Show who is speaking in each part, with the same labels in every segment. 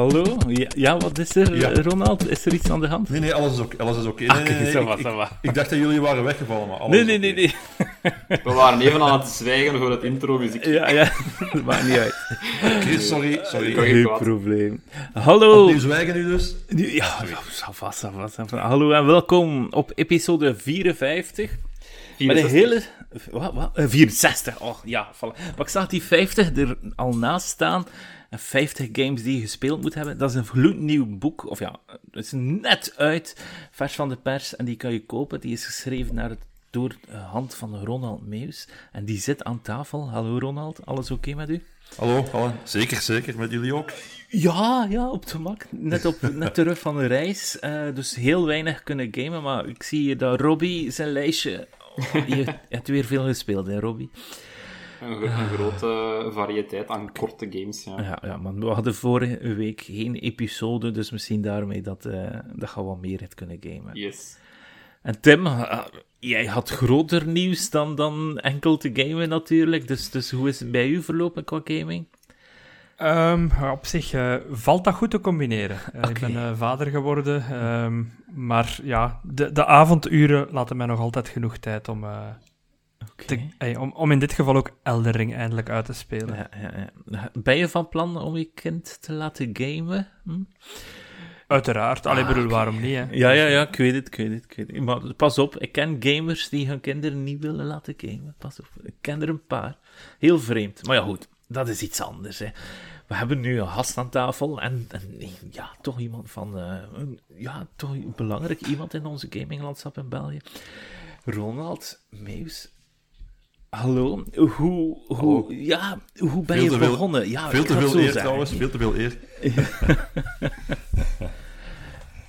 Speaker 1: Hallo? Ja, ja, wat is er,
Speaker 2: Ja.
Speaker 1: Ronald? Is er iets aan de hand?
Speaker 2: Nee, nee, alles is oké. Alles is oké.
Speaker 1: Ah,
Speaker 2: Nee, nee,
Speaker 1: kijk,
Speaker 2: nee,
Speaker 1: ça
Speaker 2: ik- dacht dat jullie waren weggevallen, maar alles
Speaker 1: Nee,
Speaker 2: is
Speaker 1: nee,
Speaker 2: oké.
Speaker 1: nee, nee.
Speaker 3: We waren even aan het zwijgen voor het intro-muziek.
Speaker 1: Ja, ja, dat maakt niet uit.
Speaker 2: Oké, sorry, sorry.
Speaker 1: Geen probleem. Hallo.
Speaker 2: Opnieuw zwijgen nu dus.
Speaker 1: Nu- Ja. Hallo en welkom op episode 54. Met een
Speaker 3: 64.
Speaker 1: hele... Wat, wat? Eh, 64, oh ja. Voilà. Maar ik zag die 50 er al naast staan. En 50 games die je gespeeld moet hebben. Dat is een gloednieuw boek. Of ja, het is net uit. Vers van de pers. En die kan je kopen. Die is geschreven naar het, door de hand van Ronald Meus. En die zit aan tafel. Hallo Ronald, alles oké met u?
Speaker 2: Hallo, hallo. Zeker, zeker. Met jullie ook.
Speaker 1: Ja, ja, op het gemak. Net, op, net terug van de reis. eh, dus heel weinig kunnen gamen. Maar ik zie hier dat Robbie zijn lijstje... Oh, je hebt weer veel gespeeld, hè, Robbie?
Speaker 3: Een, gro- een grote variëteit aan korte games. Ja.
Speaker 1: Ja, ja, maar we hadden vorige week geen episode, dus misschien daarmee dat, eh, dat je wat meer hebt kunnen gamen.
Speaker 3: Yes.
Speaker 1: En Tim, eh, jij had groter nieuws dan, dan enkel te gamen natuurlijk. Dus, dus hoe is het bij u verlopen qua gaming?
Speaker 4: Ehm, op zich eh, valt dat goed te combineren. Ik ben eh, vader geworden, ehm, maar ja, de, de avonduren laten mij nog altijd genoeg tijd om, eh, te, om, om in dit geval ook Elden Ring eindelijk uit te spelen.
Speaker 1: Ja, ja, ja. Ben je van plan om je kind te laten gamen? Hm?
Speaker 4: Uiteraard, alleen
Speaker 1: Ah,
Speaker 4: bedoel, waarom niet? Hè?
Speaker 1: Ja, ja, ja, ik weet het, ik weet het, ik weet het. Maar pas op, ik ken gamers die hun kinderen niet willen laten gamen. Pas op, ik ken er een paar. Heel vreemd. Maar ja, goed, dat is iets anders, hè. We hebben nu een gast aan tafel en, en ja, toch iemand van, eh, een- ja, toch belangrijk iemand in onze gaminglandschap in België. Ronald Meus. Hallo, hoe, hoe,
Speaker 2: Hallo.
Speaker 1: ja, hoe ben
Speaker 2: Veel
Speaker 1: je
Speaker 2: te veel-
Speaker 1: begonnen? Ja,
Speaker 2: Veel te veel eer trouwens. Veel te veel eer.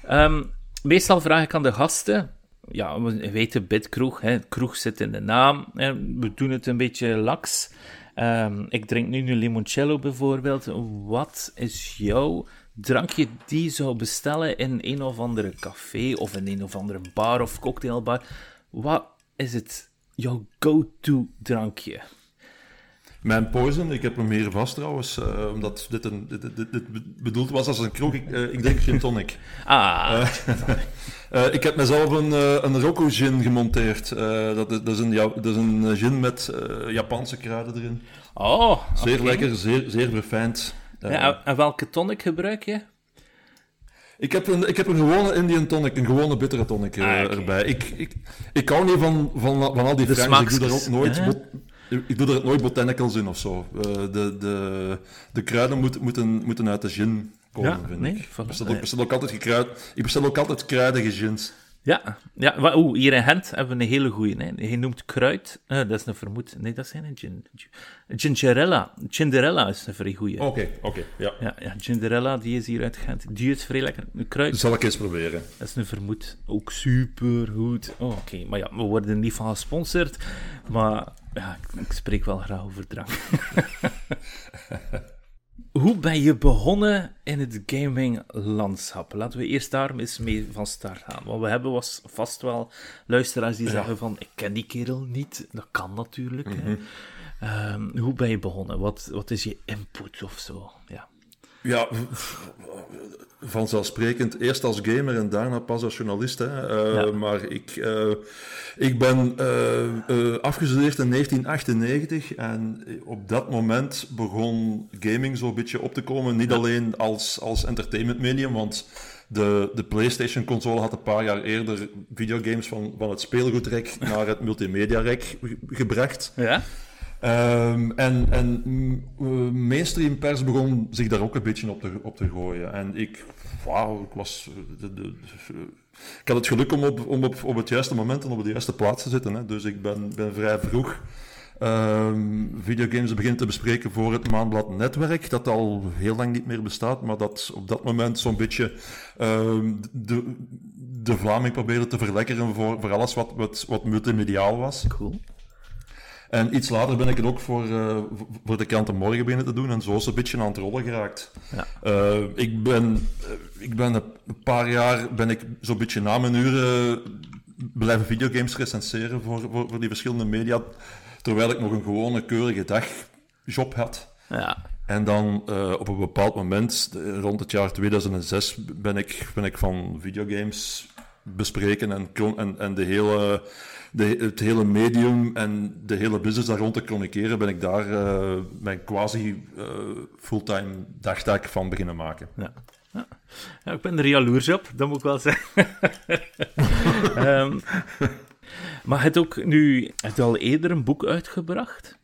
Speaker 1: Ehm, meestal vraag ik aan de gasten. Ja, we weten Bitkroeg, hè. kroeg zit in de naam. Hè. We doen het een beetje laks. Ehm, ik drink nu een limoncello bijvoorbeeld. Wat is jouw drankje die je zou bestellen in een of andere café of in een of andere bar of cocktailbar? Wat is het jouw go-to drankje?
Speaker 2: Mijn poison, ik heb hem hier vast trouwens, eh, omdat dit, een, dit, dit, bedoeld was als een kroeg. Ik, eh, ik denk gin tonic.
Speaker 1: Ah,
Speaker 2: Eh, ik heb mezelf een, een Rocco gin gemonteerd. Dat, is, dat, is een, dat is een gin met Japanse kruiden erin.
Speaker 1: oh,
Speaker 2: Zeer lekker, zeer, zeer verfijnd.
Speaker 1: Ja, en welke tonic gebruik je?
Speaker 2: Ik heb, een, ik heb een gewone Indian tonic, een gewone bittere tonic eh,
Speaker 1: Ah,
Speaker 2: erbij. Ik, ik, ik hou niet van, van, van al die
Speaker 1: De.
Speaker 2: Ik doe daar ook nooit, bot- ik doe er nooit botanicals in of zo. Eh, de, de, de kruiden moet, moeten, moeten uit de gin komen,
Speaker 1: Ja,
Speaker 2: vind
Speaker 1: nee,
Speaker 2: ik.
Speaker 1: voilà.
Speaker 2: Bestel, ook, bestel ook altijd gekruid, ik bestel ook altijd kruidige gins.
Speaker 1: Ja, ja oeh, hier in Gent hebben we een hele goeie. Hè. Hij noemt kruid. eh, dat is een vermoed. Nee, dat zijn een gin. Gingerella. Gingerella is een vrij goeie.
Speaker 2: Oké, oké, ja.
Speaker 1: Ja, ja, Gingerella, die is hier uit Gent. Die is vrij lekker. Een kruid,
Speaker 2: zal ik eens proberen.
Speaker 1: dat is een vermoed. Ook super goed. Oh, Oké, maar ja, we worden niet van gesponsord. Maar ja, ik, ik spreek wel graag over drank. Hoe ben je begonnen in het gaminglandschap? Laten we eerst daar eens mee van start gaan. Wat we hebben was vast wel luisteraars die zeggen van, ik ken die kerel niet. Dat kan natuurlijk. hè. Ehm, hoe ben je begonnen? Wat, wat is je input of zo? Ja.
Speaker 2: Ja, vanzelfsprekend. Eerst als gamer en daarna pas als journalist. Hè. Eh,
Speaker 1: Ja.
Speaker 2: Maar ik, eh, ik ben eh, afgestudeerd in 1998 en op dat moment begon gaming zo'n beetje op te komen. Niet alleen als, als entertainment medium, want de, de PlayStation-console had een paar jaar eerder videogames van, van het speelgoedrek naar het multimedia-rek ge- gebracht.
Speaker 1: Ja?
Speaker 2: Ehm, en en mm, eh, mainstream pers begon zich daar ook een beetje op te, op te gooien. En ik, ik was. eh, De, de, de- ik had het geluk om, op, om op, op het juiste moment en op de juiste plaats te zitten. Hè. Dus ik ben, ben vrij vroeg ehm, videogames beginnen te bespreken voor het Maandblad Netwerk, dat al heel lang niet meer bestaat, maar dat op dat moment zo'n beetje ehm, de, de Vlaming probeerde te verlekkeren voor, voor alles wat, wat, wat multimediaal was.
Speaker 1: Cool.
Speaker 2: En iets later ben ik het ook voor, eh, voor de kranten morgen beginnen te doen. En zo is het een beetje aan het rollen geraakt.
Speaker 1: Ja.
Speaker 2: Eh, ik, ben, eh, ik ben een paar jaar ben ik zo'n beetje na mijn uren blijven videogames recenseren voor, voor, voor die verschillende media. Terwijl ik nog een gewone keurige dagjob had.
Speaker 1: Ja.
Speaker 2: En dan uh, op een bepaald moment, rond het jaar 2006, ben ik, ben ik van videogames bespreken en, en, en de hele, de, het hele medium en de hele business daar rond te chroniceren, ben ik daar uh, mijn quasi uh, fulltime dagtaak van beginnen maken.
Speaker 1: Ja. Ja. ik ben er jaloers op, dat moet ik wel zeggen. um, maar het ook nu, al eerder een boek uitgebracht?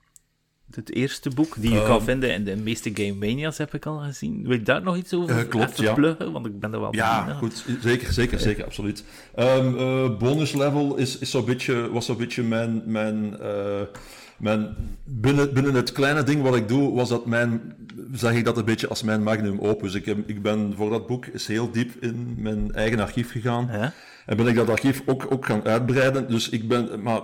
Speaker 1: Het eerste boek, die je um, kan vinden in de meeste Game Mania's, heb ik al gezien. Wil je daar nog iets over
Speaker 2: uh, klopt, ja.
Speaker 1: pluggen? Want ik ben er wel
Speaker 2: Ja, benieuwd. goed. Zeker, zeker, zeker, absoluut. Um, uh, bonus level is, is zo'n beetje, was zo'n beetje mijn... mijn uh, mijn, binnen, binnen het kleine ding wat ik doe, was dat mijn, zag ik dat een beetje als mijn magnum opus. Ik, heb, ik ben voor dat boek is heel diep in mijn eigen archief gegaan.
Speaker 1: Ja?
Speaker 2: En ben ik dat archief ook, ook gaan uitbreiden. Dus ik ben, maar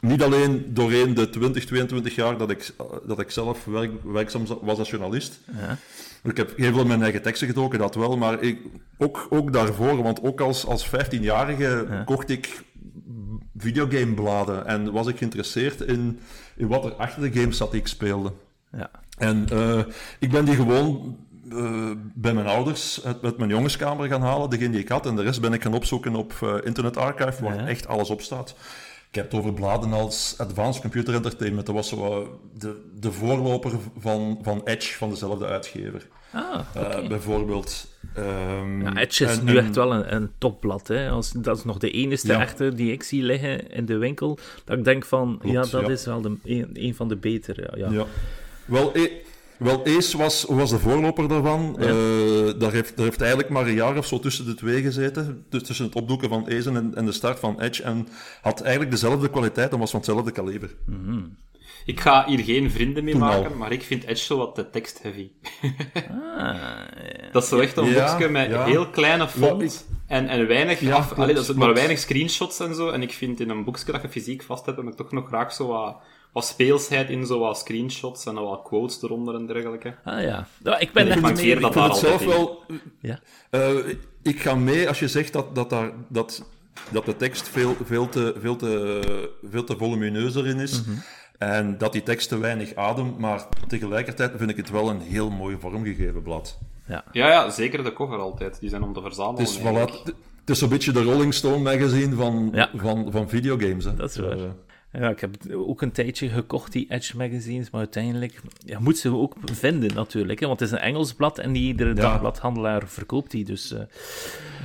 Speaker 2: niet alleen doorheen de 20, 22 jaar dat ik, dat ik zelf werk, werkzaam was als journalist.
Speaker 1: Ja.
Speaker 2: Ik heb heel veel mijn eigen teksten gedoken, dat wel, maar ik, ook, ook daarvoor, want ook als, als 15-jarige
Speaker 1: Ja.
Speaker 2: kocht ik videogamebladen en was ik geïnteresseerd in, in wat er achter de games zat die ik speelde.
Speaker 1: Ja.
Speaker 2: En eh, ik ben die gewoon eh, bij mijn ouders uit, uit mijn jongenskamer gaan halen, degene die ik had. En de rest ben ik gaan opzoeken op eh, Internet Archive, waar
Speaker 1: Ja.
Speaker 2: echt alles op staat. Ik heb het over bladen als Advanced Computer Entertainment. Dat was zo, eh, de, de voorloper van, van Edge, van dezelfde uitgever.
Speaker 1: Ah,
Speaker 2: Eh,
Speaker 1: oké.
Speaker 2: bijvoorbeeld. Ehm,
Speaker 1: Ja, Edge is
Speaker 2: en-
Speaker 1: nu
Speaker 2: en-
Speaker 1: echt wel een, een topblad. Hè? Als, dat is nog de enige
Speaker 2: Ja.
Speaker 1: echte die ik zie liggen in de winkel. Dat ik denk van,
Speaker 2: Klopt,
Speaker 1: ja, dat
Speaker 2: ja.
Speaker 1: is wel de, een, een van de betere. Ja.
Speaker 2: Ja. Wel, e wel, Ace was, was de voorloper daarvan.
Speaker 1: Ja.
Speaker 2: Eh, daar, heeft, daar heeft eigenlijk maar een jaar of zo tussen de twee gezeten. Dus tussen het opdoeken van Ace en, en de start van Edge. En had eigenlijk dezelfde kwaliteit en was van hetzelfde kaliber.
Speaker 3: Ik ga hier geen vrienden mee
Speaker 2: Toen
Speaker 3: maken,
Speaker 2: al.
Speaker 3: maar ik vind Edge zo wat te text-heavy.
Speaker 1: Ah, ja.
Speaker 3: Dat is zo echt een
Speaker 2: Ja,
Speaker 3: boekje met
Speaker 2: ja.
Speaker 3: heel kleine font en, en weinig,
Speaker 2: Ja,
Speaker 3: af,
Speaker 2: klopt,
Speaker 3: allee, dat is maar weinig screenshots en zo. En ik vind in een boekje dat je fysiek vast hebt, heb ik toch nog graag zo wat, wat speelsheid in, zo wat screenshots en wat quotes eronder en dergelijke.
Speaker 1: Ah ja. ja ik ben
Speaker 3: Ik
Speaker 1: echt meer...
Speaker 3: dat
Speaker 2: Ik vind
Speaker 3: daar
Speaker 2: het zelf
Speaker 3: in.
Speaker 2: wel...
Speaker 1: Ja.
Speaker 2: Eh, ik ga mee als je zegt dat, dat, daar, dat, dat de tekst veel, veel, te, veel, te, veel te volumineus erin is.
Speaker 1: Mhm.
Speaker 2: En dat die tekst te weinig ademt. Maar tegelijkertijd vind ik het wel een heel mooi vormgegeven blad.
Speaker 1: Ja.
Speaker 3: Ja, ja, zeker de cover altijd. Die zijn om te verzamelen.
Speaker 2: Het is, voilà, het is zo'n beetje de Rolling Stone magazine van,
Speaker 1: Ja.
Speaker 2: van, van videogames. Hè.
Speaker 1: Dat is waar.
Speaker 2: Eh,
Speaker 1: Ja, ik heb ook een tijdje gekocht, die Edge magazines, maar uiteindelijk ja, moet ze ook vinden natuurlijk. Hè, want het is een Engels blad en niet iedere dagbladhandelaar verkoopt die. Dus eh,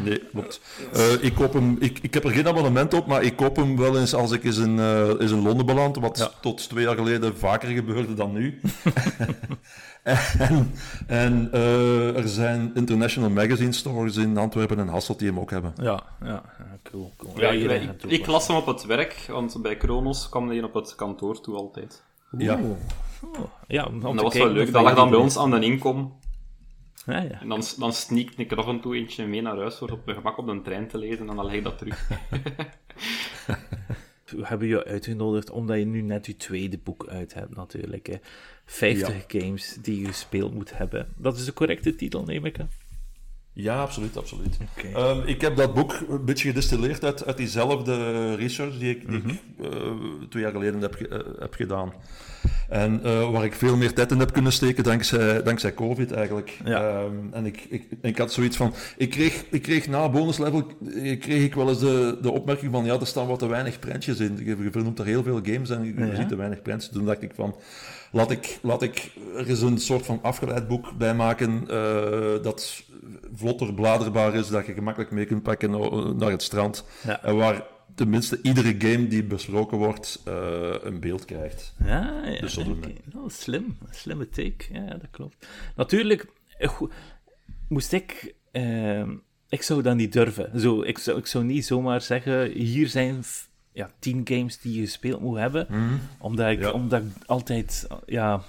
Speaker 2: nee, klopt. Eh, ik, koop hem, ik, ik heb er geen abonnement op, maar ik koop hem wel eens als ik eens in, eh, eens in Londen beland. Wat
Speaker 1: Ja.
Speaker 2: tot twee jaar geleden vaker gebeurde dan nu. en en eh, er zijn international magazine stores in Antwerpen en Hasselt die hem ook hebben.
Speaker 1: ja, ja, cool. cool.
Speaker 3: Ja, ik, las hem op het werk, want bij Kronos kwam hij op het kantoor toe altijd.
Speaker 2: Ja.
Speaker 1: Oh, ja, om
Speaker 3: dat was wel leuk. Dat lag dan bij ons aan de inkom.
Speaker 1: Ja, ja.
Speaker 3: En dan, dan sneakte ik er af en toe eentje mee naar huis voor op mijn gemak op de trein te lezen en dan leg ik dat terug.
Speaker 1: We hebben je uitgenodigd omdat je nu net je tweede boek uit hebt, natuurlijk. Hè. 50 games die je gespeeld moet hebben. Dat is de correcte titel, neem ik aan.
Speaker 2: Ja, absoluut, absoluut. Ehm, ik heb dat boek een beetje gedistilleerd uit, uit diezelfde research die ik, die ik
Speaker 1: Mhm.
Speaker 2: eh, twee jaar geleden heb, eh, heb gedaan. En eh, waar ik veel meer tijd in heb kunnen steken dankzij, dankzij COVID eigenlijk.
Speaker 1: Ja.
Speaker 2: Ehm, en ik, ik, ik had zoiets van... Ik kreeg, ik kreeg na bonus level eh, kreeg ik wel eens de, de opmerking van ja, er staan wat te weinig prentjes in. Je, je vernoemt er heel veel games en je, je
Speaker 1: Ja.
Speaker 2: ziet te weinig prentjes. Toen dacht ik van... Laat ik, laat ik er eens een soort van afgeleid boek bij maken eh, dat vlotter bladerbaar is, dat je gemakkelijk mee kunt pakken na- naar het strand.
Speaker 1: Ja.
Speaker 2: En waar tenminste iedere game die besproken wordt eh, een beeld krijgt.
Speaker 1: Ja, ja.
Speaker 2: Dus.
Speaker 1: Nou, slim. Slimme take. Ja, dat klopt. Natuurlijk, eh, moest ik... ik zou dat niet durven. Zo, ik, zou, ik zou niet zomaar zeggen, hier zijn ja, tien games die je gespeeld moet hebben. Omdat, ik,
Speaker 2: Ja.
Speaker 1: omdat ik altijd... Ja,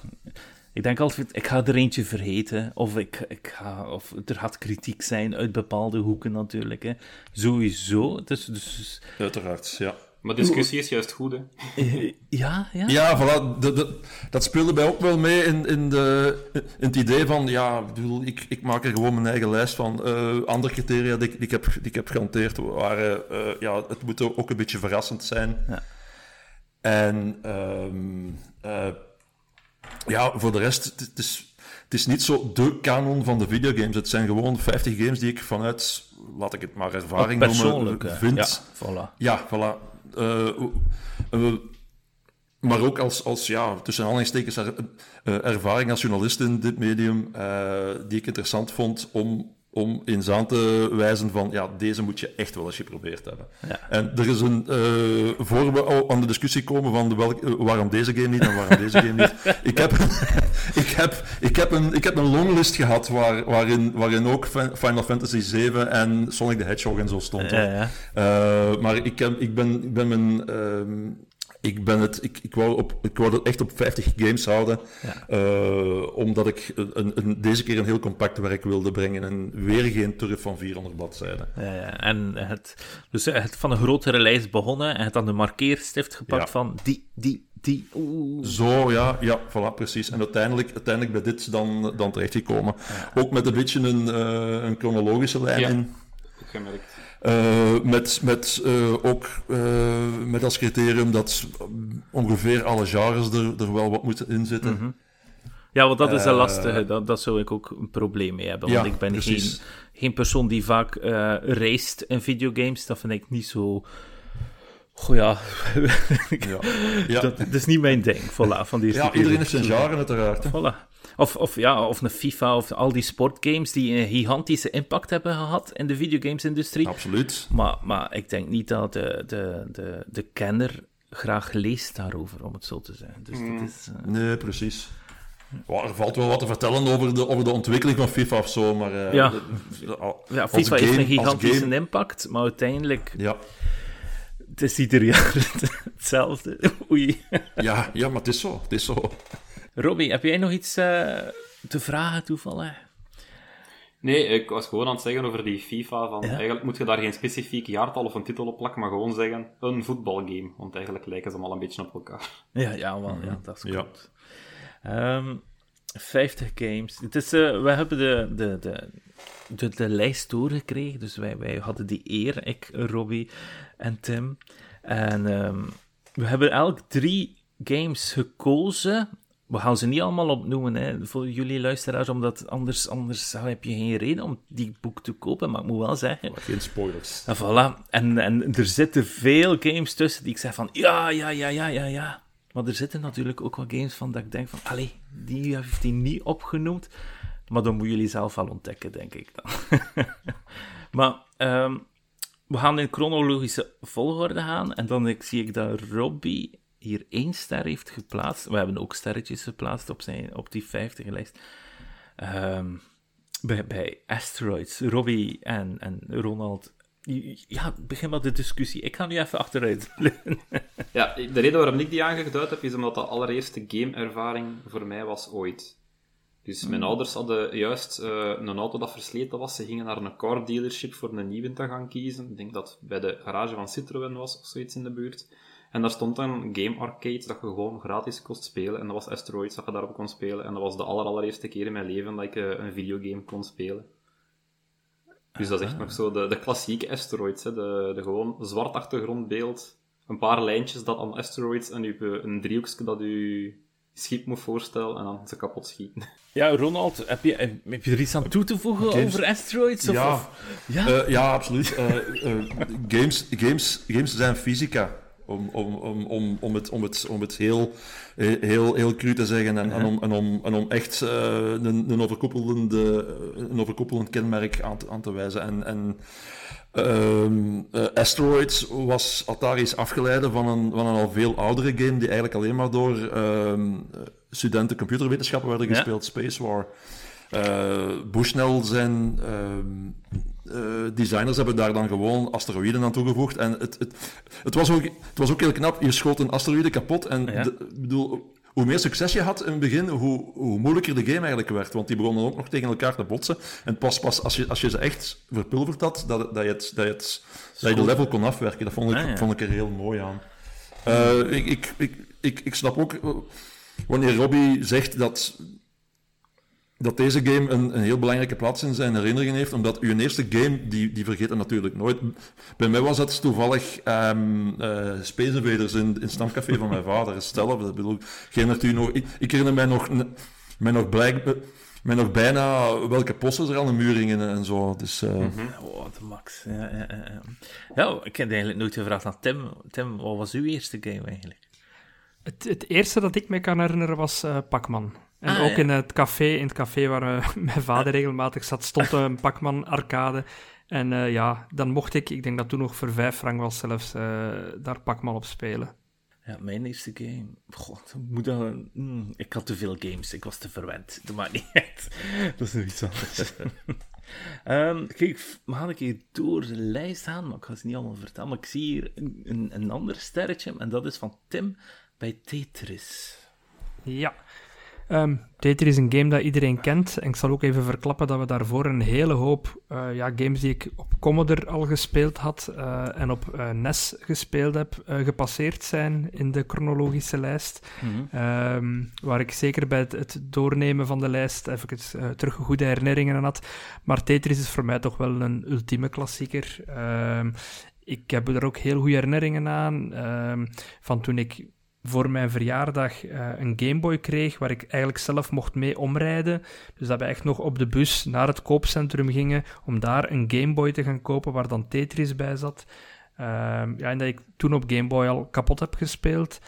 Speaker 1: ik denk altijd, ik ga er eentje vergeten. Of, ik, ik ga, of er gaat kritiek zijn uit bepaalde hoeken natuurlijk. Hè. Sowieso. Dus, dus,
Speaker 2: Uiteraard, ja.
Speaker 3: Maar discussie is juist goed, hè.
Speaker 1: eh, ja, ja.
Speaker 2: Ja, voilà, de- de- dat speelde bij ook wel mee in, in, de, in het idee van, ja, ik, bedoel, ik, ik maak er gewoon mijn eigen lijst van. Eh, andere criteria die, ik- die, ik heb, die ik heb gehanteerd waren, eh, ja, het moet ook een beetje verrassend zijn.
Speaker 1: Ja.
Speaker 2: En ehm, eh, ja, voor de rest, het, het is, het is niet zo de kanon van de videogames. Het zijn gewoon 50 games die ik vanuit, laat ik het maar ervaring noemen, vind.
Speaker 1: Ja, voilà.
Speaker 2: Ja, voilà. Eh, eh, maar ook als, als ja, tussen aanhalingstekens er, eh, ervaring als journalist in dit medium, eh, die ik interessant vond om, om eens aan te wijzen van, ja, deze moet je echt wel eens geprobeerd hebben.
Speaker 1: Ja.
Speaker 2: En er is een, eh, voor we al aan de discussie komen van de welk, eh, waarom deze game niet en waarom deze game niet. Ik heb, ik heb, ik heb, een, ik heb een longlist gehad waar, waarin, waarin ook Fin- Final Fantasy 7 en Sonic the Hedgehog en zo stond.
Speaker 1: Ja, ja.
Speaker 2: Eh, maar ik, heb, ik, ben, ik ben mijn. Ik, ben het, ik, ik, wou op, ik wou het echt op 50 games houden.
Speaker 1: Ja.
Speaker 2: eh, omdat ik een, een, deze keer een heel compact werk wilde brengen. En weer geen turf van 400 bladzijden.
Speaker 1: Ja, ja. En het, dus het van een grotere lijst begonnen en het dan de markeerstift gepakt
Speaker 2: Ja.
Speaker 1: van die, die, die. Oeh.
Speaker 2: Zo, ja, ja, voilà, precies. En uiteindelijk, uiteindelijk bij dit dan, dan terechtgekomen. Ook met een beetje een, eh, een chronologische lijn
Speaker 3: Ja.
Speaker 2: in.
Speaker 3: Gemerkt.
Speaker 2: Eh, met met eh, ook eh, met als criterium dat ongeveer alle genres er, er wel wat moeten in zitten.
Speaker 1: Mhm. Ja, want dat is een
Speaker 2: Eh,
Speaker 1: lastige. Dat, dat zou ik ook een probleem mee hebben.
Speaker 2: Ja,
Speaker 1: Want ik ben geen,
Speaker 2: precies.
Speaker 1: geen persoon die vaak reist in videogames. Dat vind ik niet zo. Goh ja,
Speaker 2: Ja, ja.
Speaker 1: dat, dat is niet mijn ding. Voilà, van die
Speaker 2: ja iedereen heeft zijn genre uiteraard. hè.
Speaker 1: Voilà. Of, of, ja, of een FIFA of al die sportgames die een gigantische impact hebben gehad in de videogames-industrie.
Speaker 2: Absoluut.
Speaker 1: Maar, maar ik denk niet dat de, de, de, de kenner graag leest daarover, om het zo te zeggen. Dus
Speaker 2: Mm.
Speaker 1: dat is... eh,
Speaker 2: Nee, precies. Ja, er valt wel wat te vertellen over de, over de ontwikkeling van FIFA of zo, maar... eh,
Speaker 1: Ja.
Speaker 2: de- de- al-
Speaker 1: ja,
Speaker 2: als
Speaker 1: FIFA heeft
Speaker 2: game-
Speaker 1: een
Speaker 2: als
Speaker 1: gigantische impact, maar uiteindelijk
Speaker 2: Ja,
Speaker 1: het is ieder jaar hetzelfde. Oei.
Speaker 2: ja, ja, maar het is zo. Het is zo.
Speaker 1: Robbie, heb jij nog iets eh, te vragen toevallig?
Speaker 3: Nee, ik was gewoon aan het zeggen over die FIFA. Van,
Speaker 1: Ja.
Speaker 3: Eigenlijk moet je daar geen specifiek jaartal of een titel op plakken, maar gewoon zeggen een voetbalgame. Want eigenlijk lijken ze allemaal een beetje op elkaar.
Speaker 1: Ja, ja, wel, ja dat is
Speaker 2: Ja.
Speaker 1: klopt. Ehm, 50 games. Het is, eh, we hebben de, de, de, de, de lijst doorgekregen, dus wij, wij hadden die eer, ik, Robbie en Tim. En ehm, we hebben elk drie games gekozen. We gaan ze niet allemaal opnoemen hè, voor jullie luisteraars, omdat anders, anders heb je geen reden om die boek te kopen. Maar ik moet wel zeggen,
Speaker 2: Maar geen spoilers.
Speaker 1: en voilà. En, en er zitten veel games tussen die ik zeg van, ja, ja, ja, ja, ja, ja. Maar er zitten natuurlijk ook wel games van dat ik denk van, allee, die heeft hij niet opgenoemd. Maar dan moeten jullie zelf wel ontdekken, denk ik dan. maar ehm, we gaan in chronologische volgorde gaan. En dan ik, zie ik dat Robbie hier één ster heeft geplaatst. We hebben ook sterretjes geplaatst op, zijn, op die 50 lijst. Ehm, bij, bij Asteroids, Robbie en, en Ronald. Ja, begin maar de discussie. Ik ga nu even achteruit.
Speaker 3: Ja, de reden waarom ik die aangeduid heb, is omdat de allereerste gameervaring voor mij was ooit. Dus mijn ouders hadden juist eh, een auto dat versleten was. Ze gingen naar een car dealership voor een nieuwe te gaan kiezen. Ik denk dat het bij de garage van Citroën was of zoiets in de buurt. En daar stond dan game arcade dat je gewoon gratis kost spelen. En dat was Asteroids dat je daarop kon spelen. En dat was de aller, allereerste keer in mijn leven dat ik eh, een videogame kon spelen. Dus dat is echt nog zo de, de klassieke Asteroids. Hè? De, de gewoon zwart achtergrondbeeld. Een paar lijntjes dat aan Asteroids en u, een driehoekje dat u schip moet voorstellen en dan ze kapot schieten.
Speaker 1: Ja, Ronald, heb je, heb je er iets aan toe te voegen
Speaker 2: Games-
Speaker 1: over Asteroids? Of,
Speaker 2: Ja.
Speaker 1: of- ja?
Speaker 2: Eh, ja, absoluut. Eh, eh, games, games, games zijn fysica. Om, om, om, om, om, het, om, het, om het heel, eh, heel, heel cru te zeggen en, en, om, en, om, en om echt eh, een, een, overkoepelende, een overkoepelend kenmerk aan te, aan te wijzen. En, en ehm, eh, Asteroids was Atari's afgeleide van een, van een al veel oudere game die eigenlijk alleen maar door ehm, studenten computerwetenschappen werden
Speaker 1: Ja.
Speaker 2: gespeeld, Space War. Eh Bushnell zijn ehm, eh, designers hebben daar dan gewoon asteroïden aan toegevoegd. En het, het, het, was, ook, het was ook heel knap. Je schoot een asteroïde kapot. En
Speaker 1: Ja.
Speaker 2: de- ik bedoel, hoe meer succes je had in het begin, hoe, hoe moeilijker de game eigenlijk werd. Want die begonnen ook nog tegen elkaar te botsen. En pas, pas als, je, als je ze echt verpulverd had, dat, dat, je, het, dat, je, het, dat je de level kon afwerken. Dat vond ik,
Speaker 1: Ah, ja.
Speaker 2: vond ik er heel mooi aan. Eh, ik, ik, ik, ik, ik snap ook, wanneer Robbie zegt dat dat deze game een, een heel belangrijke plaats in zijn herinneringen heeft, omdat uw eerste game, die, die vergeet het natuurlijk nooit. Bij mij was het toevallig um, uh, Space Invaders in, in het stamcafé van mijn vader. Stel, dat bedoel, u nog, ik, ik herinner mij nog, mij nog blijk, mij nog bijna welke posten er aan de muur hingen en zo. Dus, uh... mm
Speaker 1: -hmm. Oh, de max. Ja, ja, ja. ja, ik heb eigenlijk nooit gevraagd aan Tim. Tim, wat was uw eerste game eigenlijk?
Speaker 4: Het, het eerste dat ik me kan herinneren was uh, Pac-Man. En ah, ook ja. in het café, in het café waar uh, mijn vader regelmatig zat, stond een Pac-Man arcade. En uh, ja, dan mocht ik, ik denk dat toen nog voor vijf frank was zelfs, uh, daar Pac-Man op spelen.
Speaker 1: Ja, mijn eerste game. God, moet dat... Mm, ik had te veel games, ik was te verwend. Dat maakt niet uit. Dat is nog iets anders. um, kijk, we gaan een keer door de lijst gaan, maar ik ga ze niet allemaal vertellen. Maar ik zie hier een, een, een ander sterretje, en dat is van Tim bij Tetris.
Speaker 4: Ja, Um, Tetris is een game dat iedereen kent. En ik zal ook even verklappen dat we daarvoor een hele hoop uh, ja, games die ik op Commodore al gespeeld had uh, en op uh, NES gespeeld heb, gepasseerd zijn in de chronologische lijst. Mm -hmm. um, waar ik zeker bij het, het, doornemen van de lijst even terug goede herinneringen aan had. Maar Tetris is voor mij toch wel een ultieme klassieker. Um, ik heb er ook heel goede herinneringen aan. van toen ik voor mijn verjaardag uh, een Gameboy kreeg, waar ik eigenlijk zelf mocht mee omrijden. Dus dat we echt nog op de bus naar het koopcentrum gingen om daar een Gameboy te gaan kopen waar dan Tetris bij zat. Uh, ja, en dat ik toen op Gameboy al kapot heb gespeeld.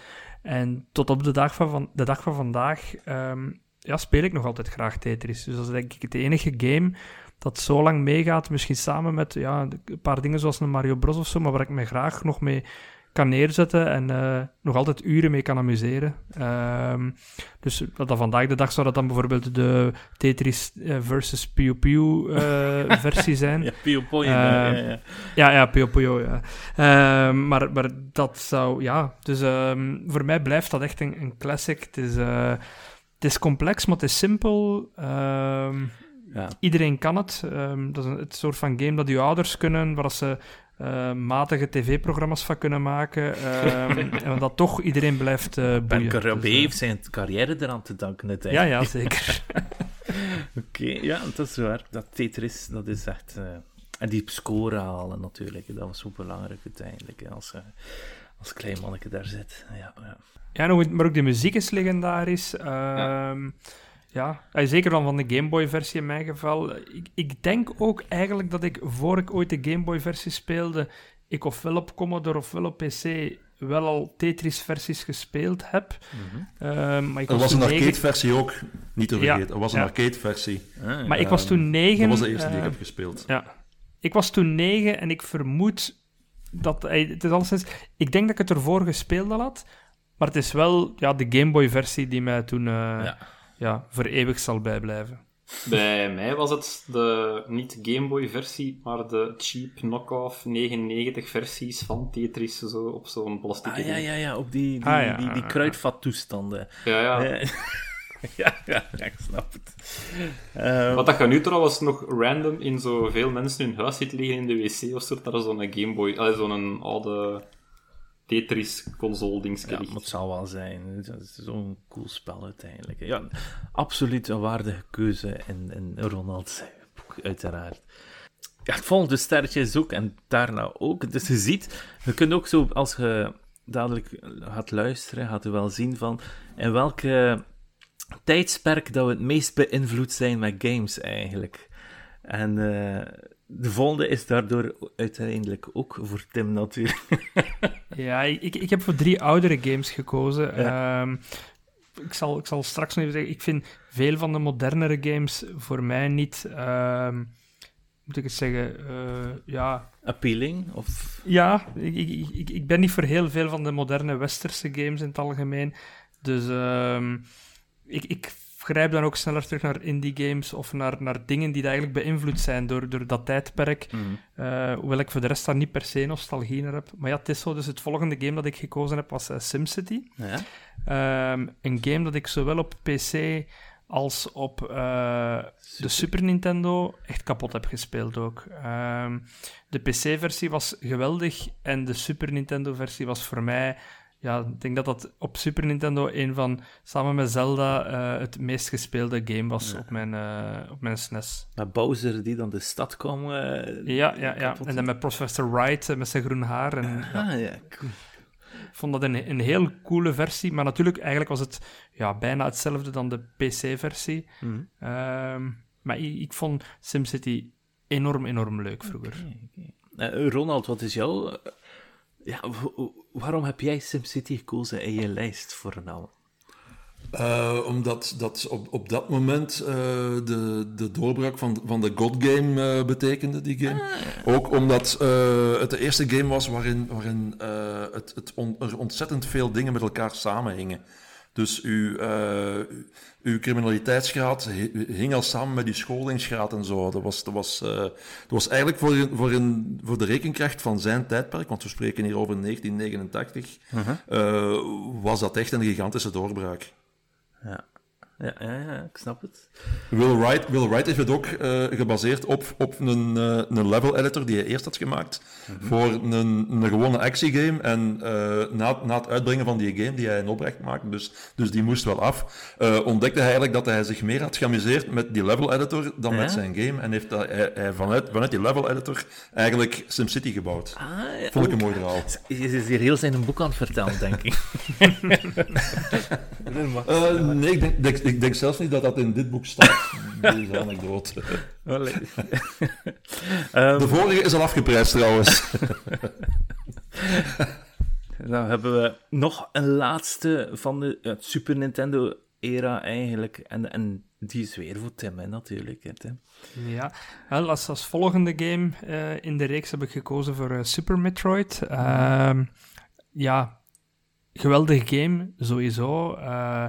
Speaker 4: En tot op de dag van, de dag van vandaag um, ja, speel ik nog altijd graag Tetris. Dus dat is denk ik het enige game dat zo lang meegaat. Misschien samen met ja, een paar dingen zoals een Mario Bros of zo, maar waar ik me graag nog mee kan neerzetten en uh, nog altijd uren mee kan amuseren. Um, dus dat vandaag de dag zou dat dan bijvoorbeeld de Tetris uh, versus Puyo Puyo uh, versie zijn.
Speaker 1: ja, Puyo Puyo. ja, ja.
Speaker 4: ja, ja, Puyo Puyo, ja. Um, maar, maar dat zou, ja. Dus um, voor mij blijft dat echt een, een classic. Het is, het is complex, maar het is simpel. Ja. Iedereen kan het. dat is een, het soort van game dat je ouders kunnen, waar ze uh, matige tv-programma's van kunnen maken. Uh, en dat toch iedereen blijft uh, boeien.
Speaker 1: Ben Carabé dus, heeft zijn carrière eraan te danken
Speaker 4: uiteindelijk. Ja, ja, zeker.
Speaker 1: Oké, okay, ja, dat is waar. Dat Tetris, dat is echt... en die score halen natuurlijk, dat was zo belangrijk uiteindelijk, als, als klein manneke daar zit. Ja, ja.
Speaker 4: ja maar ook de muziek is legendarisch. Ja. Ehm, ja, zeker dan van de Game Boy-versie in mijn geval. Ik, ik denk ook eigenlijk dat ik, voor ik ooit de Game Boy-versie speelde, ik ofwel op Commodore ofwel op PC wel al Tetris-versies gespeeld heb. Mm -hmm. uh, maar ik
Speaker 2: er was, een arcade-versie ook, niet te vergeten. Ja, er was een ja. arcade-versie.
Speaker 4: Maar ik was toen negen...
Speaker 2: Dat was de eerste uh, die ik heb gespeeld.
Speaker 4: Ja. Ik was toen negen en ik vermoed dat... Het is alleszins, ik denk dat ik het ervoor gespeeld had, maar het is wel ja, de Game Boy-versie die mij toen... Uh, ja ja, voor eeuwig zal bijblijven.
Speaker 3: Bij mij was het de niet Game Boy versie, maar de cheap knockoff 99 versies van Tetris zo, op zo'n plastic.
Speaker 1: Ah, ja, ja, ja, op die, die, ah, ja. die, die kruidvat-toestanden.
Speaker 3: Ja, ja.
Speaker 1: ja, ja, ik snap het.
Speaker 3: Um... Wat dat je nu trouwens nog random in zoveel mensen hun huis ziet liggen in de wc of zo, dat er zo'n Game Boy, zo'n oude Tetris-console dingetje
Speaker 1: ja, het zal wel zijn. Het is zo'n cool spel uiteindelijk. Ja, absoluut een waardige keuze in, in Ronald's boek, uiteraard. Ja, het volgende sterretje is ook, en daarna ook. Dus je ziet, je kunt ook zo, als je dadelijk gaat luisteren, gaat je wel zien van in welke tijdsperk dat we het meest beïnvloed zijn met games eigenlijk. En uh, de volgende is daardoor uiteindelijk ook voor Tim natuurlijk.
Speaker 4: ja, ik, ik heb voor drie oudere games gekozen. Ja. Um, ik, zal, ik zal straks nog even zeggen, ik vind veel van de modernere games voor mij niet... Um, moet ik het zeggen, uh, ja...
Speaker 1: Appealing? Of...
Speaker 4: Ja, ik, ik, ik, ben niet voor heel veel van de moderne westerse games in het algemeen. Dus um, ik, ik grijp dan ook sneller terug naar indie games of naar, naar dingen die eigenlijk beïnvloed zijn door, door dat tijdperk. Mm. Uh, hoewel ik voor de rest daar niet per se nostalgie naar heb. Maar ja, het is zo. Dus het volgende game dat ik gekozen heb was uh, SimCity. Ja. Um, een game dat ik zowel op PC als op uh, de Super Nintendo echt kapot heb gespeeld ook. Um, de PC-versie was geweldig en de Super Nintendo-versie was voor mij ja, ik denk dat dat op Super Nintendo een van, samen met Zelda, eh, het meest gespeelde game was op, mijn, uh, op mijn SNES.
Speaker 1: Met Bowser die dan de stad kwam. Uh,
Speaker 4: ja, ja, ja. En dan met Professor Wright met zijn groen haar. En,
Speaker 1: ah, ja. Cool.
Speaker 4: Ik vond dat een, een heel coole versie, maar natuurlijk, eigenlijk was het ja, bijna hetzelfde dan de PC-versie. Mm. maar ik, ik, vond SimCity enorm, enorm leuk vroeger.
Speaker 1: Okay, Ronald, wat is jouw ja, waarom heb jij SimCity gekozen in je lijst voor een
Speaker 2: Uh, omdat dat op, op dat moment uh, de, de doorbraak van, van de God Game uh, betekende, die game. Ah. Ook omdat het de eerste game was waarin, waarin het, het on, er ontzettend veel dingen met elkaar samenhingen. Dus uw, uh, uw criminaliteitsgraad hing al samen met uw scholingsgraad en zo. Dat was, dat was, uh, dat was eigenlijk voor, voor, een, voor de rekenkracht van zijn tijdperk, want we spreken hier over 1989, uh -huh. uh, was dat echt een gigantische doorbraak.
Speaker 1: Ja. Ja, ja, ja, ik snap het.
Speaker 2: Will Wright, Will Wright heeft het ook uh, gebaseerd op, op een, uh, een level editor die hij eerst had gemaakt mm -hmm. voor een, een gewone actiegame. En uh, na, na het uitbrengen van die game die hij in opdracht maakte, dus, dus die moest wel af, ontdekte hij eigenlijk dat hij zich meer had geamuseerd met die level editor dan ja? met zijn game. En heeft hij, hij vanuit, vanuit die level editor eigenlijk SimCity gebouwd. Ah, ja, Vond ik een mooi verhaal.
Speaker 1: Je is hier heel zijn boek aan het vertellen, denk ik.
Speaker 2: nee, ik denk, denk ik denk zelfs niet dat dat in dit boek staat, deze anekdote. um, de vorige is al afgeprijsd trouwens.
Speaker 1: Dan hebben we nog een laatste van de Super Nintendo-era eigenlijk. En, en die is weer voor Tim, hè, natuurlijk. Hè, Tim.
Speaker 4: Ja, wel, als, als volgende game uh, in de reeks heb ik gekozen voor uh, Super Metroid. Uh, ja, geweldige game, sowieso. Uh,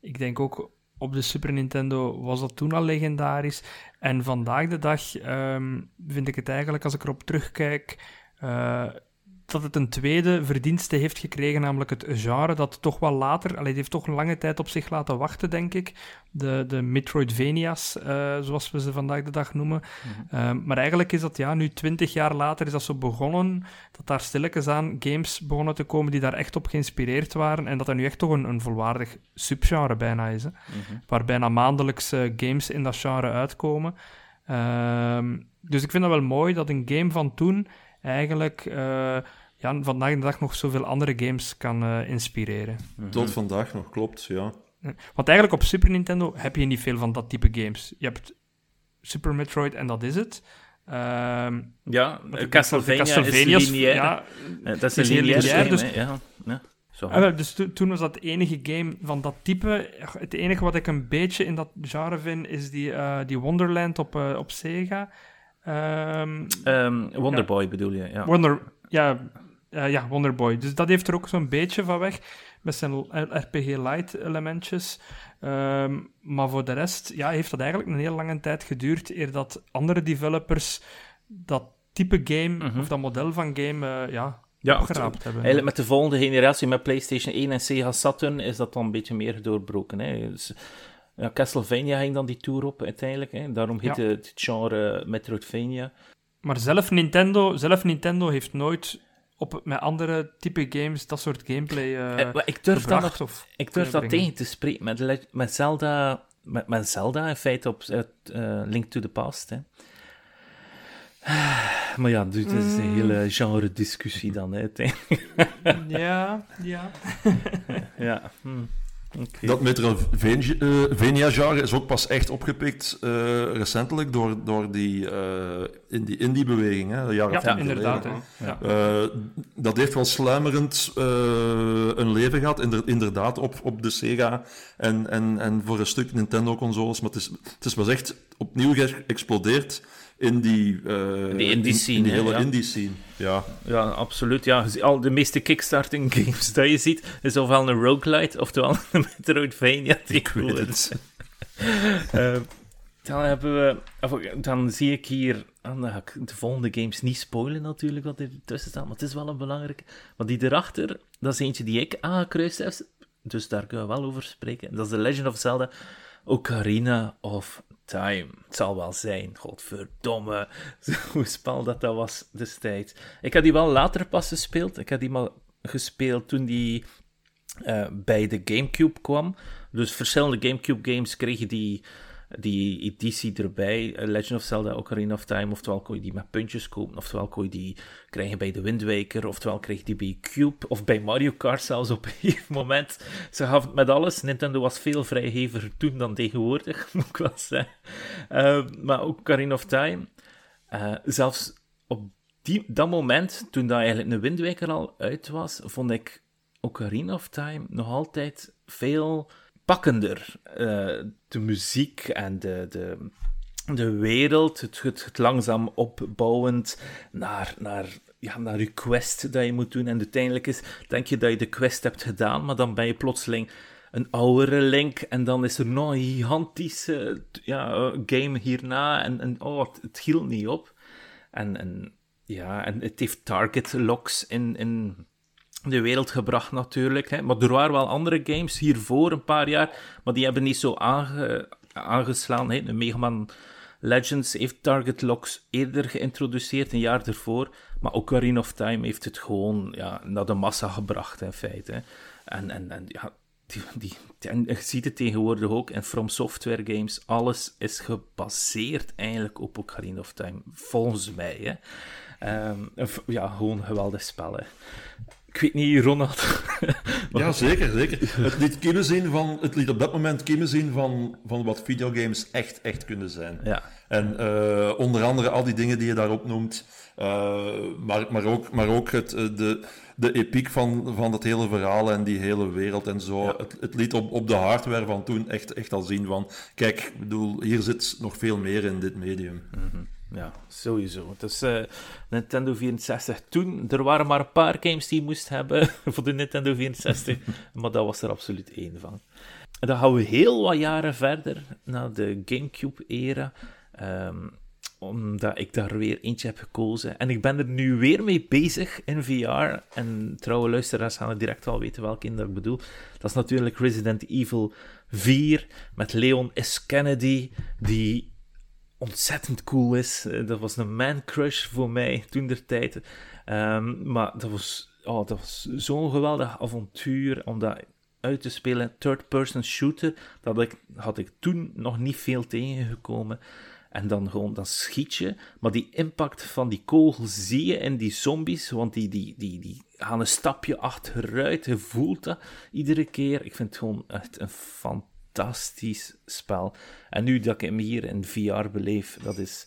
Speaker 4: ik denk ook op de Super Nintendo was dat toen al legendarisch. En vandaag de dag um, vind ik het eigenlijk, als ik erop terugkijk, uh, dat het een tweede verdienste heeft gekregen, namelijk het genre dat toch wel later, allee, het heeft toch een lange tijd op zich laten wachten, denk ik. De, de Metroidvania's, uh, zoals we ze vandaag de dag noemen. Mm -hmm. uh, maar eigenlijk is dat, ja, nu twintig jaar later is dat zo begonnen, dat daar stilletjes aan games begonnen te komen die daar echt op geïnspireerd waren, en dat er nu echt toch een, een volwaardig subgenre bijna is, hè, mm -hmm. waar bijna maandelijks uh, games in dat genre uitkomen. Ehm, dus ik vind dat wel mooi dat een game van toen eigenlijk uh, ja, vandaag de dag nog zoveel andere games kan uh, inspireren.
Speaker 2: Mm Tot vandaag nog, klopt, ja.
Speaker 4: Want eigenlijk op Super Nintendo heb je niet veel van dat type games. Je hebt Super Metroid en dat is het. Um,
Speaker 1: ja, Castlevania, Castlevania is lineair. Ja, dat is een lineair, lineair dus, ja, ja. Zo.
Speaker 4: Ah, dus to, toen was dat de enige game van dat type. Het enige wat ik een beetje in dat genre vind, is die, uh, die Wonderland op, uh, op Sega.
Speaker 1: Um, um, Wonderboy ja. bedoel je, ja.
Speaker 4: Wonder, ja, uh, ja, Wonderboy. Dus dat heeft er ook zo'n beetje van weg, met zijn RPG Light elementjes. Um, maar voor de rest ja, heeft dat eigenlijk een heel lange tijd geduurd, eer dat andere developers dat type game, -hmm. of dat model van game, uh, ja, ja, opgeraapt hebben.
Speaker 1: Eigenlijk met de volgende generatie, met PlayStation 1 en Sega Saturn, is dat dan een beetje meer doorbroken. Hè? Dus, ja, Castlevania ging dan die tour op uiteindelijk. Hè. Daarom heet ja. het genre Metroidvania.
Speaker 4: Maar zelf Nintendo, zelf Nintendo heeft nooit op, met andere type games dat soort gameplay uh,
Speaker 1: eh, Ik durf dat, of ik durf dat tegen te spreken. Met, met, Zelda, met, met Zelda in feite op uh, Link to the Past. Hè. Maar ja, dus het is een hele genre discussie dan. Hè,
Speaker 4: ja, ja.
Speaker 1: ja. Hm.
Speaker 2: Okay. Dat Metroidvania-genre is ook pas echt opgepikt uh, recentelijk door, door die, uh, in die indie-beweging, hè, de jaren
Speaker 4: ja, inderdaad.
Speaker 2: Ja. Uh, dat heeft wel sluimerend een leven gehad, inderdaad, op, op de Sega en, en, en voor een stuk Nintendo-consoles. Maar het is, het is pas echt opnieuw geëxplodeerd in die, uh,
Speaker 1: in die indie scene.
Speaker 2: In, in die hele ja. indie scene, ja.
Speaker 1: Ja, absoluut. Ja. Al de meeste kickstarting games dat je ziet, is ofwel een roguelite, oftewel een Metroidvania.
Speaker 2: Ik weet het.
Speaker 1: uh, dan hebben we... Dan zie ik hier... Dan ga ik de volgende games niet spoilen natuurlijk, wat er tussen staat, maar het is wel een belangrijke. Maar die erachter, dat is eentje die ik aangekruist heb, dus daar kunnen we wel over spreken. Dat is The Legend of Zelda Ocarina of Time. Het zal wel zijn, godverdomme. Hoe spel dat dat was destijds. Ik heb die wel later pas gespeeld. Ik heb die maar gespeeld toen die uh, bij de GameCube kwam. Dus verschillende GameCube games kreeg je die die editie erbij. Eh, Legend of Zelda Ocarina of Time. Oftewel kon je die met puntjes kopen. Oftewel kon je die krijgen bij de Wind Waker. Oftewel kreeg je die bij Cube. Of bij Mario Kart zelfs op een gegeven moment. Ze gaf met alles. Nintendo was veel vrijgever toen dan tegenwoordig, moet ik wel zeggen. Uh, maar ook Ocarina of Time. Uh, zelfs op die, dat moment, toen dat eigenlijk een Wind Waker al uit was, vond ik Ocarina of Time nog altijd veel pakkender. Uh, de muziek en de, de, de wereld, het, het, het, langzaam opbouwend naar, naar, ja, naar je quest dat je moet doen. En uiteindelijk is, denk je dat je de quest hebt gedaan, maar dan ben je plotseling een oudere Link en dan is er nog een gigantische ja, game hierna en, en oh, het, het hield niet op. En, en ja, en het heeft target locks in, in de wereld gebracht natuurlijk. Hè. Maar er waren wel andere games hiervoor, een paar jaar, maar die hebben niet zo aange, aangeslaan. Hè. Mega Man Legends heeft Target Locks eerder geïntroduceerd, een jaar ervoor. Maar Ocarina of Time heeft het gewoon ja, naar de massa gebracht, in feite. En, en, en ja, die, die, je ziet het tegenwoordig ook in From Software games. Alles is gebaseerd eigenlijk op Ocarina of Time, volgens mij. Hè. Um, ja, gewoon geweldig spellen. Ik weet niet, Ronald.
Speaker 2: ja, zeker, zeker. Het liet kunnen zien van, het liet op dat moment kunnen zien van, van wat videogames echt, echt kunnen zijn.
Speaker 1: Ja.
Speaker 2: En uh, onder andere al die dingen die je daarop noemt, uh, maar, maar ook, maar ook het, eh, de, de epiek van, van dat hele verhaal en die hele wereld en zo. Het, het liet op, op de hardware van toen echt, echt al zien van, kijk, ik bedoel, hier zit nog veel meer in dit medium.
Speaker 1: Mm -hmm. Ja, sowieso. Dus uh, Nintendo 64 toen, er waren maar een paar games die je moest hebben voor de Nintendo 64, maar dat was er absoluut één van. En dan gaan we heel wat jaren verder, naar de GameCube-era, um, omdat ik daar weer eentje heb gekozen. En ik ben er nu weer mee bezig in VR. En trouwe luisteraars gaan het direct al weten welke in dat ik bedoel. Dat is natuurlijk Resident Evil 4 met Leon S. Kennedy, die ontzettend cool is. Eh, dat was een man crush voor mij toen der tijd. Um, maar dat was, oh, dat was zo'n geweldig avontuur om dat uit te spelen. Third-person shooter, dat ik, had ik toen nog niet veel tegengekomen. En dan gewoon dat schietje. Maar die impact van die kogel zie je in die zombies. Want die, die, die, die gaan een stapje achteruit. Je voelt dat iedere keer. Ik vind het gewoon echt een fantastisch fantastisch spel. En nu dat ik hem hier in VR beleef, dat is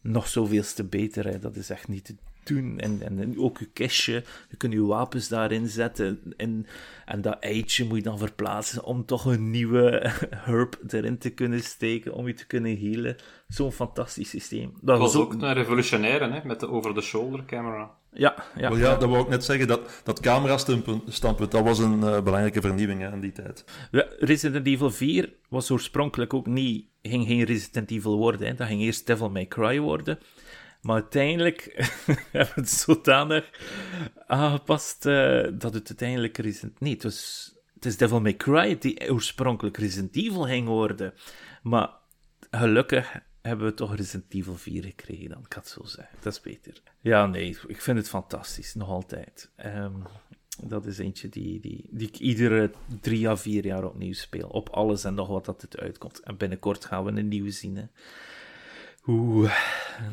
Speaker 1: nog zoveel te beter. Hè. Dat is echt niet te doen. En, en, ook je kistje, je kunt je wapens daarin zetten. En, en dat eitje moet je dan verplaatsen om toch een nieuwe herb erin te kunnen steken, om je te kunnen healen. Zo'n fantastisch systeem.
Speaker 3: Dat was ook een revolutionaire, hè, met de over-the-shoulder camera.
Speaker 1: Ja, ja.
Speaker 2: ja, dat wou ik net zeggen. Dat, dat camera-standpunt, dat was een uh, belangrijke vernieuwing hè, in die tijd.
Speaker 1: Resident Evil 4 was oorspronkelijk ook niet... ging geen Resident Evil worden. Hè. Dat ging eerst Devil May Cry worden. Maar uiteindelijk hebben we het zodanig aangepast uh, dat het uiteindelijk Resident... Nee, het, was, het is Devil May Cry die oorspronkelijk Resident Evil ging worden. Maar gelukkig hebben we toch Resident Evil 4 gekregen, dan kan het zo zeggen. Dat is beter. Ja, nee, ik vind het fantastisch, nog altijd. Um, dat is eentje die, die, die ik iedere drie à vier jaar opnieuw speel. Op alles en nog wat dat het uitkomt. En binnenkort gaan we een nieuwe zien. Hè. Oeh.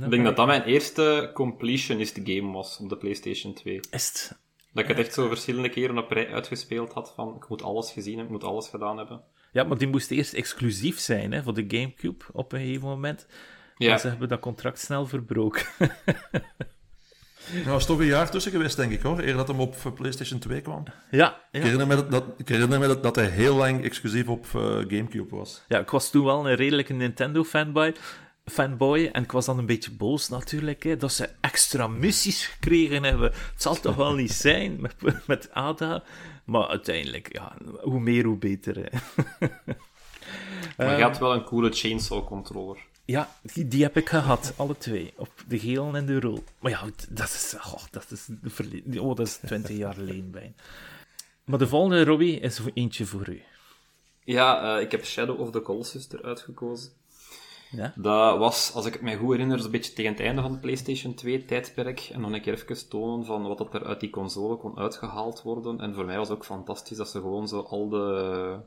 Speaker 3: Ik denk dat dat mijn eerste completionist game was op de PlayStation 2.
Speaker 1: Is het?
Speaker 3: Dat ik het echt zo verschillende keren op rij uitgespeeld had van ik moet alles gezien hebben, ik moet alles gedaan hebben.
Speaker 1: Ja, maar die moest eerst exclusief zijn hè, voor de Gamecube op een gegeven moment. Ja. Maar ze hebben dat contract snel verbroken.
Speaker 2: Er was toch een jaar tussen geweest, denk ik hoor, eer dat hem op PlayStation 2 kwam.
Speaker 1: Ja. ja.
Speaker 2: Ik, herinner me dat, ik herinner me dat, dat hij heel lang exclusief op uh, Gamecube was.
Speaker 1: Ja, ik was toen wel een redelijke Nintendo-fanboy fanboy. En ik was dan een beetje boos natuurlijk, hè, dat ze extra missies gekregen hebben. Het zal toch wel niet zijn met, met Ada. Maar uiteindelijk, ja, hoe meer, hoe beter. Hè.
Speaker 3: Maar je had wel een coole chainsaw controller.
Speaker 1: Ja, die, die, heb ik gehad, alle twee. Op de geel en de rol. Maar ja, dat is, oh, dat is, oh, dat is 20 jaar geleden. Maar de volgende, Robbie, is eentje voor u.
Speaker 3: Ja, uh, ik heb Shadow of the Colossus eruit gekozen.
Speaker 1: Ja?
Speaker 3: Dat was, als ik het mij goed herinner, zo'n beetje tegen het einde van het PlayStation 2-tijdperk. En dan een keer even tonen van wat dat er uit die console kon uitgehaald worden. En voor mij was het ook fantastisch dat ze gewoon zo al de,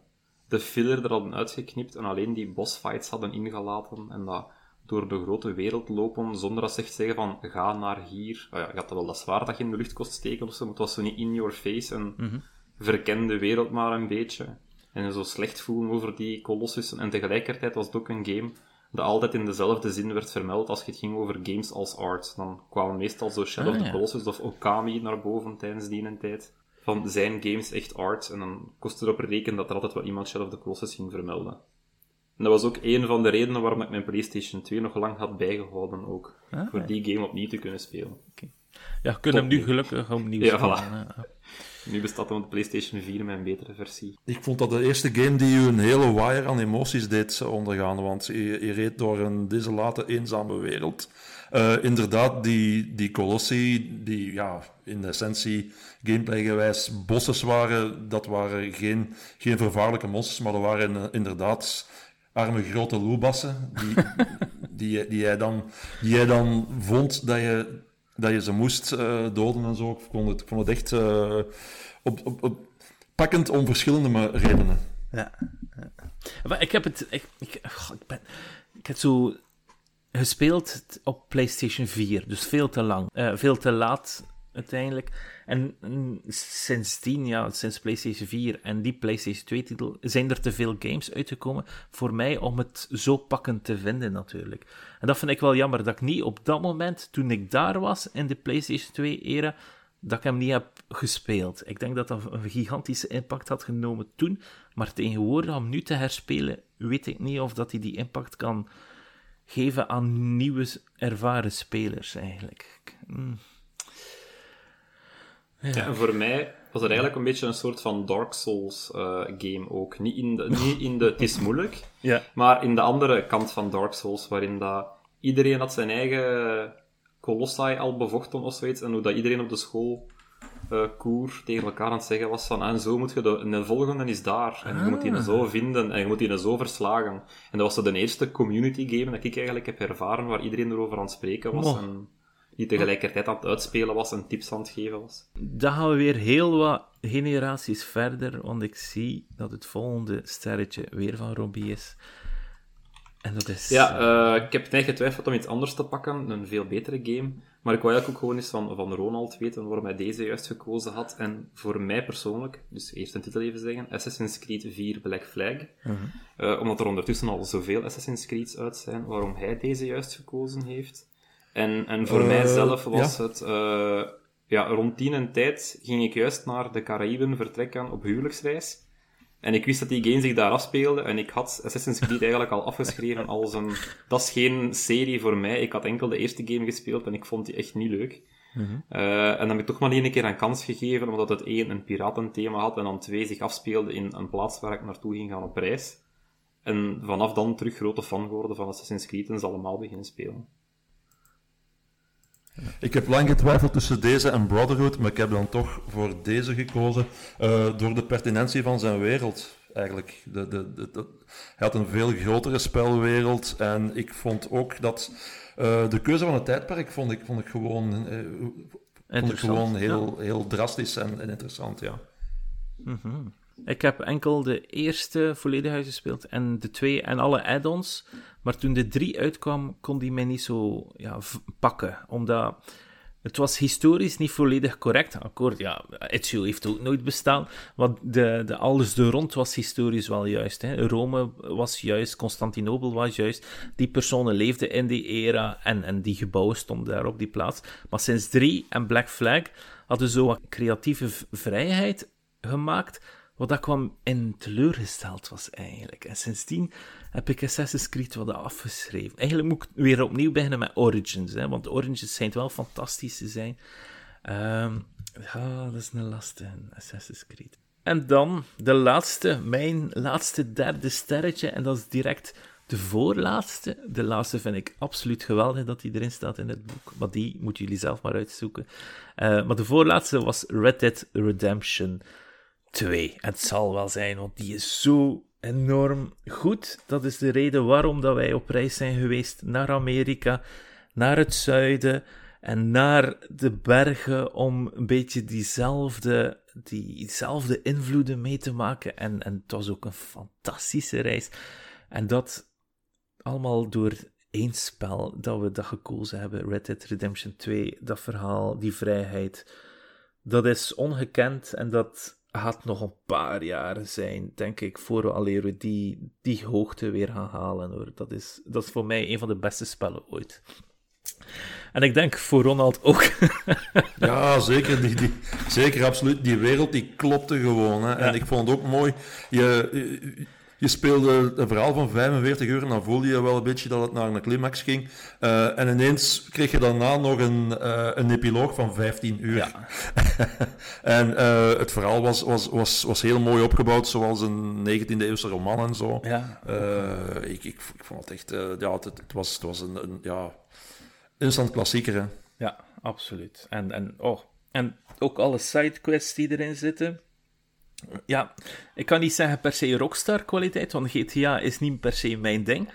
Speaker 3: de filler er hadden uitgeknipt en alleen die bossfights hadden ingelaten. En dat door de grote wereld lopen, zonder dat ze echt zeggen van, ga naar hier. Oh ja, je had wel dat zwaar dat je in de lucht kost steken of zo, maar het was zo niet in your face en
Speaker 1: Mhm.
Speaker 3: verken de wereld maar een beetje. En je zo slecht voelen over die kolossussen. En tegelijkertijd was het ook een game dat altijd in dezelfde zin werd vermeld als het ging over games als art. Dan kwamen meestal zo Shadow
Speaker 1: Ah,
Speaker 3: of the
Speaker 1: ja.
Speaker 3: Colossus of Okami naar boven tijdens die een tijd. Van zijn games echt art? En dan kost het erop rekenen dat er altijd wel iemand Shadow of the Colossus ging vermelden. En dat was ook een van de redenen waarom ik mijn PlayStation 2 nog lang had bijgehouden ook.
Speaker 1: Ah,
Speaker 3: voor
Speaker 1: ja.
Speaker 3: die game opnieuw te kunnen spelen.
Speaker 1: Ja, we kunnen hem nu gelukkig opnieuw
Speaker 3: Ja,
Speaker 1: spelen,
Speaker 3: voilà. Nu bestaat dan de PlayStation 4 met een betere versie.
Speaker 2: Ik vond dat de eerste game die u een hele wire aan emoties deed ondergaan, want je, je reed door een desolate, eenzame wereld. Eh, inderdaad, die, die Colossi, die ja, in essentie gameplaygewijs bosses waren, dat waren geen, geen vervaarlijke monsters, maar dat waren eh, inderdaad arme grote loebassen, die, die, die, jij dan, die jij dan vond dat je, dat je ze moest eh, doden en zo. Ik vond het, ik vond het echt eh, op, op, op, pakkend om verschillende redenen.
Speaker 1: Ja. ja. Maar ik heb het... Ik, ik, ben, ik heb zo gespeeld op PlayStation 4, dus veel te lang. Eh, veel te laat, uiteindelijk. En mm, sindsdien, ja, sinds PlayStation 4 en die PlayStation 2-titel, zijn er te veel games uitgekomen voor mij om het zo pakkend te vinden, natuurlijk. En dat vind ik wel jammer, dat ik niet op dat moment, toen ik daar was, in de PlayStation 2-era, dat ik hem niet heb gespeeld. Ik denk dat dat een gigantische impact had genomen toen, maar tegenwoordig, om nu te herspelen, weet ik niet of dat hij die impact kan geven aan nieuwe, ervaren spelers, eigenlijk. Mm.
Speaker 3: Ja, en voor mij was het eigenlijk een beetje een soort van Dark Souls eh, game ook. Niet in, de, niet in de... Het is moeilijk,
Speaker 1: Ja.
Speaker 3: maar in de andere kant van Dark Souls, waarin dat iedereen had zijn eigen Colossi al bevochten of zoiets, en hoe dat iedereen op de school eh, koer tegen elkaar aan het zeggen was van, en zo moet je de, en de volgende is daar, en je moet die zo vinden, en je moet die zo verslagen. En dat was de eerste community game dat ik eigenlijk heb ervaren, waar iedereen erover aan het spreken was, en die tegelijkertijd aan het uitspelen was en tips aan het geven was.
Speaker 1: Dan gaan we weer heel wat generaties verder, want ik zie dat het volgende sterretje weer van Robbie is. En dat is...
Speaker 3: Ja, eh, ik heb net getwijfeld om iets anders te pakken, een veel betere game. Maar ik wou eigenlijk ook gewoon eens van, van Ronald weten waarom hij deze juist gekozen had. En voor mij persoonlijk, dus eerst een titel even zeggen, Assassin's Creed 4 Black Flag. Eh, omdat er ondertussen al zoveel Assassin's Creeds uit zijn, waarom hij deze juist gekozen heeft. En, en voor
Speaker 2: Eh,
Speaker 3: mijzelf was
Speaker 2: ja.
Speaker 3: het... eh, ja, rond die een tijd ging ik juist naar de Caraïben vertrekken op huwelijksreis. En ik wist dat die game zich daar afspeelde en ik had Assassin's Creed eigenlijk al afgeschreven als een... Dat is geen serie voor mij. Ik had enkel de eerste game gespeeld en ik vond die echt niet leuk. Eh, en dan heb ik toch maar één keer een kans gegeven, omdat het één een piratenthema had en dan twee zich afspeelde in een plaats waar ik naartoe ging gaan op reis. En vanaf dan terug grote fan geworden van Assassin's Creed en ze allemaal beginnen spelen.
Speaker 2: Ik heb lang getwijfeld tussen deze en Brotherhood, maar ik heb dan toch voor deze gekozen eh, door de pertinentie van zijn wereld. Eigenlijk. De, de, de, hij had een veel grotere spelwereld en ik vond ook dat eh, de keuze van het tijdperk vond ik, vond ik gewoon, eh, vond ik gewoon heel, heel drastisch en, en interessant. Ja.
Speaker 1: Ik heb enkel de eerste volledig uitgespeeld en de twee en alle add-ons. Maar toen de drie uitkwam, kon die mij niet zo ja, pakken. Omdat het was historisch niet volledig correct. Akkoord, ja, Ezio heeft ook nooit bestaan. Want de, de alles er rond was historisch wel juist. Hè. Rome was juist, Constantinopel was juist. Die personen leefden in die era en, en die gebouwen stonden daar op die plaats. Maar sinds drie en Black Flag hadden zo wat creatieve vrijheid gemaakt, wat dat kwam in teleurgesteld was eigenlijk. En sindsdien heb ik Assassin's Creed wat afgeschreven. Eigenlijk moet ik weer opnieuw beginnen met Origins, hè, want Origins schijnt wel fantastisch te zijn. Ja, dat is een lastige, Assassin's Creed. En dan de laatste, mijn laatste derde sterretje, en dat is direct de voorlaatste. De laatste vind ik absoluut geweldig dat die erin staat in het boek, maar die moeten jullie zelf maar uitzoeken. Eh, maar de voorlaatste was Red Dead Redemption 2. En het zal wel zijn, want die is zo enorm goed. Dat is de reden waarom dat wij op reis zijn geweest naar Amerika, naar het zuiden en naar de bergen om een beetje diezelfde, diezelfde invloeden mee te maken. En, en het was ook een fantastische reis. En dat allemaal door één spel dat we dat gekozen hebben, Red Dead Redemption 2, dat verhaal, die vrijheid, dat is ongekend en dat gaat nog een paar jaar zijn, denk ik, voor we alleen die, die hoogte weer gaan halen. Hoor. Dat, is, dat is voor mij een van de beste spellen ooit. En ik denk voor Ronald ook.
Speaker 2: ja, zeker. Die, die, zeker, absoluut. Die wereld die klopte gewoon. Hè. En ik vond het ook mooi. Je, je speelde een verhaal van 45 uur en dan voelde je wel een beetje dat het naar een climax ging. Uh, en ineens kreeg je daarna nog een, uh, een epiloog van 15 uur. Ja. en uh, het verhaal was, was, was, was heel mooi opgebouwd, zoals een 19e-eeuwse roman en zo. Ja. Ik, ik, ik, vond het echt... ja, het, het, was, het was een, een ja, instant klassieker. Hè.
Speaker 1: Ja, absoluut. En, en, oh, en ook alle sidequests die erin zitten ja, ik kan niet zeggen per se rockstar kwaliteit, want GTA is niet per se mijn ding.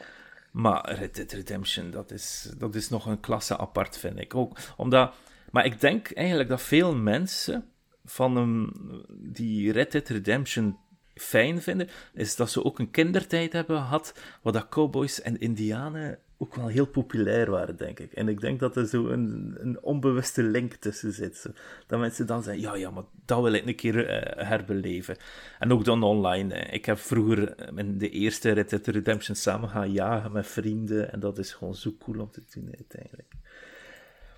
Speaker 1: Maar Red Dead Redemption, dat is, dat is nog een klasse apart, vind ik ook. Omdat, maar ik denk eigenlijk dat veel mensen van die Red Dead Redemption fijn vinden, is dat ze ook een kindertijd hebben gehad, waar dat cowboys en indianen ook wel heel populair waren, denk ik. En ik denk dat er zo een, een onbewuste link tussen zit. Dat mensen dan zeggen, ja, ja, maar dat wil ik een keer uh, herbeleven. En ook dan online. Ik heb vroeger in de eerste Red Dead Redemption samen gaan jagen met vrienden. En dat is gewoon zo cool om te doen, uiteindelijk.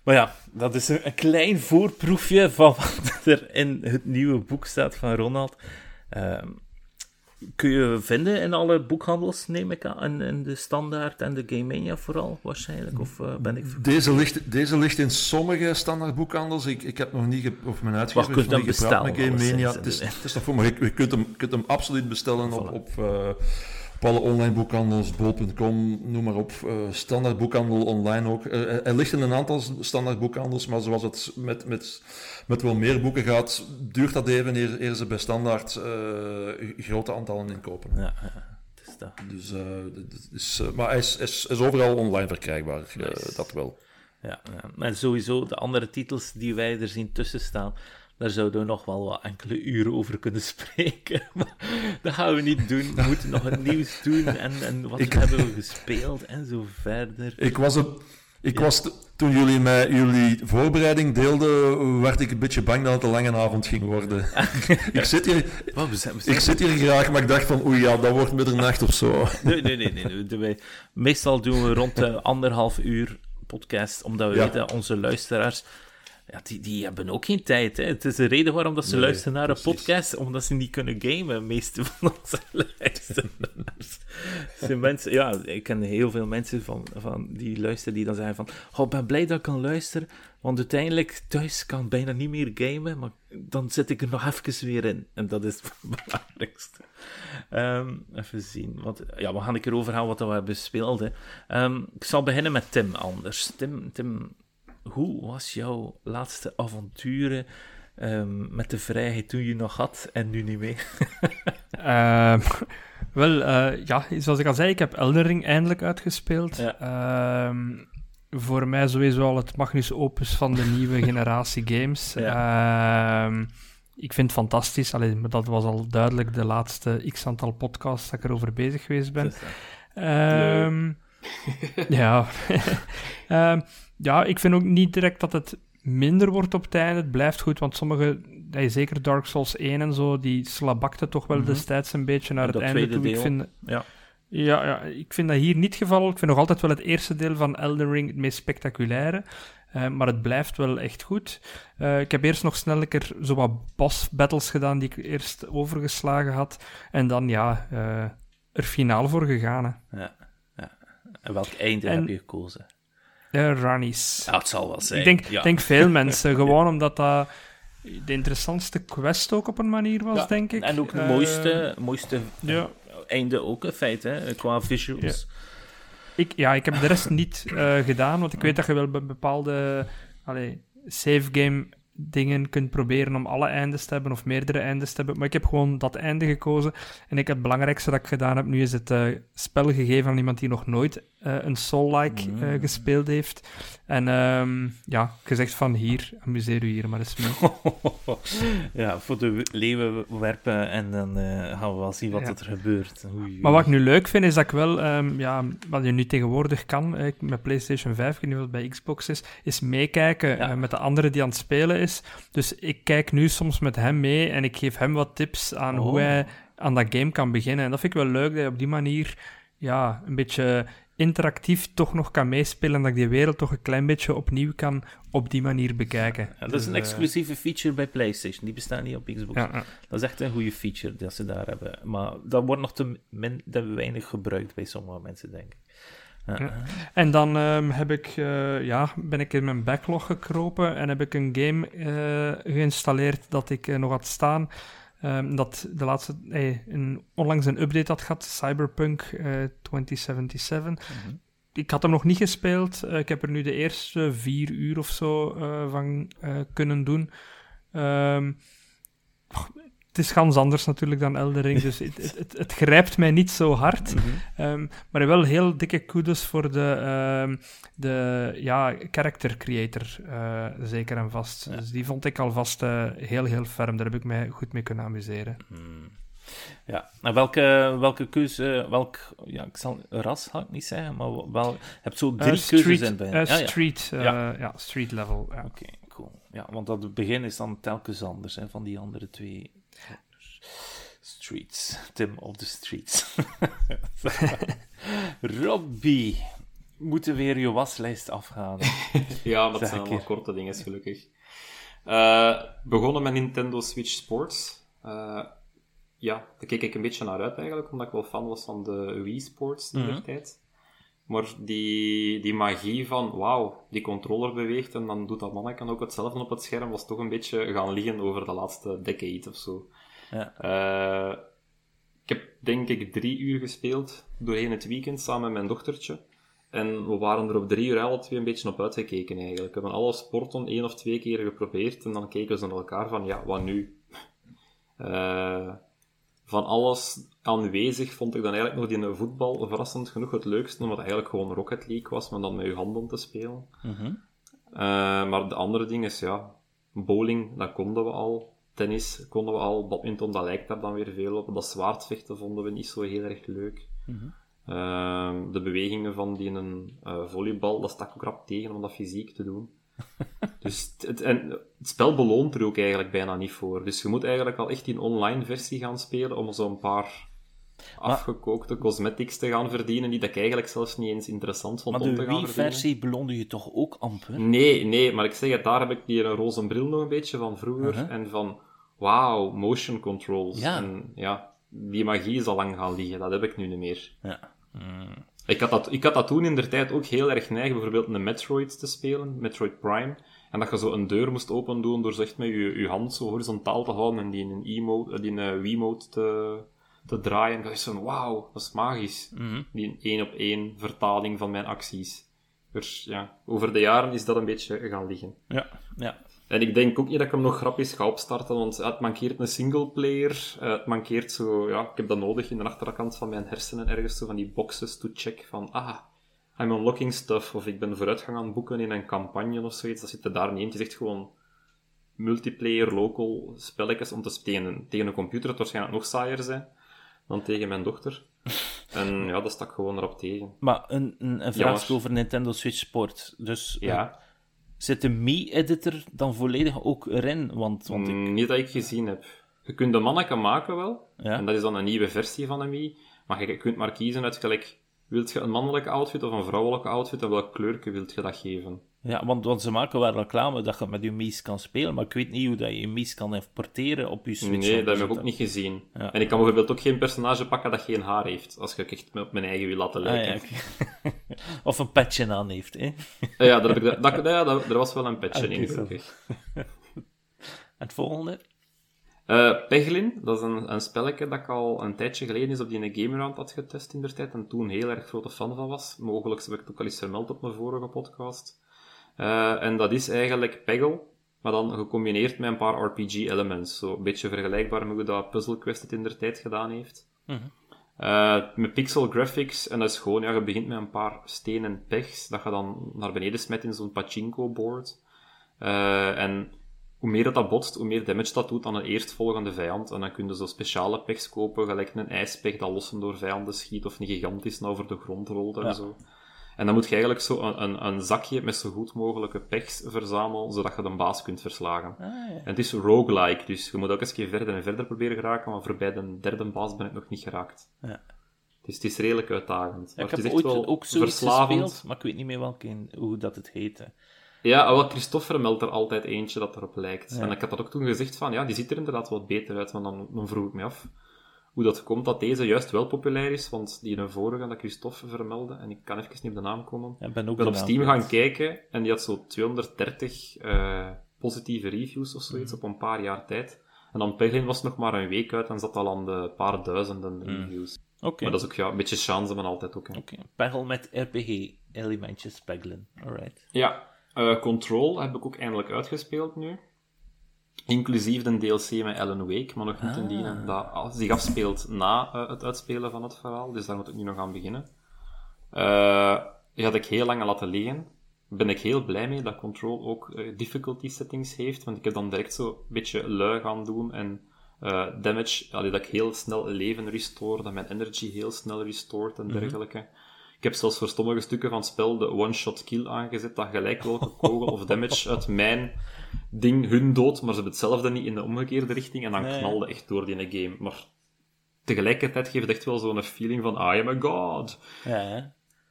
Speaker 1: Maar ja, dat is een, klein voorproefje van wat er in het nieuwe boek staat van Ronald. Um, kun je vinden in alle boekhandels, neem ik aan. In, de standaard en de Game Mania vooral, waarschijnlijk. Of uh, ben ik
Speaker 2: deze ligt, deze ligt in sommige standaard boekhandels. Ik, ik heb nog niet, of mijn uitgever heeft nog niet gepraat met Game Mania. Het is, het is voor, maar je, kunt, hem, kunt hem absoluut bestellen op... op uh, op alle online boekhandels, bol.com, noem maar op, uh, standaard boekhandel online ook. Uh, er ligt in een aantal standaard boekhandels, maar zoals het met, met met wel meer boeken gaat, duurt dat even eer, eer ze bij standaard grote aantallen inkopen. Ja, ja. is dat. Dus, is, maar hij is, is, is, overal online verkrijgbaar, nice. dat wel.
Speaker 1: Ja, ja, en sowieso de andere titels die wij er zien tussen staan, daar zouden we nog wel wat enkele uren over kunnen spreken. Maar dat gaan we niet doen. We moeten nog het nieuws doen en, en wat ik... hebben we gespeeld en zo verder.
Speaker 2: Ik was ik was, toen jullie mij jullie voorbereiding deelden, werd ik een beetje bang dat het een lange avond ging worden. ik, zit hier, ik zit hier graag, maar ik dacht van, oei ja, dat wordt middernacht of zo.
Speaker 1: nee, nee, nee. nee, nee. Meestal doen we rond de anderhalf uur podcast, omdat we weten dat onze luisteraars ja, die, die hebben ook geen tijd. Hè. Het is de reden waarom dat ze luisteren naar een podcast, omdat ze niet kunnen gamen, meeste van onze luisteraars. Zijn mensen, ja, ik ken heel veel mensen van, van die luisteren die dan zeggen van, oh, ik ben blij dat ik kan luisteren, want uiteindelijk thuis kan ik bijna niet meer gamen, maar dan zit ik er nog even weer in. En dat is het belangrijkste. Ehm, even zien. Wat, ja, we gaan ik erover gaan wat we hebben gespeeld. Hè. Um, ik zal beginnen met Tim anders. Tim, Tim hoe was jouw laatste avonturen um, met de vrijheid toen je nog had en nu niet meer?
Speaker 4: uh, wel, uh, ja, zoals ik al zei, ik heb Eldering eindelijk uitgespeeld. Ja. Uh, voor mij sowieso al het magnus opus van de nieuwe generatie games. Ja. Ehm, ik vind het fantastisch. Alleen, maar dat was al duidelijk de laatste x aantal podcasts dat ik erover bezig geweest ben. Um, ja. um, ja, ik vind ook niet direct dat het minder wordt op het einde. Het blijft goed, want sommige, zeker Dark Souls 1 en zo, die slabakte toch wel mm -hmm. destijds een beetje naar het einde toe. Ik vind, ja. Ja, ja, ik vind dat hier niet het geval. Ik vind nog altijd wel het eerste deel van Elden Ring het meest spectaculaire. Uh, maar het blijft wel echt goed. Uh, ik heb eerst nog snel zo wat boss battles gedaan die ik eerst overgeslagen had. En dan ja, uh, er finaal voor gegaan.
Speaker 1: Ja, ja. En welk einde en, heb je gekozen?
Speaker 4: De Rannies.
Speaker 1: Ja, het zal wel zijn.
Speaker 4: Ik denk, ja. denk veel mensen, gewoon omdat dat de interessantste quest ook op een manier was, ja, denk ik.
Speaker 1: En ook de mooiste, uh, mooiste ja. einde ook, in feite, qua visuals.
Speaker 4: Ik, ja, ik heb de rest niet uh, gedaan, want ik weet dat je wel bepaalde allee, save game dingen kunt proberen om alle eindes te hebben of meerdere eindes te hebben. Maar ik heb gewoon dat einde gekozen. En ik, het belangrijkste dat ik gedaan heb nu is het uh, spel gegeven aan iemand die nog nooit een Soul-like uh, gespeeld heeft. En um, ja, gezegd van hier, amuseer u hier maar eens mee.
Speaker 1: ja, voor de leeuwen werpen en dan gaan we wel zien wat ja. er gebeurt. Oei,
Speaker 4: maar wat ik nu leuk vind, is dat ik wel, um, ja, wat je nu tegenwoordig kan, met PlayStation 5, ik weet niet wat bij Xbox is, is meekijken ja. met de anderen die aan het spelen is. Dus ik kijk nu soms met hem mee en ik geef hem wat tips aan oh. hoe hij aan dat game kan beginnen. En dat vind ik wel leuk, dat je op die manier ja, een beetje interactief toch nog kan meespelen en dat ik die wereld toch een klein beetje opnieuw kan op die manier bekijken.
Speaker 1: Ja, dat is een exclusieve feature bij PlayStation, die bestaat niet op Xbox. Ja, ja. Dat is echt een goede feature dat ze daar hebben. Maar dat wordt nog te, min, te weinig gebruikt bij sommige mensen, denk ik.
Speaker 4: Ja. En dan um, heb ik, uh, ja, ben ik in mijn backlog gekropen en heb ik een game uh, geïnstalleerd dat ik uh, nog had staan. Um, dat de laatste, hey, een, onlangs een update had gehad, Cyberpunk 2077. Mm -hmm. Ik had hem nog niet gespeeld. ik heb er nu de eerste vier uur of zo van kunnen doen. Um, het is gans anders natuurlijk dan Eldering, dus het, het, het, grijpt mij niet zo hard. Mm -hmm. um, maar wel heel dikke kudos voor de, um, de ja, character creator, uh, zeker en vast. Ja. Dus die vond ik alvast uh, heel, heel ferm. Daar heb ik mij goed mee kunnen amuseren.
Speaker 1: Mm. Ja, en welke, welke keuze, welk, ja, ik zal ras ga ik niet zeggen, maar wel, je hebt zo drie uh,
Speaker 4: street,
Speaker 1: keuzes in bij.
Speaker 4: ja, ja. Street, ja. ja. street level.
Speaker 1: Oké, okay, cool. Ja, want dat het begin is dan telkens anders hè, van die andere twee Streets. Tim of the streets. Robbie, moeten weer je waslijst afgaan.
Speaker 3: ja, dat zijn allemaal korte dingen, gelukkig. Uh, begonnen met Nintendo Switch Sports. Uh, ja, daar keek ik een beetje naar uit eigenlijk, omdat ik wel fan was van de Wii Sports in mm -hmm. tijd. Maar die, die magie van, wauw, die controller beweegt en dan doet dat manneken ook hetzelfde op het scherm, was toch een beetje gaan liggen over de laatste decade of zo.
Speaker 1: Ja.
Speaker 3: Uh, ik heb denk ik drie uur gespeeld doorheen het weekend samen met mijn dochtertje. En we waren er op drie uur alle twee een beetje op uitgekeken eigenlijk. We hebben alle sporten één of twee keer geprobeerd en dan keken ze naar elkaar van, ja, wat nu? Uh, van alles aanwezig vond ik dan eigenlijk nog die voetbal verrassend genoeg het leukste, omdat het eigenlijk gewoon Rocket League was, maar dan met je handen te spelen.
Speaker 1: Mm -hmm.
Speaker 3: uh, maar de andere dingen is, ja, bowling, dat konden we al. Tennis konden we al, badminton, dat lijkt daar dan weer veel op. Dat zwaardvechten vonden we niet zo heel erg leuk.
Speaker 1: Mm -hmm.
Speaker 3: uh, de bewegingen van die een uh, volleybal, dat stak ook rap tegen om dat fysiek te doen. dus het, en het spel beloont er ook eigenlijk bijna niet voor. Dus je moet eigenlijk al echt in online versie gaan spelen om zo'n paar afgekookte cosmetics te gaan verdienen, die dat ik eigenlijk zelfs niet eens interessant vond
Speaker 1: maar
Speaker 3: om te gaan
Speaker 1: verdienen. Maar de Wii-versie beloonde je toch ook amper?
Speaker 3: Nee, nee, maar ik zeg het, daar heb ik die roze bril nog een beetje van vroeger,
Speaker 1: Uh-huh.
Speaker 3: uh -huh. en van, wauw, motion controls.
Speaker 1: Ja.
Speaker 3: En ja, die magie is al lang gaan liggen, dat heb ik nu niet meer.
Speaker 1: Ja. Mm.
Speaker 3: Ik had, dat, ik had dat toen in der tijd ook heel erg neig, bijvoorbeeld een Metroid te spelen, Metroid Prime. En dat je zo een deur moest open doen door zo echt met je, je hand zo horizontaal te houden en die in een die in een Wiimote te, te draaien. Dat is zo'n wauw, dat is magisch.
Speaker 1: Mm -hmm.
Speaker 3: Die één op één vertaling van mijn acties. Dus ja, over de jaren is dat een beetje gaan liggen.
Speaker 1: Ja, ja.
Speaker 3: En ik denk ook niet dat ik hem nog grappig ga opstarten, want het mankeert een singleplayer. Uh, het mankeert zo, ja, ik heb dat nodig in de achterkant van mijn hersenen ergens, zo van die boxes to check van, ah, I'm unlocking stuff, of ik ben vooruitgang aan het boeken in een campagne of zoiets. Dat zit er daar niet in. Het is echt gewoon multiplayer, local spelletjes om te spelen. Tegen een computer het waarschijnlijk nog saaier zijn dan tegen mijn dochter. En ja, dat stak gewoon erop tegen.
Speaker 1: Maar een, een, een vraag over Nintendo Switch Sport. Dus
Speaker 3: ja.
Speaker 1: Uh, zit de Mii-editor dan volledig ook erin? Want, want ik...
Speaker 3: Niet dat ik gezien heb. Je kunt de manneken maken wel.
Speaker 1: Ja.
Speaker 3: En dat is dan een nieuwe versie van de Mii. Maar je kunt maar kiezen uit gelijk... Wilt je een mannelijke outfit of een vrouwelijke outfit? En welk kleurje wilt je dat geven?
Speaker 1: Ja, want, want ze maken wel reclame dat je met je Mies kan spelen, maar ik weet niet hoe dat je je Mies kan importeren op je Switch.
Speaker 3: Nee, dat heb ik ook niet gezien. Ja. En ik kan bijvoorbeeld ook geen personage pakken dat geen haar heeft, als ik echt op mijn eigen wil laten lijken.
Speaker 1: Ah, ja, okay. of een petje aan heeft, hè?
Speaker 3: ja, dat heb ik, dat, dat, ja, dat, er was wel een petje okay, in, gelukkig.
Speaker 1: Het volgende?
Speaker 3: Uh, Peglin, dat is een, een spelletje dat ik al een tijdje geleden is op die Gamerand had getest in der tijd en toen heel erg grote fan van was. Mogelijk heb ik het ook al eens vermeld op mijn vorige podcast. Uh, en dat is eigenlijk Peggle, maar dan gecombineerd met een paar RPG-elements. Zo een beetje vergelijkbaar met hoe dat Puzzle Quest het in der tijd gedaan heeft. Uh, met pixel graphics, en dat is gewoon, ja, je begint met een paar stenen pechs, dat je dan naar beneden smet in zo'n pachinko-board. Uh, en hoe meer dat, dat botst, hoe meer damage dat doet aan een eerstvolgende vijand. En dan kun je zo speciale pechs kopen, gelijk een ijspech dat lossen door vijanden schiet, of een gigantisch nou over de grond rolt en
Speaker 1: Ja.
Speaker 3: zo. En dan moet je eigenlijk zo een, een, een zakje met zo goed mogelijke pechs verzamelen, zodat je de baas kunt verslagen.
Speaker 1: Ah, ja.
Speaker 3: En het is roguelike, dus je moet ook eens een keer verder en verder proberen geraken, maar voorbij de derde baas ben ik nog niet geraakt.
Speaker 1: Ja.
Speaker 3: Dus het is redelijk uitdagend. Maar
Speaker 1: ik
Speaker 3: het is
Speaker 1: heb
Speaker 3: echt
Speaker 1: ooit
Speaker 3: wel
Speaker 1: ook zoiets
Speaker 3: verslavend.
Speaker 1: gespeeld, maar ik weet niet meer welke, hoe dat het heette.
Speaker 3: Ja, wel, Christopher meldt er altijd eentje dat erop lijkt.
Speaker 1: Ja.
Speaker 3: En ik had dat ook toen gezegd van, ja, die ziet er inderdaad wat beter uit, maar dan, dan vroeg ik me af hoe dat komt dat deze juist wel populair is, want die een vorige dat Christophe vermeldde, en ik kan even niet op de naam komen.
Speaker 1: Ja, ik ben ook
Speaker 3: ben op
Speaker 1: naam
Speaker 3: Steam gaan kijken en die had zo 230 eh, positieve reviews of zoiets
Speaker 1: Mhm.
Speaker 3: op een paar jaar tijd. En dan Peglin was nog maar een week uit en zat al aan de paar duizenden
Speaker 1: Mhm.
Speaker 3: reviews.
Speaker 1: Oké,
Speaker 3: Maar dat is ook ja, een beetje chance, maar altijd ook.
Speaker 1: oké. Pegel met RPG-elementjes pegelen. Alright.
Speaker 3: Ja, eh, Control heb ik ook eindelijk uitgespeeld nu. Inclusief de DLC met Alan Wake, maar nog niet in die
Speaker 1: Ah.
Speaker 3: dat zich afspeelt na eh, het uitspelen van het verhaal. Dus daar moet ik nu nog aan beginnen. Eh die had ik heel lang laten liggen. Ben ik heel blij mee dat Control ook eh, difficulty settings heeft, want ik heb dan direct zo een beetje lui gaan doen en damage, allee, dat ik heel snel leven restore, dat mijn energy heel snel restored en dergelijke. Ik heb zelfs voor sommige stukken van het spel de one-shot kill aangezet, dat gelijk welke kogel of damage uit mijn ding hun dood, maar ze hebben hetzelfde niet in de omgekeerde richting, en dan
Speaker 1: Nee.
Speaker 3: knalde echt door die game. Maar tegelijkertijd geeft het echt wel zo'n feeling van, I am a god.
Speaker 1: Ja, hè?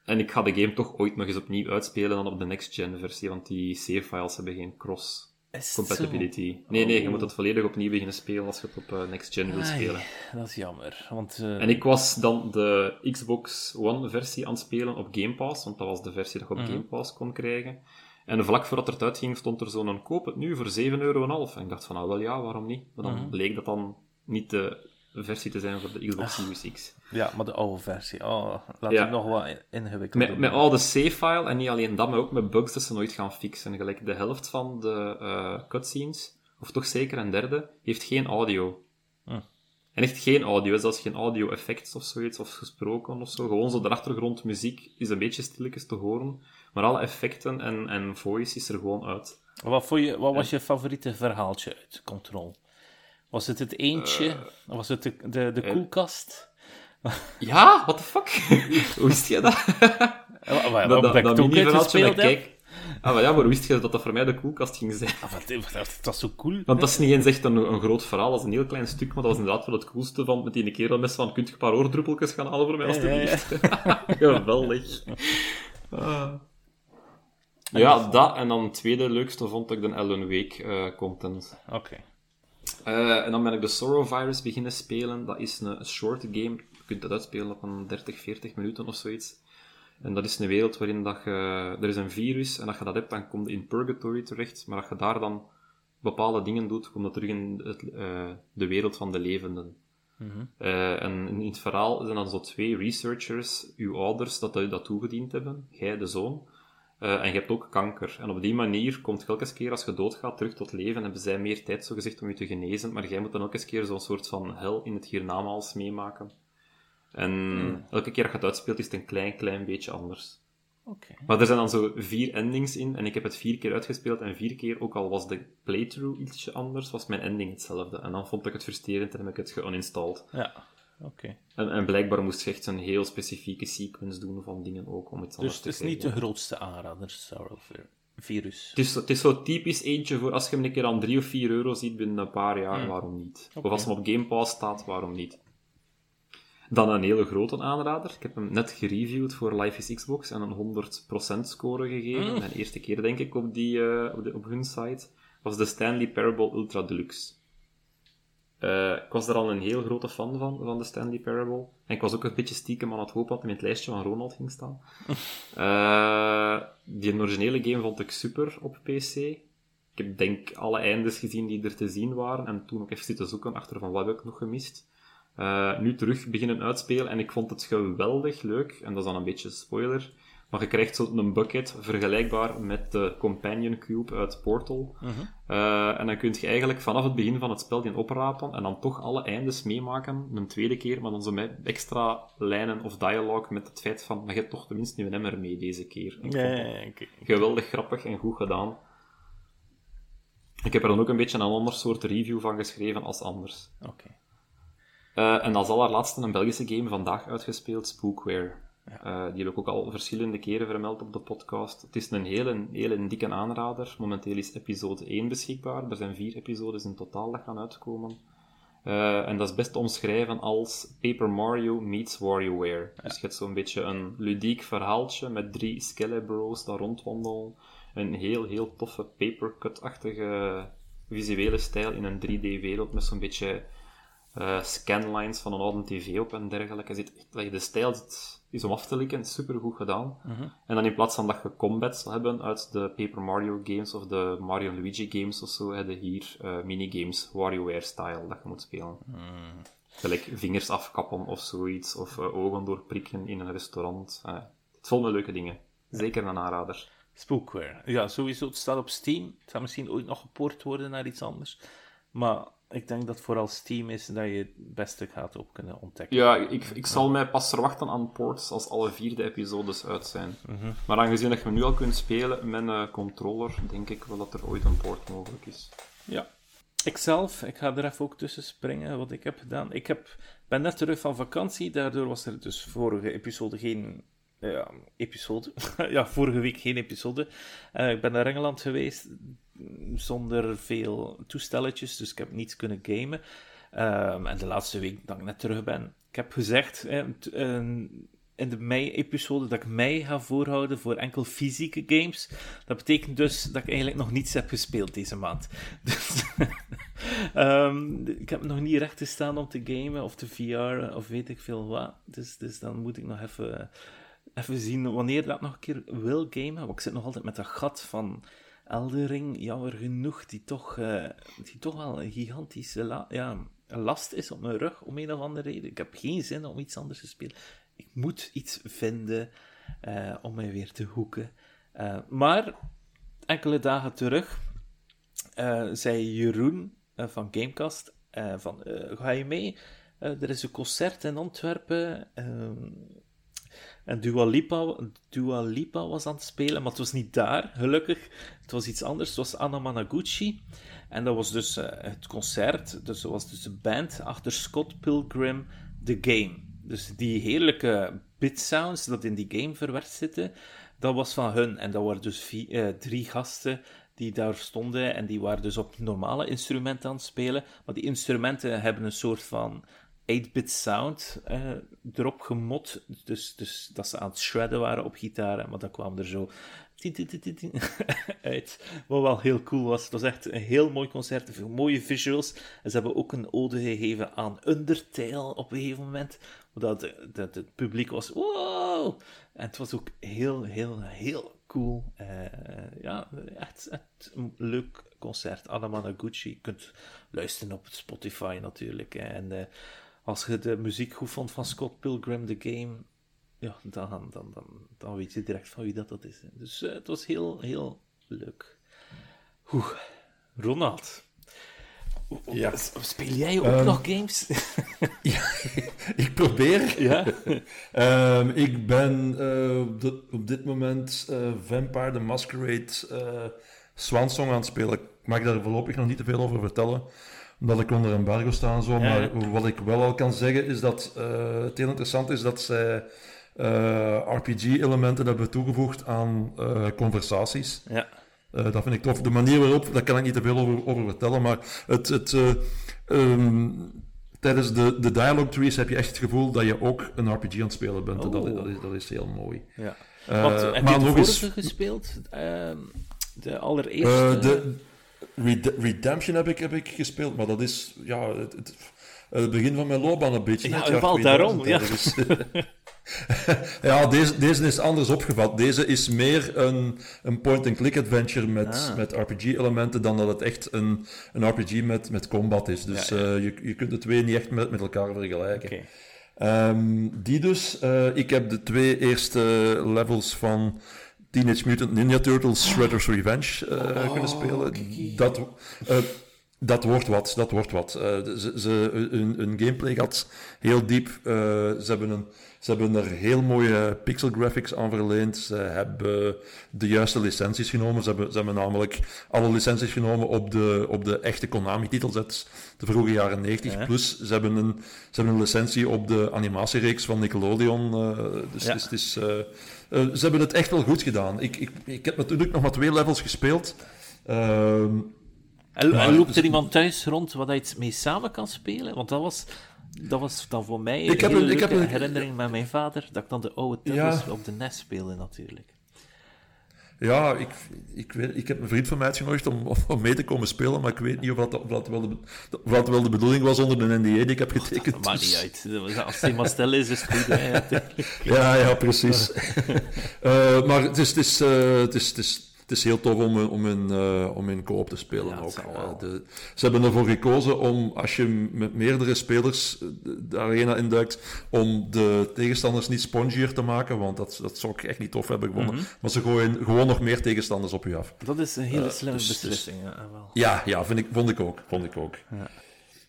Speaker 3: En ik ga de game toch ooit nog eens opnieuw uitspelen dan op de next-gen versie, want die save-files hebben geen cross compatibility. Nee, nee, je
Speaker 1: Oh.
Speaker 3: moet het volledig opnieuw beginnen spelen als je het op eh, next-gen
Speaker 1: zo?
Speaker 3: wilt
Speaker 1: Ai,
Speaker 3: spelen.
Speaker 1: dat is jammer. Want, eh,
Speaker 3: En ik was dan de Xbox One versie aan het spelen op Game Pass, want dat was de versie dat je op
Speaker 1: Mhm.
Speaker 3: Game Pass kon krijgen. En vlak voordat het eruit ging, stond er zo'n koop het nu voor 7,5 euro. En ik dacht van, nou wel ja, waarom niet? Maar dan
Speaker 1: Mhm.
Speaker 3: bleek dat dan niet de versie te zijn voor de Xbox Series X.
Speaker 1: Ja, maar de oude versie. Oh, laat
Speaker 3: Ja.
Speaker 1: nog wat ingewikkeld
Speaker 3: Met, met al de save-file, en niet alleen dat, maar ook met bugs dat ze nooit gaan fixen. Gelijk de helft van de eh, cutscenes, of toch zeker een derde, heeft geen audio.
Speaker 1: Hm.
Speaker 3: En echt geen audio, zelfs geen audio-effects of zoiets, of gesproken of zo. Gewoon zo de achtergrondmuziek is een beetje stilletjes te horen, maar alle effecten en, en voice is er gewoon uit.
Speaker 1: Wat, vond je, wat was je favoriete verhaaltje uit Control? Was het het eentje? was het de, de, de
Speaker 3: eh,
Speaker 1: koelkast?
Speaker 3: Ja, what the fuck? Hoe wist je dat?
Speaker 1: Well,
Speaker 3: dat
Speaker 1: omdat ik uitgespeeld heb.
Speaker 3: kijk. Ah, maar ja, maar wist je dat dat voor mij de koelkast ging zijn?
Speaker 1: Ah, wat- dat was zo cool.
Speaker 3: Want dat is niet eens echt een, een groot verhaal, dat is een heel klein stuk, maar dat was inderdaad wel het coolste van met die kerel met van, kunt je een paar oordruppeltjes gaan halen voor mij,
Speaker 1: Ja, ja, ja.
Speaker 3: alstublieft? Geweldig. Ah. Ja, dat, en dan het tweede leukste vond ik de Alan Wake eh, content.
Speaker 1: Oké.
Speaker 3: Eh, en dan ben ik de Sorrow Virus beginnen spelen. Dat is een short game. Je kunt dat uitspelen op een 30, 40 minuten of zoiets. En dat is een wereld waarin dat je, er is een virus en als je dat hebt, dan kom je in Purgatory terecht. Maar als je daar dan bepaalde dingen doet, kom je terug in het, eh, de wereld van de levenden. Eh, en in het verhaal zijn dan zo twee researchers, uw ouders, dat u dat toegediend hebben, jij de zoon. Eh, en je hebt ook kanker. En op die manier komt elke keer als je doodgaat terug tot leven en hebben zij meer tijd zo gezegd om je te genezen. Maar jij moet dan ook eens keer zo'n soort van hel in het hiernamaals meemaken. En elke keer dat je het uitspeelt is het een klein, klein beetje anders.
Speaker 1: Oké.
Speaker 3: Maar er zijn dan zo vier endings in en ik heb het vier keer uitgespeeld en vier keer, ook al was de playthrough ietsje anders, was mijn ending hetzelfde. En dan vond ik het frustrerend en heb ik het geuninstalled.
Speaker 1: Ja. Oké.
Speaker 3: En, en blijkbaar moest je echt een heel specifieke sequence doen van dingen ook om iets anders
Speaker 1: Dus het
Speaker 3: te
Speaker 1: is niet de grootste aanrader, Virus.
Speaker 3: Het is, het is zo typisch eentje voor als je hem een keer aan 3 of 4 euro ziet binnen een paar jaar, waarom niet? Of als hem op Game Pass staat, waarom niet? Dan een hele grote aanrader. Ik heb hem net gereviewd voor Life is Xbox en een 100% score gegeven. Mijn eerste keer, denk ik, op, die, eh, op, de, op hun site. was de Stanley Parable Ultra Deluxe. Eh, ik was er al een heel grote fan van, van de Stanley Parable. En ik was ook een beetje stiekem aan het hopen dat hij in het lijstje van Ronald ging staan. Eh, die originele game vond ik super op PC. Ik heb denk alle eindes gezien die er te zien waren. En toen ook even zitten zoeken achter van wat heb ik nog gemist. Eh, nu terug beginnen uitspelen en ik vond het geweldig leuk. En dat is dan een beetje spoiler. Maar je krijgt zo'n bucket vergelijkbaar met de Companion Cube uit Portal. Uh, en dan kun je eigenlijk vanaf het begin van het spel die oprapen en dan toch alle eindes meemaken, een tweede keer, maar dan zo met extra lijnen of dialoog met het feit van, maar je hebt toch tenminste nu een emmer mee deze keer. Ik vond. Geweldig grappig en goed gedaan. Ik heb er dan ook een beetje een ander soort review van geschreven als anders.
Speaker 1: Oké.
Speaker 3: Eh, en als allerlaatste een Belgische game vandaag uitgespeeld, Spookware. Eh, die heb ik ook al verschillende keren vermeld op de podcast. Het is een hele, hele dikke aanrader. Momenteel is episode 1 beschikbaar. Er zijn vier episodes in totaal dat gaan uitkomen. Eh, en dat is best te omschrijven als Paper Mario meets WarioWare. Dus je hebt zo'n beetje een ludiek verhaaltje met drie Skelebros daar rondwandelen. Een heel, heel toffe papercut-achtige visuele stijl in een 3D-wereld met zo'n beetje eh, scanlines van een oude tv op en dergelijke. Zit, de stijl zit, is om af te likken, super goed gedaan. En dan in plaats van dat je combats zal hebben uit de Paper Mario games of de Mario Luigi games of zo, heb je hier eh, minigames, WarioWare-style, dat je moet spelen. Gelijk vingers afkappen of zoiets, of eh, ogen doorprikken in een restaurant. Eh, het vol met leuke dingen. Zeker een aanrader.
Speaker 1: Spookware. Ja, sowieso. Het staat op Steam. Het zal misschien ooit nog gepoord worden naar iets anders. Maar ik denk dat vooral Steam is dat je het beste gaat op kunnen ontdekken.
Speaker 3: Ja, ik, ik zal mij pas verwachten aan ports als alle vier de episodes uit zijn. Maar aangezien dat je nu al kunt spelen met een controller, denk ik wel dat er ooit een port mogelijk is.
Speaker 1: Ja. Ikzelf, ik ga er even ook tussen springen wat ik heb gedaan. Ik heb, ben net terug van vakantie, daardoor was er dus vorige episode geen ja, episode. ja, vorige week geen episode. Eh, ik ben naar Engeland geweest mm, zonder veel toestelletjes, dus ik heb niets kunnen gamen. Ehm, en de laatste week dat ik net terug ben, ik heb gezegd in de mei-episode dat ik mei ga voorhouden voor enkel fysieke games. Dat betekent dus dat ik eigenlijk nog niets heb gespeeld deze maand. Dus, ehm, ik heb nog niet recht te staan om te gamen of te VR of weet ik veel wat. Dus, dus dan moet ik nog even, even zien wanneer dat nog een keer wil gamen. Want ik zit nog altijd met dat gat van Eldering, jammer genoeg, die toch, eh, die toch wel een gigantische ja, last is op mijn rug, om een of andere reden. Ik heb geen zin om iets anders te spelen. Ik moet iets vinden eh, om mij weer te hoeken. Eh, maar enkele dagen terug zei Jeroen van Gamecast van, ga je mee? Er is een concert in Antwerpen. En Dua Lipa, Dua Lipa was aan het spelen, maar het was niet daar, gelukkig. Het was iets anders. Het was Anna Managuchi. En dat was dus eh, het concert. Dus dat was dus de band achter Scott Pilgrim The Game. Dus die heerlijke bit sounds dat in die game verwerkt zitten, dat was van hun. En dat waren dus eh, drie gasten die daar stonden en die waren dus op normale instrumenten aan het spelen. Maar die instrumenten hebben een soort van 8-bit sound eh, erop gemot. Dus, dus dat ze aan het shredden waren op gitaren, maar dan kwam er zo uit. Wat wel heel cool was. Het was echt een heel mooi concert, mooie visuals. En ze hebben ook een ode gegeven aan Undertale op een gegeven moment. Dat, dat het publiek was, wow! En het was ook heel, heel, heel cool. Eh, ja, echt, echt een leuk concert. Anna Managuchi. Je kunt luisteren op Spotify natuurlijk. En eh, als je de muziek goed vond van Scott Pilgrim, The Game, ja, dan, dan, dan, dan weet je direct van wie dat, dat is. hè. Dus eh, het was heel, heel leuk. Oeh, Ronald.
Speaker 2: Ja.
Speaker 1: Speel jij ook
Speaker 2: Ehm,
Speaker 1: nog games?
Speaker 2: Ik probeer.
Speaker 1: ja?
Speaker 2: Ehm, ik ben eh, op, dit, op dit moment eh, Vampire the Masquerade eh Swansong aan het spelen. Ik mag daar voorlopig nog niet te veel over vertellen, omdat ik onder embargo sta en zo.
Speaker 1: Ja,
Speaker 2: Maar wat ik wel al kan zeggen is dat eh, het heel interessant is dat zij eh, RPG-elementen hebben toegevoegd aan eh, conversaties.
Speaker 1: ja.
Speaker 2: Dat vind ik tof. De manier waarop, daar kan ik niet te veel over, over vertellen, maar het, het, eh, ehm, tijdens de, de dialogue trees heb je echt het gevoel dat je ook een RPG aan het spelen bent. En dat,
Speaker 1: Oh.
Speaker 2: dat, is, dat is heel mooi.
Speaker 1: ja. Want, heb
Speaker 2: maar
Speaker 1: je
Speaker 2: nog eens,
Speaker 1: gespeeld? Ehm, de allereerste?
Speaker 2: de Red- Redemption heb ik, heb ik gespeeld, maar dat is ja, het, het, het begin van mijn loopbaan een beetje.
Speaker 1: Ja,
Speaker 2: het 2000
Speaker 1: daarom, ja.
Speaker 2: ja, deze, deze is anders opgevat. Deze is meer een, een point-and-click adventure met,
Speaker 1: Ah.
Speaker 2: met RPG-elementen dan dat het echt een, een RPG met, met combat is. Dus
Speaker 1: Ja, ja.
Speaker 2: eh, je, je kunt de twee niet echt met, met elkaar vergelijken. Ehm, die dus. eh, ik heb de twee eerste levels van Teenage Mutant Ninja Turtles Shredder's Revenge eh, kunnen spelen. Dat, eh, dat wordt wat, dat wordt wat. Eh, ze, ze, hun, hun gameplay gaat heel diep. Ze, hebben een, ze hebben er heel mooie pixel graphics aan verleend. Ze hebben de juiste licenties genomen. Ze hebben, ze hebben namelijk alle licenties genomen op de, op de echte Konami-titels uit de vroege jaren 90.
Speaker 1: Ja.
Speaker 2: Plus, ze hebben, een, ze hebben een licentie op de animatiereeks van Nickelodeon. dus
Speaker 1: Ja.
Speaker 2: het is... Het is eh, ze hebben het echt wel goed gedaan. Ik, ik, ik heb natuurlijk nog maar twee levels gespeeld. Ehm,
Speaker 1: En,
Speaker 2: Maar-
Speaker 1: en loopt er iemand thuis rond waar je het mee samen kan spelen? Want dat was, dat was dan voor mij een
Speaker 2: Ik heb een- ik heb een-
Speaker 1: herinnering met mijn vader, dat ik dan de oude titels op de NES speelde natuurlijk.
Speaker 2: Ja, ik, ik, weet, ik heb een vriend van mij uitgenodigd om, om- mee te komen spelen, maar ik weet niet of dat, of dat, wel, de, of dat wel de bedoeling was onder de NDA die ik heb getekend.
Speaker 1: Dat maakt
Speaker 2: dus-
Speaker 1: niet uit. Als het maar stil is, is het goed. Hè.
Speaker 2: Ja, ja, precies. Eh, maar het is, het, is, eh, het, is, het, is, is heel tof om, om, in, eh, om in co-op te spelen
Speaker 1: Ja,
Speaker 2: ook.
Speaker 1: wel.
Speaker 2: Eh, de, ze hebben ervoor gekozen om, als je met meerdere spelers eh, de, arena induikt, om de tegenstanders niet spongier te maken, want dat, dat zou ik echt niet tof hebben gevonden.
Speaker 1: Mhm.
Speaker 2: Maar ze gooien gewoon nog meer tegenstanders op je af.
Speaker 1: Dat is een hele
Speaker 2: Eh,
Speaker 1: slimme
Speaker 2: dus- dus-
Speaker 1: beslissing. Ja,
Speaker 2: ja vind ik, vond ik ook. Vond ik ook.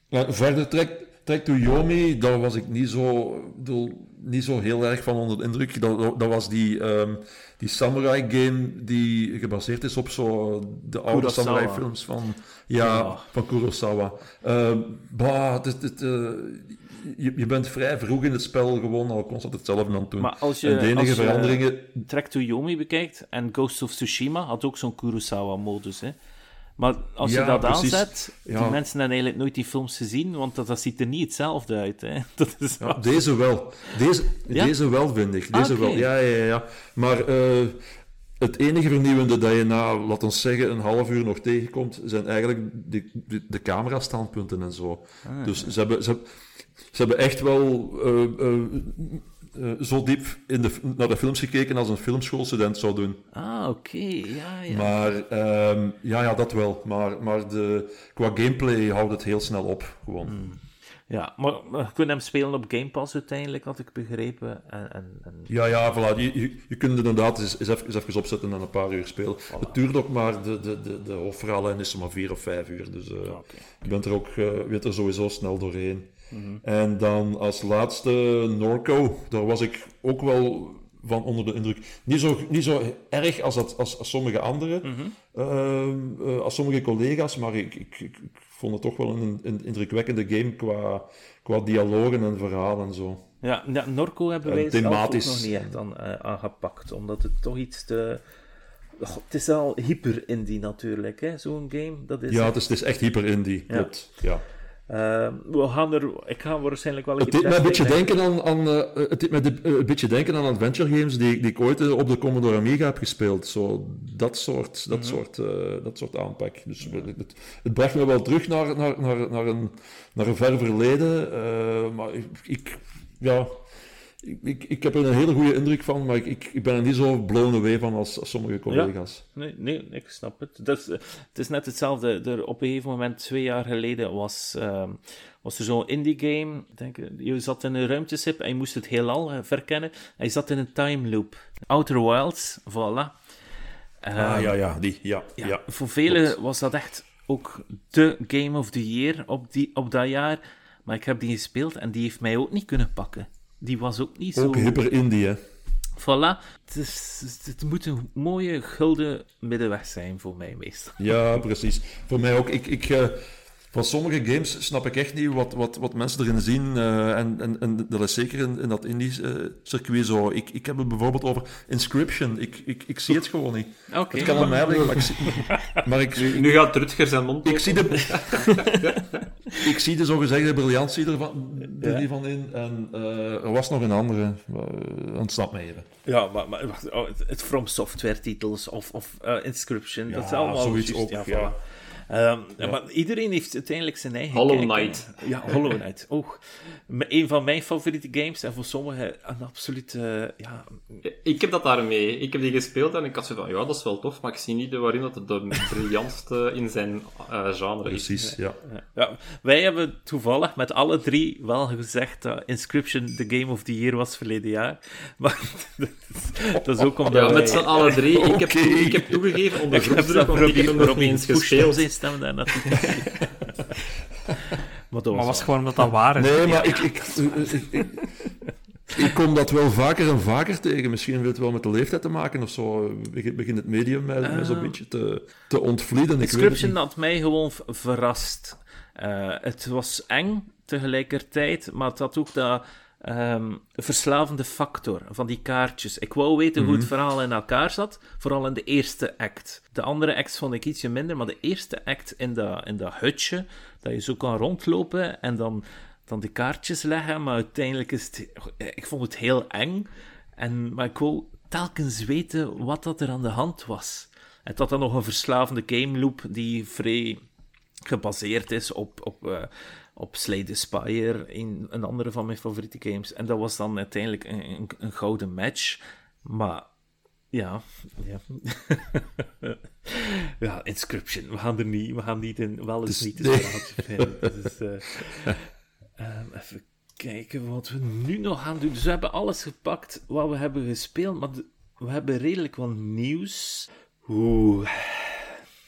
Speaker 2: Ja, verder, Trek, Trek to Yomi, daar was ik niet zo, bedoel, niet zo heel erg van onder de indruk. Dat, dat, was die, ehm, die samurai game die gebaseerd is op zo de oude
Speaker 1: Kurosawa.
Speaker 2: samurai films van, ja,
Speaker 1: Ja.
Speaker 2: van Kurosawa. Ehm bah, eh, je, je bent vrij vroeg in het spel gewoon al constant hetzelfde aan het doen.
Speaker 1: Maar als je,
Speaker 2: en de enige
Speaker 1: als je
Speaker 2: veranderingen...
Speaker 1: Track to Yomi bekijkt en Ghost of Tsushima had ook zo'n Kurosawa-modus. Maar als je
Speaker 2: Ja,
Speaker 1: dat
Speaker 2: precies.
Speaker 1: aanzet, die
Speaker 2: Ja.
Speaker 1: mensen hebben eigenlijk nooit die films gezien, want dat, dat ziet er niet hetzelfde uit. Hè. Dat is
Speaker 2: Ja, deze wel. Deze, deze wel, vind ik. Deze
Speaker 1: Ah,
Speaker 2: wel. Ja, ja, ja, ja. Maar eh, het enige vernieuwende dat je na, laten we zeggen, een half uur nog tegenkomt, zijn eigenlijk de, de, de camerastandpunten en zo.
Speaker 1: Ah.
Speaker 2: Dus ze hebben, ze, ze hebben echt wel eh, eh, eh, zo diep in de, naar de films gekeken als een filmschoolstudent zou doen.
Speaker 1: Ah, oké. Ja, ja.
Speaker 2: Maar ehm, ja, ja, dat wel. Maar, maar de, qua gameplay houdt het heel snel op. Gewoon.
Speaker 1: Hmm. Ja, maar maar je kunt hem spelen op Game Pass uiteindelijk, had ik begrepen. En, en, en...
Speaker 2: Ja, ja, voilà. Je, je, je kunt inderdaad eens, eens, even, eens even opzetten en een paar uur spelen. Het duurt ook maar, de, de, de, de hoofdverhaallijn is maar vier of vijf uur. Dus eh, je bent er ook je bent er sowieso snel doorheen. En dan als laatste Norco. Daar was ik ook wel van onder de indruk. Niet zo, niet zo erg als, dat, als, als sommige anderen,
Speaker 1: Mhm.
Speaker 2: ehm, eh, als sommige collega's, maar ik, ik, ik, ik vond het toch wel een, een indrukwekkende game qua, qua dialogen en verhaal en zo.
Speaker 1: Ja, ja, Norco hebben
Speaker 2: En
Speaker 1: wij zelf ook
Speaker 2: thematisch.
Speaker 1: nog niet echt aan, eh, aangepakt, omdat het toch iets te... Het is al hyper-indie natuurlijk, hè, zo'n game. Dat is
Speaker 2: Ja, het is, het is echt hyper indie,
Speaker 1: Ja.
Speaker 2: klopt. Ja.
Speaker 1: Eh, we gaan er... Ik ga waarschijnlijk wel
Speaker 2: Het
Speaker 1: keer
Speaker 2: deed een beetje denken aan, aan, eh, het deed mij de- eh, een beetje denken aan adventure games die, die ik ooit op de Commodore Amiga heb gespeeld. Zo, dat, soort, dat, soort, eh, dat soort aanpak. Dus het, het, het bracht me wel terug naar, naar, naar, naar, een, naar een ver verleden. maar ik, ik, ja, ik, ik, ik heb er een hele goede indruk van, maar ik, ik, ben er niet zo blown away van als, als sommige collega's.
Speaker 1: Nee, nee, ik snap het. Dat is, het is net hetzelfde. Er, op een gegeven moment, twee jaar geleden, was, ehm, was er zo'n indie game. Denk, je zat in een ruimteschip en je moest het heelal eh, verkennen. En je zat in een time loop. Outer Wilds, voilà.
Speaker 2: ah,
Speaker 1: Ehm,
Speaker 2: ja, ja, die, ja.
Speaker 1: ja,
Speaker 2: ja.
Speaker 1: voor velen
Speaker 2: klopt.
Speaker 1: was dat echt ook de Game of the Year op, die, op dat jaar. Maar ik heb die gespeeld en die heeft mij ook niet kunnen pakken. Die was ook niet zo...
Speaker 2: Ook hyper indie, hè.
Speaker 1: Voilà. Het, is, het moet een mooie gulden middenweg zijn voor mij meestal.
Speaker 2: Ja, precies. Voor mij ook. Ik, ik, eh, van sommige games snap ik echt niet wat, wat, wat mensen erin zien. eh, en, en, en dat is zeker in, in dat indie-circuit zo. Ik, ik heb het bijvoorbeeld over Inscription. Ik, ik, ik zie het gewoon niet.
Speaker 1: Oké.
Speaker 2: Het kan aan mij liggen, maar ik zie, maar ik,
Speaker 3: Nu, nu gaat Rutger zijn mond
Speaker 2: ik zie de, ik zie de zogezegde briljantie ervan, er die van in. En eh, er was nog een andere. Uh, ontsnapt mij even.
Speaker 1: Ja, maar, maar wacht, oh, het, From Software titels of, of eh, Inscription, dat is allemaal
Speaker 2: zoiets
Speaker 1: juist,
Speaker 2: ook,
Speaker 1: ja,
Speaker 2: ja.
Speaker 1: Ehm, Maar iedereen heeft uiteindelijk zijn eigen
Speaker 3: Hollow
Speaker 1: kijk.
Speaker 3: Knight.
Speaker 1: Ja, Hollow Knight. Oh, een van mijn favoriete games en voor sommigen een absolute... ja,
Speaker 3: Ik heb dat daarmee. Ik heb die gespeeld en ik had zo van, ja, dat is wel tof, maar ik zie niet waarin dat het de briljantste in zijn eh, genre is.
Speaker 2: Precies, ja.
Speaker 1: ja, wij hebben toevallig met alle drie wel gezegd dat Inscription de Game of the Year was verleden jaar. Maar dat is ook omdat
Speaker 3: Ja,
Speaker 1: wij-
Speaker 3: met z'n alle drie. Ik, heb,
Speaker 2: Oké.
Speaker 3: ik heb toegegeven onder
Speaker 1: Ik heb
Speaker 3: groepsdruk,
Speaker 1: dat
Speaker 3: want ik heb nog niet eens gespeeld.
Speaker 1: Stem daar naartoe. maar dat
Speaker 4: Maar
Speaker 1: was
Speaker 4: was
Speaker 1: wel-
Speaker 4: gewoon omdat dat waar is.
Speaker 2: Nee, maar ik, ik, ik, ik, kom dat wel vaker en vaker tegen. Misschien heeft het wel met de leeftijd te maken of zo. Begint het medium mij, zo'n beetje te, te ontvlieden. Niet.
Speaker 1: had mij gewoon verrast. Eh, het was eng tegelijkertijd, maar het had ook dat ehm, verslavende factor van die kaartjes. Ik wou weten hoe het verhaal in elkaar zat, vooral in de eerste act. De andere acts vond ik ietsje minder, maar de eerste act in dat, in dat hutje, dat je zo kan rondlopen en dan, dan de kaartjes leggen, maar uiteindelijk is het... Ik vond het heel eng, en, maar ik wou telkens weten wat dat er aan de hand was. Het had dan nog een verslavende game loop die vrij gebaseerd is op, op, eh, op Slay the Spire, een, een andere van mijn favoriete games. En dat was dan uiteindelijk een, een, een gouden match. Maar ja, ja. ja, Inscription. We gaan er niet, we gaan niet in, wel eens
Speaker 2: Dus-
Speaker 1: niet vinden. Dus, eh, ehm, even kijken wat we nu nog gaan doen. Dus we hebben alles gepakt wat we hebben gespeeld, maar we hebben redelijk wat nieuws. Oeh.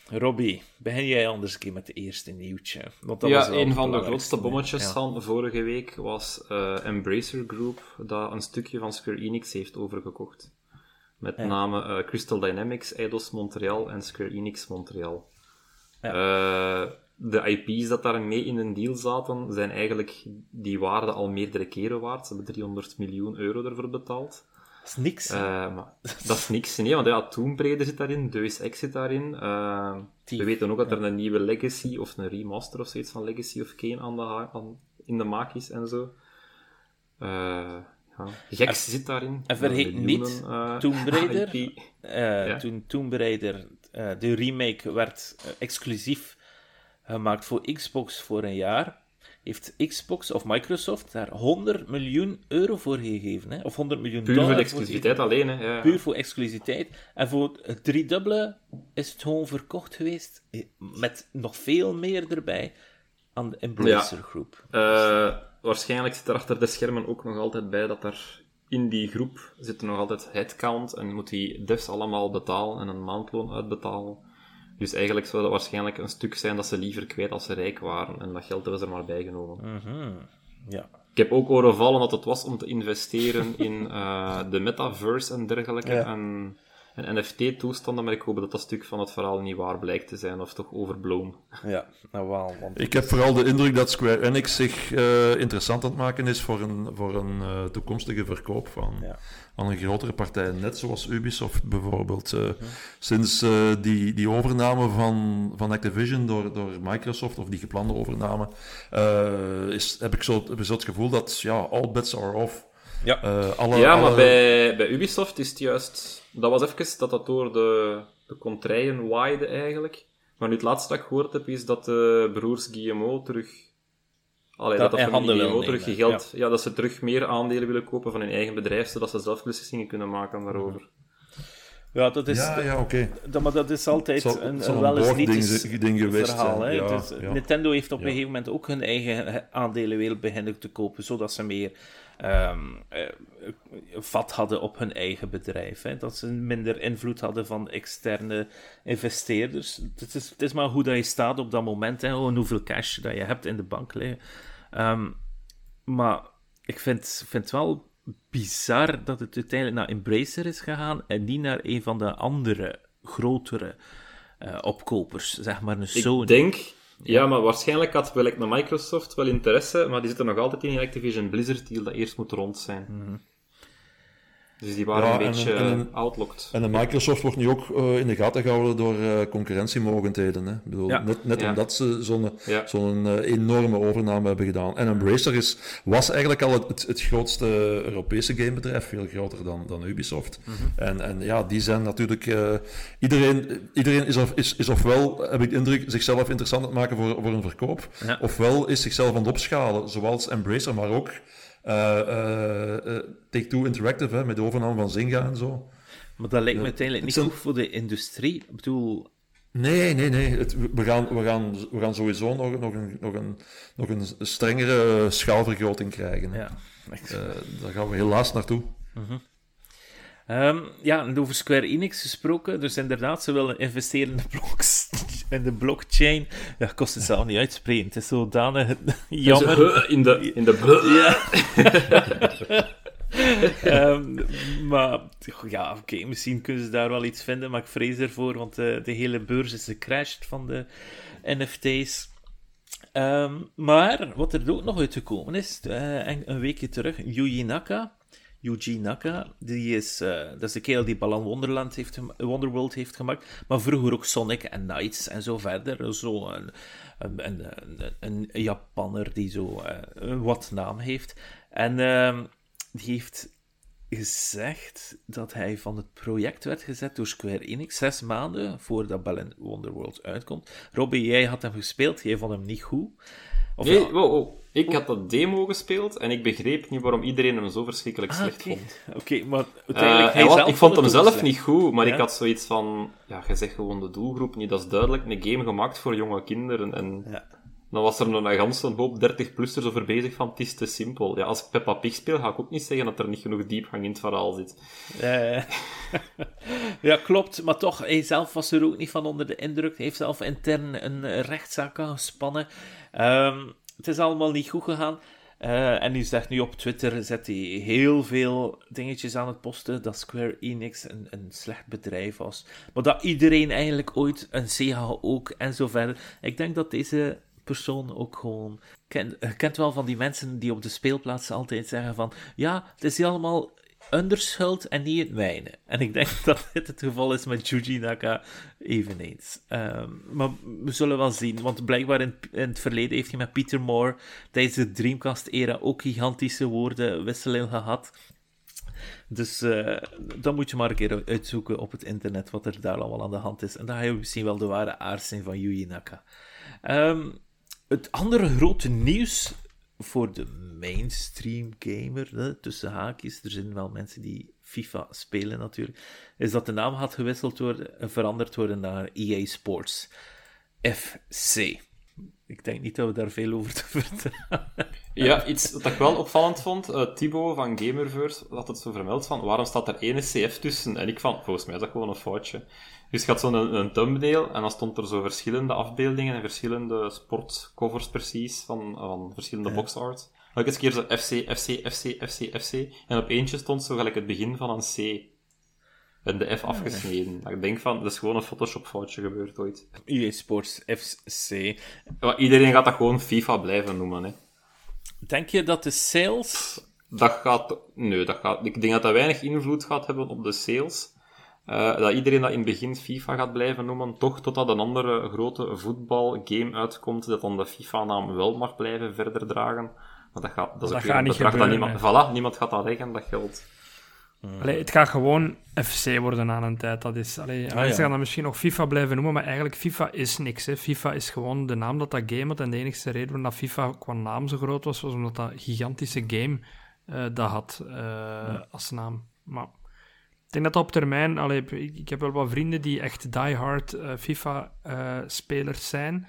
Speaker 1: Robbie, begin jij anders een keer met de eerste nieuwtje? Want dat was
Speaker 3: Ja,
Speaker 1: wel
Speaker 3: een van de grootste bommetjes
Speaker 1: ja.
Speaker 3: van vorige week was eh, Embracer Group, dat een stukje van Square Enix heeft overgekocht. Met name eh, Crystal Dynamics, Eidos Montreal en Square Enix Montreal. Eh, de IP's dat daar mee in een deal zaten, zijn eigenlijk die waarde al meerdere keren waard. Ze hebben 300 miljoen euro ervoor betaald.
Speaker 1: Dat is niks.
Speaker 3: Eh, maar dat is niks. Nee, want ja, Tomb Raider zit daarin, Deus Ex zit daarin. Eh, we weten ook dat er een nieuwe Legacy of een remaster of zoiets van Legacy of Kane aan de ha- aan, in de maak is en zo. Eh ja. Gex zit daarin.
Speaker 1: en vergeet
Speaker 3: Miljoenen,
Speaker 1: niet Tomb Raider.
Speaker 3: Ja.
Speaker 1: Toen Tomb Raider, de remake, werd exclusief gemaakt voor Xbox voor een jaar, heeft Xbox of Microsoft daar 100 miljoen euro voor gegeven. Hè? Of 100 miljoen
Speaker 3: Puur
Speaker 1: dollar
Speaker 3: voor de
Speaker 1: voor
Speaker 3: exclusiviteit alleen, hè. Ja.
Speaker 1: Puur voor exclusiviteit. En voor het driedubbele is het gewoon verkocht geweest. eh, Met nog veel meer erbij aan de Embracer Groep.
Speaker 3: Eh, waarschijnlijk zit er achter de schermen ook nog altijd bij dat er in die groep zit nog altijd headcount en moet die devs allemaal betalen en een maandloon uitbetalen. Dus eigenlijk zou dat waarschijnlijk een stuk zijn dat ze liever kwijt als ze rijk waren. En dat geld hebben ze er maar bijgenomen.
Speaker 1: Mhm. Ja.
Speaker 3: Ik heb ook horen vallen dat het was om te investeren in eh, de metaverse en dergelijke.
Speaker 1: Ja.
Speaker 3: En, en NFT-toestanden, maar ik hoop dat dat stuk van het verhaal niet waar blijkt te zijn, of toch overblown.
Speaker 1: Ja, nou wel. Want
Speaker 2: Ik heb vooral de indruk dat Square Enix zich eh, interessant aan het maken is voor een, voor een eh, toekomstige verkoop van,
Speaker 1: Ja.
Speaker 2: aan een grotere partij, net zoals Ubisoft bijvoorbeeld. Eh, Sinds eh, die, die overname van, van Activision door, door Microsoft, of die geplande overname, eh, is, heb, ik zo, heb ik zo het gevoel dat ja, all bets are off.
Speaker 1: Ja.
Speaker 2: Eh, alle,
Speaker 3: Ja, maar
Speaker 2: alle-
Speaker 3: bij, bij Ubisoft is het juist... Dat was even dat dat door de, de contraien waaide, eigenlijk. Maar nu het laatste dat ik gehoord heb, is dat de broers Guillemot terug... Allee,
Speaker 1: Dat
Speaker 3: dat, dat familie Guillemot terug geld... Ja. dat ze terug meer aandelen willen kopen van hun eigen bedrijf, zodat ze zelf beslissingen kunnen maken daarover.
Speaker 1: Ja, dat is,
Speaker 2: ja, ja oké.
Speaker 1: dat, maar dat is altijd
Speaker 2: zal-
Speaker 1: een,
Speaker 2: zal
Speaker 1: wel eens niet
Speaker 2: ding geweest
Speaker 1: verhaal.
Speaker 2: zijn,
Speaker 1: Hè?
Speaker 2: ja,
Speaker 1: Dus,
Speaker 2: ja.
Speaker 1: Nintendo heeft op
Speaker 2: Ja.
Speaker 1: een gegeven moment ook hun eigen aandelen willen beginnen te kopen, zodat ze meer ehm, eh, vat hadden op hun eigen bedrijf. Hè? Dat ze minder invloed hadden van externe investeerders. Het is, het is maar hoe dat je staat op dat moment, hè? Gewoon hoeveel cash dat je hebt in de bank liggen. Ehm, maar ik vind, vind het wel bizar dat het uiteindelijk naar Embracer is gegaan en niet naar een van de andere, grotere eh, opkopers, zeg maar een Sony.
Speaker 3: Ik denk... Ja, maar waarschijnlijk had wel naar Microsoft wel interesse, maar die zitten nog altijd in die Activision Blizzard deal dat eerst moet rond zijn.
Speaker 1: Mhm.
Speaker 3: Dus die waren
Speaker 2: Ja,
Speaker 3: een
Speaker 2: en-
Speaker 3: beetje
Speaker 2: en-
Speaker 3: eh, outlocked.
Speaker 2: En de Microsoft wordt nu ook eh, in de gaten gehouden door eh, concurrentiemogendheden. Hè? Ik bedoel,
Speaker 1: Ja.
Speaker 2: Net, net
Speaker 3: Ja.
Speaker 2: omdat ze zo'n zo'n enorme overname hebben gedaan. En Embracer is, was eigenlijk al het, het, grootste Europese gamebedrijf, veel groter dan, dan Ubisoft.
Speaker 3: Mhm.
Speaker 2: en, en ja, die zijn natuurlijk... iedereen iedereen is, of, is, is ofwel, heb ik de indruk, zichzelf interessant aan het maken voor, voor een verkoop, ofwel is zichzelf aan het opschalen, zoals Embracer, maar ook Take-Two Interactive, hè, met de overname van Zynga en zo.
Speaker 1: Maar dat lijkt me uiteindelijk niet goed voor de industrie. Ik bedoel,
Speaker 2: Nee, nee, nee. Het, we, gaan, we, gaan, we gaan sowieso nog, nog, een, nog, een, nog een strengere schaalvergroting krijgen.
Speaker 1: ja.
Speaker 2: Eh, daar gaan we helaas naartoe.
Speaker 1: Ehm, ja, en over Square Enix gesproken. Dus inderdaad, ze willen investeren in de, bloks, in de blockchain. Ja, kost het zelf niet uitspreken. Het is zodanig jammer.
Speaker 3: In de... In de
Speaker 1: Ja. Ehm, maar ja, oké, misschien kunnen ze daar wel iets vinden, maar ik vrees ervoor, want eh, de hele beurs is gecrashed van de NFT's. Ehm, maar wat er ook nog uitgekomen is, eh, en- een weekje terug, Yuji Naka. Yuji Naka, die is, eh, dat is de kerel die Balan Wonderland heeft, Wonderworld heeft gemaakt, maar vroeger ook Sonic en Knights en zo verder. Zo een, een, een, een, een Japanner die zo eh, een wat naam heeft. En ehm, die heeft gezegd dat hij van het project werd gezet door Square Enix zes maanden voordat Balan Wonderworld uitkomt. Robbie, jij had hem gespeeld, jij vond hem niet goed. Of
Speaker 3: Nee,
Speaker 1: ja,
Speaker 3: wow, wow. Ik had dat demo gespeeld en ik begreep niet waarom iedereen hem zo verschrikkelijk
Speaker 1: Ah,
Speaker 3: slecht vond.
Speaker 1: Oké, maar
Speaker 3: Eh,
Speaker 1: uiteindelijk hij
Speaker 3: hij was-
Speaker 1: zelf
Speaker 3: ik vond hem zelf
Speaker 1: slecht.
Speaker 3: niet goed, maar
Speaker 1: Ja?
Speaker 3: ik had zoiets van... Ja, je zegt gewoon de doelgroep niet. Dat is duidelijk een game gemaakt voor jonge kinderen. En
Speaker 1: Ja.
Speaker 3: dan was er nog een ganse hoop 30-plussers over bezig van het is te simpel. Ja, als ik Peppa Pig speel, ga ik ook niet zeggen dat er niet genoeg diepgang in het verhaal zit.
Speaker 1: Eh, ja, klopt. Maar toch, hij zelf was er ook niet van onder de indruk. Hij heeft zelf intern een rechtszaak aangespannen. Ehm, het is allemaal niet goed gegaan. Eh, en nu zegt nu op Twitter, zet hij heel veel dingetjes aan het posten, dat Square Enix een, een slecht bedrijf was. Maar dat iedereen eigenlijk ooit, een Sega ook, en zo verder. Ik denk dat deze persoon ook gewoon... Je kent wel van die mensen die op de speelplaats altijd zeggen van, ja, het is hier allemaal underschuld en niet het mijne. En ik denk dat dit het geval is met Yuji Naka eveneens. Ehm, maar we zullen wel zien, want blijkbaar in, in het verleden heeft hij met Peter Moore tijdens de Dreamcast-era ook gigantische woordenwisseling gehad. Dus eh, dan moet je maar een keer uitzoeken op het internet wat er daar allemaal aan de hand is. En dan ga je misschien wel de ware aard zien van Yuji Naka. Ehm, het andere grote nieuws voor de mainstream gamer, hè, tussen haakjes, er zijn wel mensen die FIFA spelen natuurlijk, is dat de naam gaat gewisseld worden, en veranderd worden naar EA Sports FC. Ik denk niet dat we daar veel over te vertellen
Speaker 3: Ja, iets wat ik wel opvallend vond, eh Thibaut van Gamerverse had het zo vermeld van, waarom staat er één CF tussen? En ik van, volgens mij is dat gewoon een foutje. Dus je had zo'n een, een thumbnail, en dan stond er zo verschillende afbeeldingen en verschillende sportcovers precies, van, van verschillende boxart. Elke keer zo FC, FC, FC, FC, FC, en op eentje stond zo gelijk het begin van een C. En de F afgesneden. Dat Ik denk van, dat is gewoon een Photoshop foutje gebeurd ooit.
Speaker 1: EA Sports FC.
Speaker 3: Maar iedereen gaat dat gewoon FIFA blijven noemen, hè.
Speaker 1: Denk je dat de sales...
Speaker 3: Dat gaat, nee, dat gaat, ik denk dat dat weinig invloed gaat hebben op de sales. Eh, dat iedereen dat in het begin FIFA gaat blijven noemen, toch totdat een andere grote voetbalgame uitkomt, dat dan de FIFA-naam wel mag blijven verder dragen. Maar dat, gaat, dat is
Speaker 4: Dat gaat
Speaker 3: een
Speaker 4: niet
Speaker 3: dat
Speaker 4: gebeuren,
Speaker 3: niemand, voilà, niemand gaat dat leggen, dat geld.
Speaker 4: Allee, het gaat gewoon FC worden aan een tijd. Dat is, allee, mensen
Speaker 1: ja.
Speaker 4: gaan dat misschien nog FIFA blijven noemen, maar eigenlijk FIFA is niks. Hè. FIFA is gewoon de naam dat dat game had. En de enige reden waarom dat FIFA qua naam zo groot was, was omdat dat gigantische game eh, dat had eh, als naam. Maar denk dat dat op termijn... Allee, ik, ik heb wel wat vrienden die echt diehard eh FIFA-spelers zijn.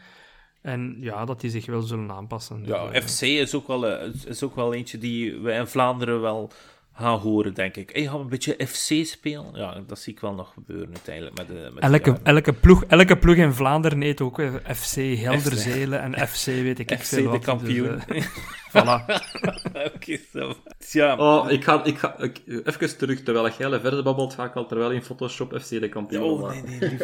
Speaker 4: En ja, dat die zich wel zullen aanpassen.
Speaker 1: Ja,
Speaker 4: eh,
Speaker 1: FC is ook, wel, eh, is ook wel eentje die wij in Vlaanderen wel gaan horen, denk ik. Hey, gaan we een beetje FC spelen? Ja, dat zie ik wel nog gebeuren uiteindelijk. Met de, met
Speaker 4: Elke, elke, ploeg, elke ploeg in Vlaanderen heet ook eh, FC Helderzelen en FC weet ik
Speaker 1: FC
Speaker 4: veel
Speaker 1: de
Speaker 4: wat.
Speaker 1: kampioen.
Speaker 4: Dus, eh, voilà.
Speaker 1: Oké, zo. Ja,
Speaker 3: Oh, ik ga, ik ga ik, even terug, terwijl jij verder babbelt, ga ik al terwijl in Photoshop FC de kampioen
Speaker 1: Oh,
Speaker 3: maken.
Speaker 1: nee, nee,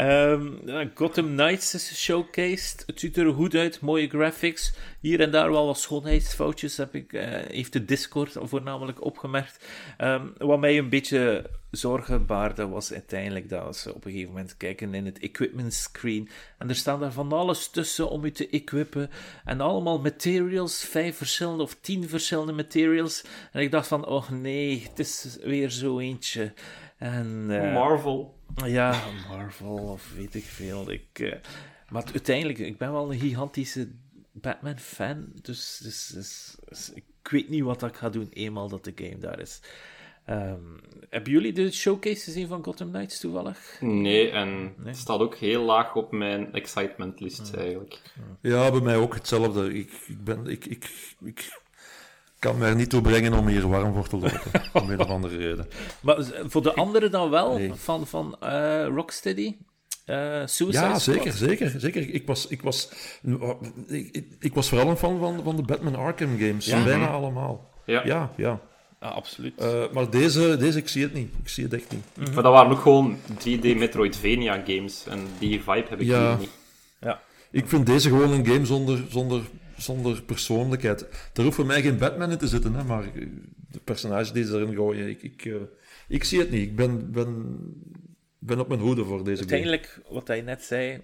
Speaker 1: Ehm, Gotham Knights is showcased. Het ziet er goed uit, mooie graphics. Hier en daar wel wat schoonheidsfoutjes, heb ik, uh, heeft de Discord voornamelijk opgemerkt. Ehm, wat mij een beetje zorgen baarde, was uiteindelijk dat ze op een gegeven moment kijken in het equipment screen. En er staan daar van alles tussen om je te equippen. En allemaal materials, vijf verschillende of tien verschillende materials. En ik dacht van, oh nee, het is weer zo eentje. En, uh,
Speaker 3: Marvel.
Speaker 1: Ja, Marvel of weet ik veel. Ik, uh, maar uiteindelijk, ik ben wel een gigantische Batman-fan. Dus, dus, dus, dus, ik weet niet wat ik ga doen eenmaal dat de game daar is. Um, hebben jullie de showcase gezien van Gotham Knights toevallig?
Speaker 3: Nee, en nee? het staat ook heel laag op mijn excitement list eigenlijk.
Speaker 2: Ja, bij mij ook hetzelfde. Ik, ik, ben, ik, ik, ik kan me er niet toe brengen om hier warm voor te lopen. om een of andere reden.
Speaker 1: Maar voor de anderen dan wel? Nee. Van, van uh, Rocksteady? Uh,
Speaker 2: ja, zeker, zeker, zeker. Ik was, ik, was, ik, ik was vooral een fan van, van de Batman Arkham games. Ja. Bijna allemaal.
Speaker 3: Ja,
Speaker 2: ja. ja.
Speaker 1: Ah, absoluut.
Speaker 2: Uh, maar deze, deze, ik zie het niet. Ik zie het echt niet.
Speaker 3: Mm -hmm. Maar dat waren ook gewoon 3D Metroidvania games. En die vibe heb ik
Speaker 2: ja.
Speaker 3: hier niet.
Speaker 1: Ja.
Speaker 2: Ik vind deze gewoon een game zonder, zonder, zonder persoonlijkheid. Er hoeft voor mij geen Batman in te zitten, hè, maar de personages die ze erin gooien, ik, ik, uh, ik zie het niet. Ik ben, ben, ben op mijn hoede voor deze
Speaker 1: Uiteindelijk,
Speaker 2: game.
Speaker 1: wat hij net zei,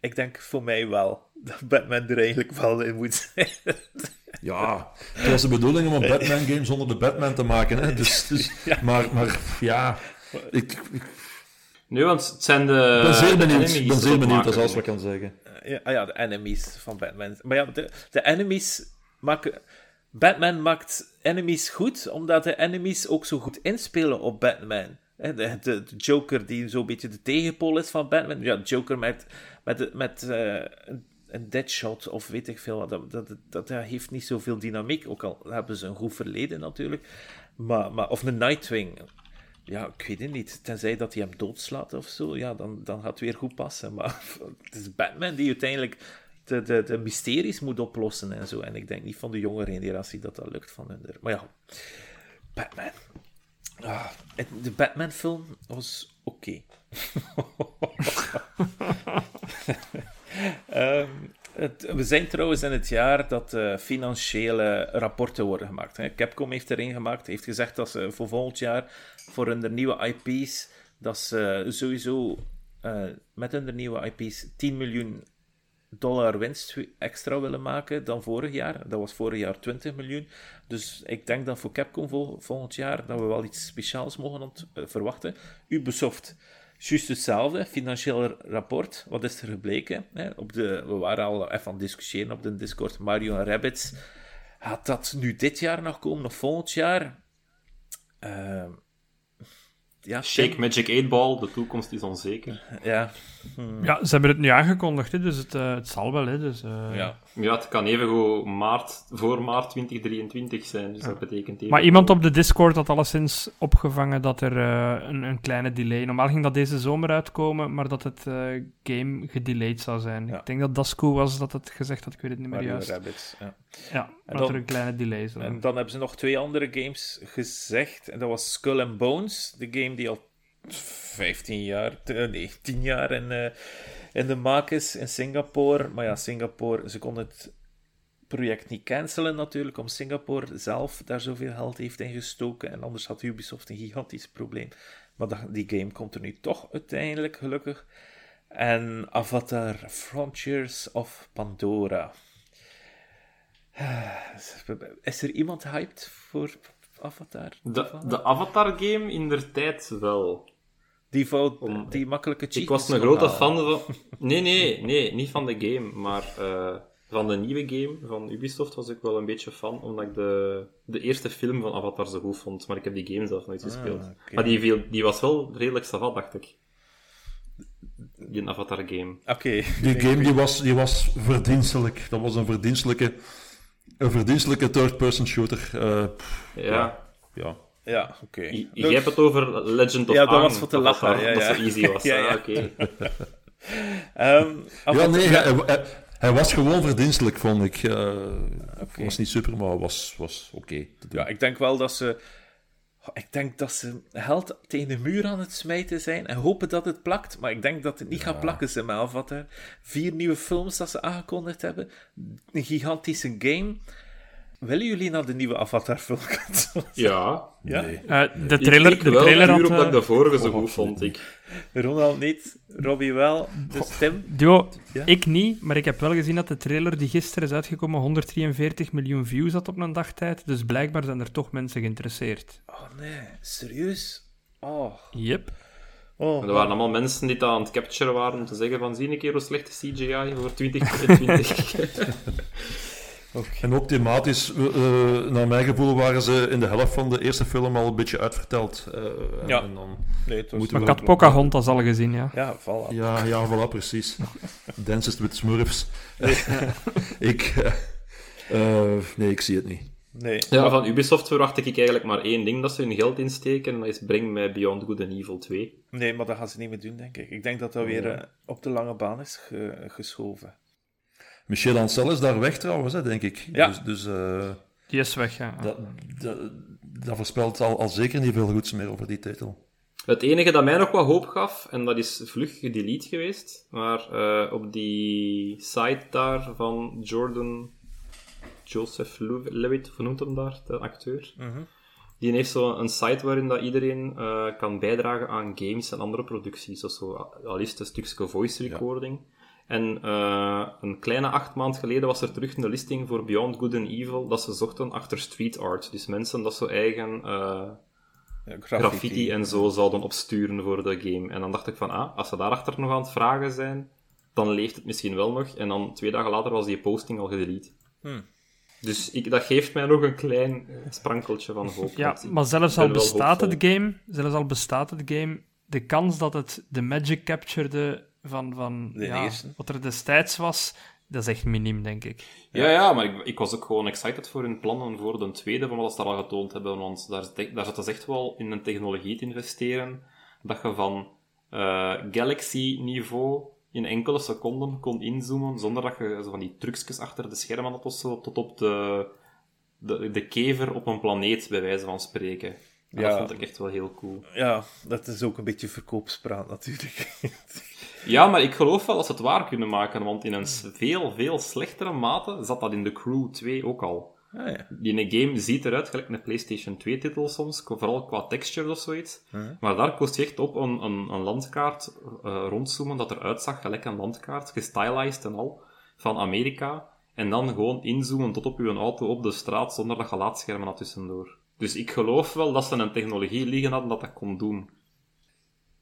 Speaker 1: ik denk voor mij wel dat Batman er eigenlijk wel in moet zijn.
Speaker 2: Ja, het was de bedoeling om een Batman-game zonder de Batman te maken. Hè? Dus, dus, ja. Maar, maar ja, ik, ik...
Speaker 3: Nee, want het zijn de.
Speaker 2: Ik ben zeer benieuwd, ik ben zeer benieuwd als alles wat kan zeggen.
Speaker 1: Ja, ja, de enemies van Batman. Maar ja, de, de enemies maken. Batman maakt enemies goed, omdat de enemies ook zo goed inspelen op Batman. De, de, de Joker, die zo'n beetje de tegenpool is van Batman. Ja, Joker met, met, met uh, een deadshot of weet ik veel dat, dat, dat heeft niet zoveel dynamiek. Ook al hebben ze een goed verleden natuurlijk. Maar, maar, of een Nightwing. Ja, ik weet het niet. Tenzij dat hij hem doodslaat of zo. Ja, dan, dan gaat het weer goed passen. Maar het is Batman die uiteindelijk de, de, de mysteries moet oplossen en zo. En ik denk niet van de jongere generatie dat dat lukt van hun. Maar ja, Batman. Ah, de Batman-film was oké. Okay. um, het, we zijn trouwens in het jaar dat uh, financiële rapporten worden gemaakt. Capcom heeft erin gemaakt, heeft gezegd dat ze voor volgend jaar voor hun nieuwe IP's, dat ze sowieso uh, met hun nieuwe IP's 10 miljoen dollar winst extra willen maken dan vorig jaar. Dat was vorig jaar 20 miljoen. Dus ik denk dat voor Capcom vol, volgend jaar dat we wel iets speciaals mogen uh, verwachten. Ubisoft, juist hetzelfde. Financieel rapport. Wat is er gebleken? Hè? Op de, we waren al even aan het discussiëren op de Discord. Mario en Rabbids. Gaat dat nu dit jaar nog komen of volgend jaar? Uh, ja,
Speaker 3: Shake Magic 8 Ball, de toekomst is onzeker.
Speaker 1: Ja.
Speaker 4: Hmm. Ja, ze hebben het nu aangekondigd, hè, dus het, uh, het zal wel. Hè, dus, uh...
Speaker 3: ja. ja, het kan even goed maart, voor maart 2023 zijn, dus ja. dat betekent even...
Speaker 4: Maar iemand op de Discord had alleszins opgevangen dat er uh, een, een, kleine delay... Normaal ging dat deze zomer uitkomen, maar dat het game gedelayed zou zijn. Ja. Ik denk dat Dasco was dat het gezegd had, ik weet het niet meer
Speaker 1: Mario
Speaker 4: juist.
Speaker 1: Rabbits, ja.
Speaker 4: Ja, en dat dan, er een kleine delay zou
Speaker 1: En dan hebben ze nog twee andere games gezegd, en dat was Skull and Bones, de game die al 15 jaar, nee, 10 jaar in, uh, in de maak is in Singapore. Maar ja, Singapore, ze konden het project niet cancelen natuurlijk, om Singapore zelf daar zoveel geld heeft ingestoken. En anders had Ubisoft een gigantisch probleem. Maar die game komt er nu toch uiteindelijk, gelukkig. En Avatar Frontiers of Pandora. Is er iemand hyped voor Avatar?
Speaker 3: De, de Avatar-game in der tijd wel.
Speaker 1: Die, fout, Om, die makkelijke cheat.
Speaker 3: Ik was een grote fan van... Nee, nee, nee, niet van de game, maar uh, van de nieuwe game van Ubisoft was ik wel een beetje fan, omdat ik de, de eerste film van Avatar zo goed vond, maar ik heb die game zelf nooit gespeeld. Ah, okay. Maar die, viel, die was wel redelijk savat, dacht ik. Die Avatar-game.
Speaker 1: Oké. Okay.
Speaker 2: Die game die was, die was verdienstelijk. Dat was een verdienstelijke... Een verdienstelijke third-person shooter. Uh,
Speaker 3: ja.
Speaker 2: Ja.
Speaker 1: Ja, oké. Okay.
Speaker 3: Je, je hebt het over Legend of
Speaker 1: Ja, dat
Speaker 3: Aang,
Speaker 1: was voor te lachen. Ja, ja.
Speaker 3: Dat zo easy was.
Speaker 1: ja, ja.
Speaker 3: Ah, oké.
Speaker 1: um,
Speaker 2: ja, nee, hij, hij, hij, was gewoon verdienstelijk, vond ik. Uh, okay. was niet super, maar was, was oké. Okay
Speaker 1: ja, ik denk wel dat ze Ik denk dat ze geld tegen de muur aan het smijten zijn en hopen dat het plakt. Maar ik denk dat het niet gaat plakken, ze met Avatar. Vier nieuwe films dat ze aangekondigd hebben. Een gigantische game. Willen jullie naar de nieuwe Avatar-film gaan?
Speaker 3: Ja.
Speaker 1: Ja?
Speaker 2: Nee.
Speaker 4: Eh, de trailer,
Speaker 3: ik
Speaker 4: de
Speaker 3: wel,
Speaker 4: trailer had...
Speaker 3: de vorige zo goed vond, ik.
Speaker 1: Ronald niet, Robbie wel, dus Tim.
Speaker 4: Duo,
Speaker 1: Ja?
Speaker 4: ik niet, maar ik heb wel gezien dat de trailer die gisteren is uitgekomen 143 miljoen views had op een dagtijd. Dus blijkbaar zijn er toch mensen geïnteresseerd.
Speaker 1: Oh nee, serieus? Oh.
Speaker 4: Yep.
Speaker 1: oh.
Speaker 3: Er waren allemaal mensen die dat aan het capturen waren om te zeggen van zie een keer hoe slechte CGI voor 2022.
Speaker 2: En ook thematisch, eh, naar mijn gevoel, waren ze in de helft van de eerste film al een beetje uitverteld. eh, en-
Speaker 1: Ja.
Speaker 2: en dan
Speaker 1: Nee,
Speaker 4: Maar
Speaker 2: we-
Speaker 4: ik had Pocahontas al gezien, ja.
Speaker 1: Ja, voilà.
Speaker 2: Ja, ja, voilà, precies. Dances with Smurfs. ik... eh, eh, nee, ik zie het niet.
Speaker 1: Nee.
Speaker 3: ja, van Ubisoft verwacht ik eigenlijk maar één ding dat ze hun geld insteken en dat is breng mij Beyond Good and Evil 2.
Speaker 1: Nee, maar dat gaan ze niet meer doen, denk ik. Ik denk dat dat weer eh, op de lange baan is ge- geschoven.
Speaker 2: Michel Ancel is daar weg trouwens, hè, denk ik.
Speaker 1: Ja.
Speaker 2: Dus, dus eh,
Speaker 4: Die is weg, ja.
Speaker 2: dat, dat, dat voorspelt al, al zeker niet veel goeds meer over die titel.
Speaker 3: Het enige dat mij nog wat hoop gaf, en dat is vlug gedelete geweest, maar eh, op die site daar van Jordan Joseph Lew- Levitt, hoe noemt hem daar, de acteur? Die heeft zo een site waarin dat iedereen eh, kan bijdragen aan games en andere producties. Dus zo, al is het een stukje voice recording. En eh, een kleine acht maand geleden was er terug een listing voor Beyond Good and Evil, dat ze zochten achter street art. Dus mensen dat zo eigen... eh,
Speaker 1: Ja,
Speaker 3: graffiti en zo zouden opsturen voor de game. En dan dacht ik van, ah, als ze daarachter nog aan het vragen zijn, dan leeft het misschien wel nog. En dan twee dagen later was die posting al gedelete.
Speaker 1: Hmm.
Speaker 3: Dus ik, dat geeft mij nog een klein sprankeltje van hoop.
Speaker 4: Ja, maar zelfs al bestaat
Speaker 3: hoopvol.
Speaker 4: het game, zelfs al bestaat het game, de kans dat het de magic captured van, van
Speaker 1: De
Speaker 4: ja,
Speaker 1: eerste.
Speaker 4: wat er destijds was, dat is echt miniem, denk ik.
Speaker 3: Ja, ja, maar ik, ik was ook gewoon excited voor hun plannen voor de tweede, van wat ze daar al getoond hebben. Want daar, daar zat ze echt wel in een technologie te investeren, dat je van eh, Galaxy-niveau in enkele seconden kon inzoomen, zonder dat je zo van die trucjes achter de schermen had of zo, tot op de, de, de kever op een planeet, bij wijze van spreken. En
Speaker 1: Ja.
Speaker 3: Dat vond ik echt wel heel cool.
Speaker 1: Ja, dat is ook een beetje verkoopspraat natuurlijk.
Speaker 3: Ja, maar ik geloof wel dat ze het waar kunnen maken, want in een veel, veel slechtere mate zat dat in The Crew 2 ook al.
Speaker 1: ah, ja.
Speaker 3: Die game ziet eruit gelijk een PlayStation 2-titel soms, vooral qua texture of zoiets.
Speaker 1: Mhm.
Speaker 3: Maar daar kost je echt op een, een, een landkaart eh, rondzoomen dat eruit zag, gelijk een landkaart, gestylized en al, van Amerika. En dan gewoon inzoomen tot op je auto op de straat zonder dat je laadschermen had tussendoor. Dus ik geloof wel dat ze een technologie liggen hadden dat dat kon doen.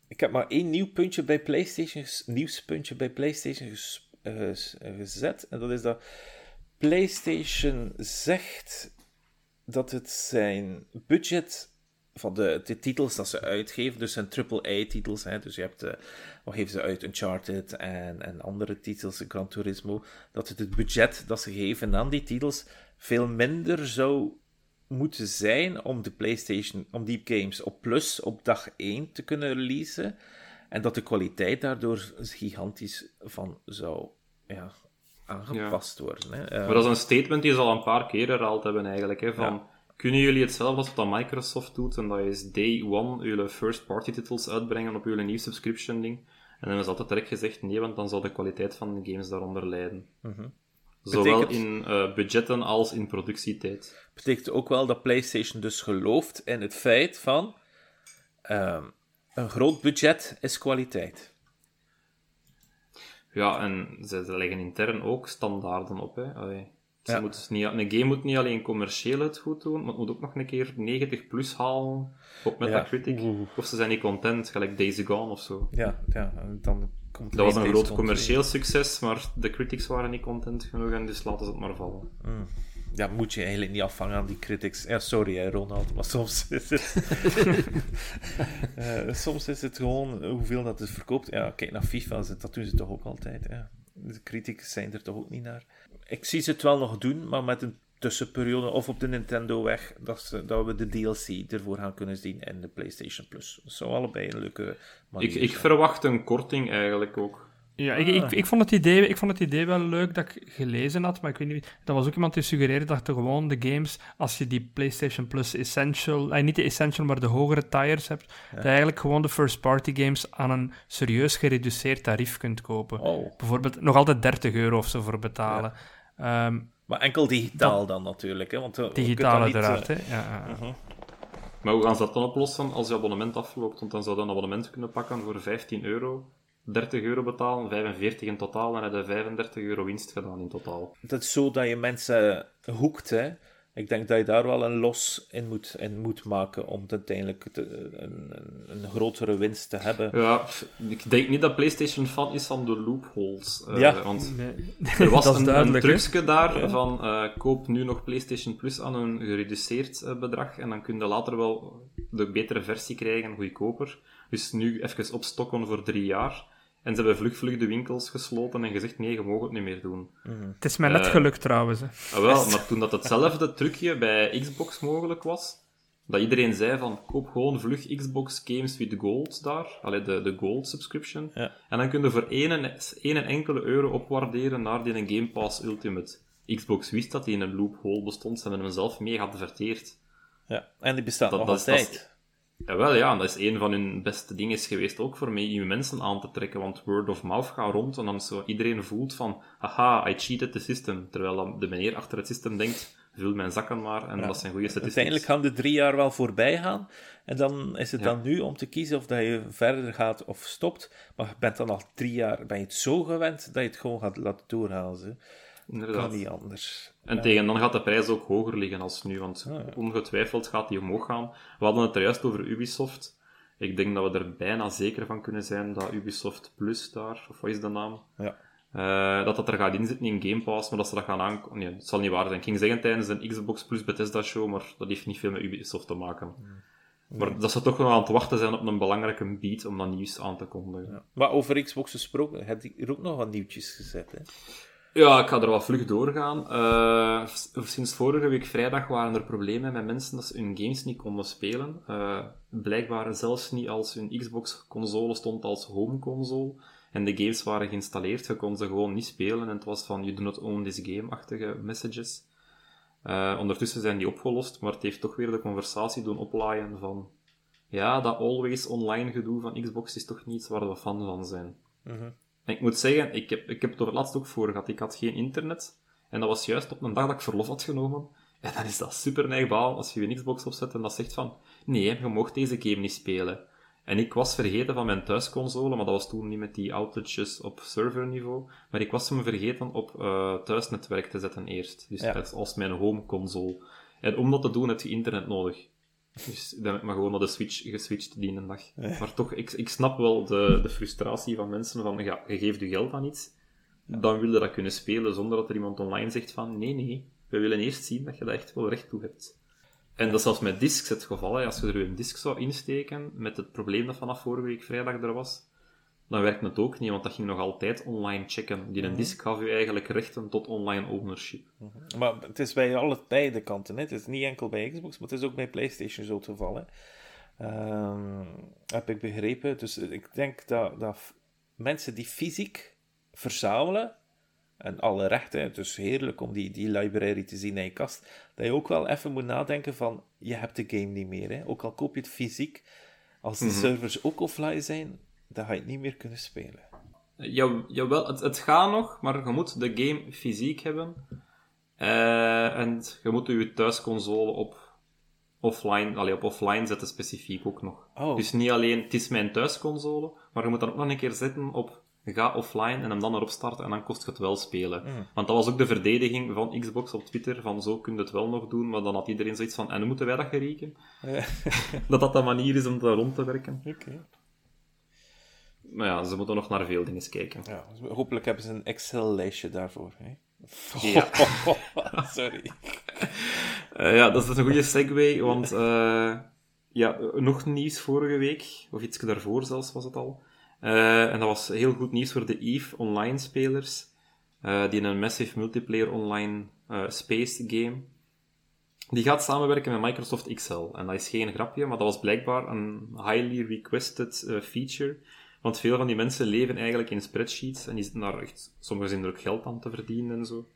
Speaker 1: Ik heb maar één nieuw puntje bij PlayStation, nieuwspuntje bij PlayStation eh, gezet. En dat is dat PlayStation zegt dat het zijn budget van de, de titels dat ze uitgeven, dus zijn AAA-titels, dus je hebt, eh, wat geven ze uit, Uncharted en, en andere titels, Gran Turismo, dat het het budget dat ze geven aan die titels veel minder zou moeten zijn om de PlayStation, om die games op plus op dag 1 te kunnen releasen. En dat de kwaliteit daardoor gigantisch van zou ja, aangepast worden. Hè.
Speaker 3: Maar dat is een statement die ze al een paar keer herhaald hebben eigenlijk. Hè, van, Kunnen jullie hetzelfde als wat Microsoft doet? En dat is day one jullie first-party titels uitbrengen op jullie nieuw subscription ding. En dan ze altijd direct gezegd, nee, want dan zal de kwaliteit van de games daaronder lijden. Zowel
Speaker 1: Betekent-
Speaker 3: in eh, budgetten als in productietijd.
Speaker 1: betekent ook wel dat PlayStation dus gelooft in het feit van ehm, een groot budget is kwaliteit.
Speaker 3: Ja, en ze, ze leggen intern ook standaarden op. Hè. Allee,
Speaker 1: Ja.
Speaker 3: dus niet, een game moet niet alleen commercieel het goed doen, maar het moet ook nog een keer 90 plus halen op Metacritic.
Speaker 1: Oeh.
Speaker 3: Of ze zijn niet content, gelijk Daisy Gone of zo.
Speaker 1: Ja, ja dan komt
Speaker 3: Dat was een groot
Speaker 1: om
Speaker 3: commercieel succes, maar de critics waren niet content genoeg en dus laten ze het maar vallen.
Speaker 1: twee. Ja, moet je eigenlijk niet afvangen aan die critics. Ja, sorry hè, Ronald, maar soms is het... Eh, soms is het gewoon hoeveel dat het verkoopt. Ja, kijk naar FIFA, dat doen ze toch ook altijd. Ja. De critics zijn er toch ook niet naar. Ik zie ze het wel nog doen, maar met een tussenperiode of op de Nintendo weg, dat, ze, dat we de DLC ervoor gaan kunnen zien in de PlayStation Plus. Dat zou allebei een leuke manier
Speaker 3: Ik, ik verwacht een korting eigenlijk ook.
Speaker 4: Ja, ik, ik, ik, vond het idee, ik vond het idee wel leuk dat ik gelezen had, maar ik weet niet... Dat was ook iemand die suggereerde dat je gewoon de games, als je die PlayStation Plus Essential... Eh, niet de Essential, maar de hogere tires hebt, dat je eigenlijk gewoon de first-party games aan een serieus gereduceerd tarief kunt kopen.
Speaker 1: Oh.
Speaker 4: Bijvoorbeeld nog altijd 30 euro of zo voor betalen. Ehm,
Speaker 1: Maar enkel digitaal dan natuurlijk, hè? Want kunnen
Speaker 4: digitaal
Speaker 1: dat niet,
Speaker 4: uiteraard,
Speaker 1: eh,
Speaker 4: hè. Ja, ja, ja.
Speaker 3: Maar hoe gaan ze dat dan oplossen als je abonnement afloopt? Want dan zou je een abonnement kunnen pakken voor 15 euro. 30 euro betalen, 45 in totaal, en heb je 35 euro winst gedaan in totaal.
Speaker 1: Dat is zo dat je mensen hoekt, hè. Ik denk dat je daar wel een los in moet, in moet maken om uiteindelijk te- een, een, een grotere winst te hebben.
Speaker 3: Ja, ik denk niet dat PlayStation fan is van de loopholes. eh,
Speaker 1: Ja.
Speaker 3: Want
Speaker 4: Nee.
Speaker 3: er was
Speaker 4: dat is
Speaker 3: een, een trucje daar van eh, koop nu nog PlayStation Plus aan een gereduceerd eh, bedrag en dan kun je later wel de betere versie krijgen, goedkoper. Dus nu even opstokken voor drie jaar. En ze hebben vlug vlug de winkels gesloten en gezegd nee, je mag het niet meer doen.
Speaker 4: Het is mij net
Speaker 3: Eh,
Speaker 4: gelukt trouwens. Hè.
Speaker 3: Ah, wel, maar toen dat hetzelfde trucje bij Xbox mogelijk was, dat iedereen zei van, koop gewoon vlug Xbox Games with Gold daar, allee, de, de Gold subscription,
Speaker 1: Ja.
Speaker 3: en dan kun je voor één en, één en enkele euro opwaarderen naar die Game Pass Ultimate. Xbox wist dat die in een loophole bestond, ze hebben hem zelf mee geadverteerd.
Speaker 1: Ja. En die bestaat
Speaker 3: Dat-
Speaker 1: nog
Speaker 3: dat
Speaker 1: altijd.
Speaker 3: Jawel, ja, dat is een van hun beste dingen geweest ook voor mij, nieuwe mensen aan te trekken, want word of mouth gaat rond en dan zo iedereen voelt van, haha, I cheated the system, terwijl de meneer achter het systeem denkt, vul mijn zakken maar, en dat zijn goede statistieken.
Speaker 1: Uiteindelijk gaan de drie jaar wel voorbij gaan. En dan is het
Speaker 3: Ja.
Speaker 1: dan nu om te kiezen of dat je verder gaat of stopt. Maar je bent dan al drie jaar ben je het zo gewend dat je het gewoon gaat laten doorgaan. Ze.
Speaker 3: Inderdaad.
Speaker 1: Kan niet anders.
Speaker 3: En tegen dan gaat de prijs ook hoger liggen als nu, want
Speaker 1: Ah,
Speaker 3: ongetwijfeld gaat die omhoog gaan. We hadden het er juist over Ubisoft. Ik denk dat we er bijna zeker van kunnen zijn dat Ubisoft Plus daar, of wat is de naam,
Speaker 1: Ja.
Speaker 3: eh, dat dat er gaat inzitten in Game Pass, maar dat ze dat gaan aankomen. Nee, het zal niet waar zijn. Ik ging zeggen tijdens een Xbox Plus Bethesda show, maar dat heeft niet veel met Ubisoft te maken. Maar dat ze toch nog aan het wachten zijn op een belangrijke beat om dat nieuws aan te kondigen.
Speaker 1: Ja. Maar over Xbox gesproken, heb je er ook nog wat nieuwtjes gezet. Hè?
Speaker 3: Ja, ik ga er wel vlug doorgaan. S- sinds vorige week vrijdag waren er problemen met mensen dat ze hun games niet konden spelen. Eh, blijkbaar zelfs niet als hun Xbox-console stond als home-console. En de games waren geïnstalleerd, je kon ze gewoon niet spelen. En het was van, you do not own this game-achtige messages. Eh, ondertussen zijn die opgelost, maar het heeft toch weer de conversatie doen oplaaien van... Ja, dat always online gedoe van Xbox is toch niets waar we fan van zijn. En ik moet zeggen, ik heb, ik heb het er laatst ook voor gehad. Ik had geen internet. En dat was juist op een dag dat ik verlof had genomen. En dan is dat super neigbaal als je je Xbox opzet en dat zegt van, nee, je mocht deze game niet spelen. En ik was vergeten van mijn thuisconsole, maar dat was toen niet met die outages op serverniveau. Maar ik was hem vergeten op eh, thuisnetwerk te zetten eerst. Dus
Speaker 1: Ja.
Speaker 3: als, als mijn home console. En om dat te doen heb je internet nodig. Dus dan heb ik maar gewoon naar de Switch geswitcht die een dag. Maar toch, ik, ik snap wel de, de frustratie van mensen van, ja, je geeft je geld aan iets, dan wil je dat kunnen spelen zonder dat er iemand online zegt van, nee, nee, we willen eerst zien dat je daar echt wel recht toe hebt. En dat is zelfs met discs het geval. Hè. Als je er een disc zou insteken, met het probleem dat vanaf vorige week vrijdag er was, dan werkt het ook niet, want dat ging nog altijd online checken. Die een disc gaf u eigenlijk rechten tot online ownership.
Speaker 1: Maar het is bij alle beide kanten. Hè? Het is niet enkel bij Xbox, maar het is ook bij PlayStation zo het geval. Hè? Ehm, heb ik begrepen. Dus ik denk dat, dat mensen die fysiek verzamelen, en alle rechten, het is heerlijk om die, die library te zien in je kast, dat je ook wel even moet nadenken van, je hebt de game niet meer. Hè? Ook al koop je het fysiek, als de servers ook offline zijn, dan ga je het niet meer kunnen spelen.
Speaker 3: Ja, jawel, het, het gaat nog, maar je moet de game fysiek hebben. Eh, en je moet je thuisconsole op offline, allee, op offline zetten specifiek ook nog.
Speaker 1: Oh.
Speaker 3: Dus niet alleen, het is mijn thuisconsole, maar je moet dan ook nog een keer zetten op ga offline en hem dan erop starten en dan kost het wel spelen. Want dat was ook de verdediging van Xbox op Twitter, van zo kun je het wel nog doen, maar dan had iedereen zoiets van, en moeten wij dat gerieken? dat dat de manier is om daar rond te werken.
Speaker 1: Oké.
Speaker 3: Maar ja, ze moeten nog naar veel dingen kijken.
Speaker 1: Ja, dus hopelijk hebben ze een Excel-lijstje daarvoor. Hè?
Speaker 3: Ja.
Speaker 1: Sorry.
Speaker 3: Eh, ja, dat is een goede segue, want eh, ja, nog nieuws vorige week, of iets daarvoor zelfs was het al. Eh, en dat was heel goed nieuws voor de EVE online-spelers, die een massive multiplayer online space game. Die gaat samenwerken met Microsoft Excel. En dat is geen grapje, maar dat was blijkbaar een highly requested feature. Want veel van die mensen leven eigenlijk in spreadsheets en die zitten daar echt, sommigen zijn er ook geld aan te verdienen en zo.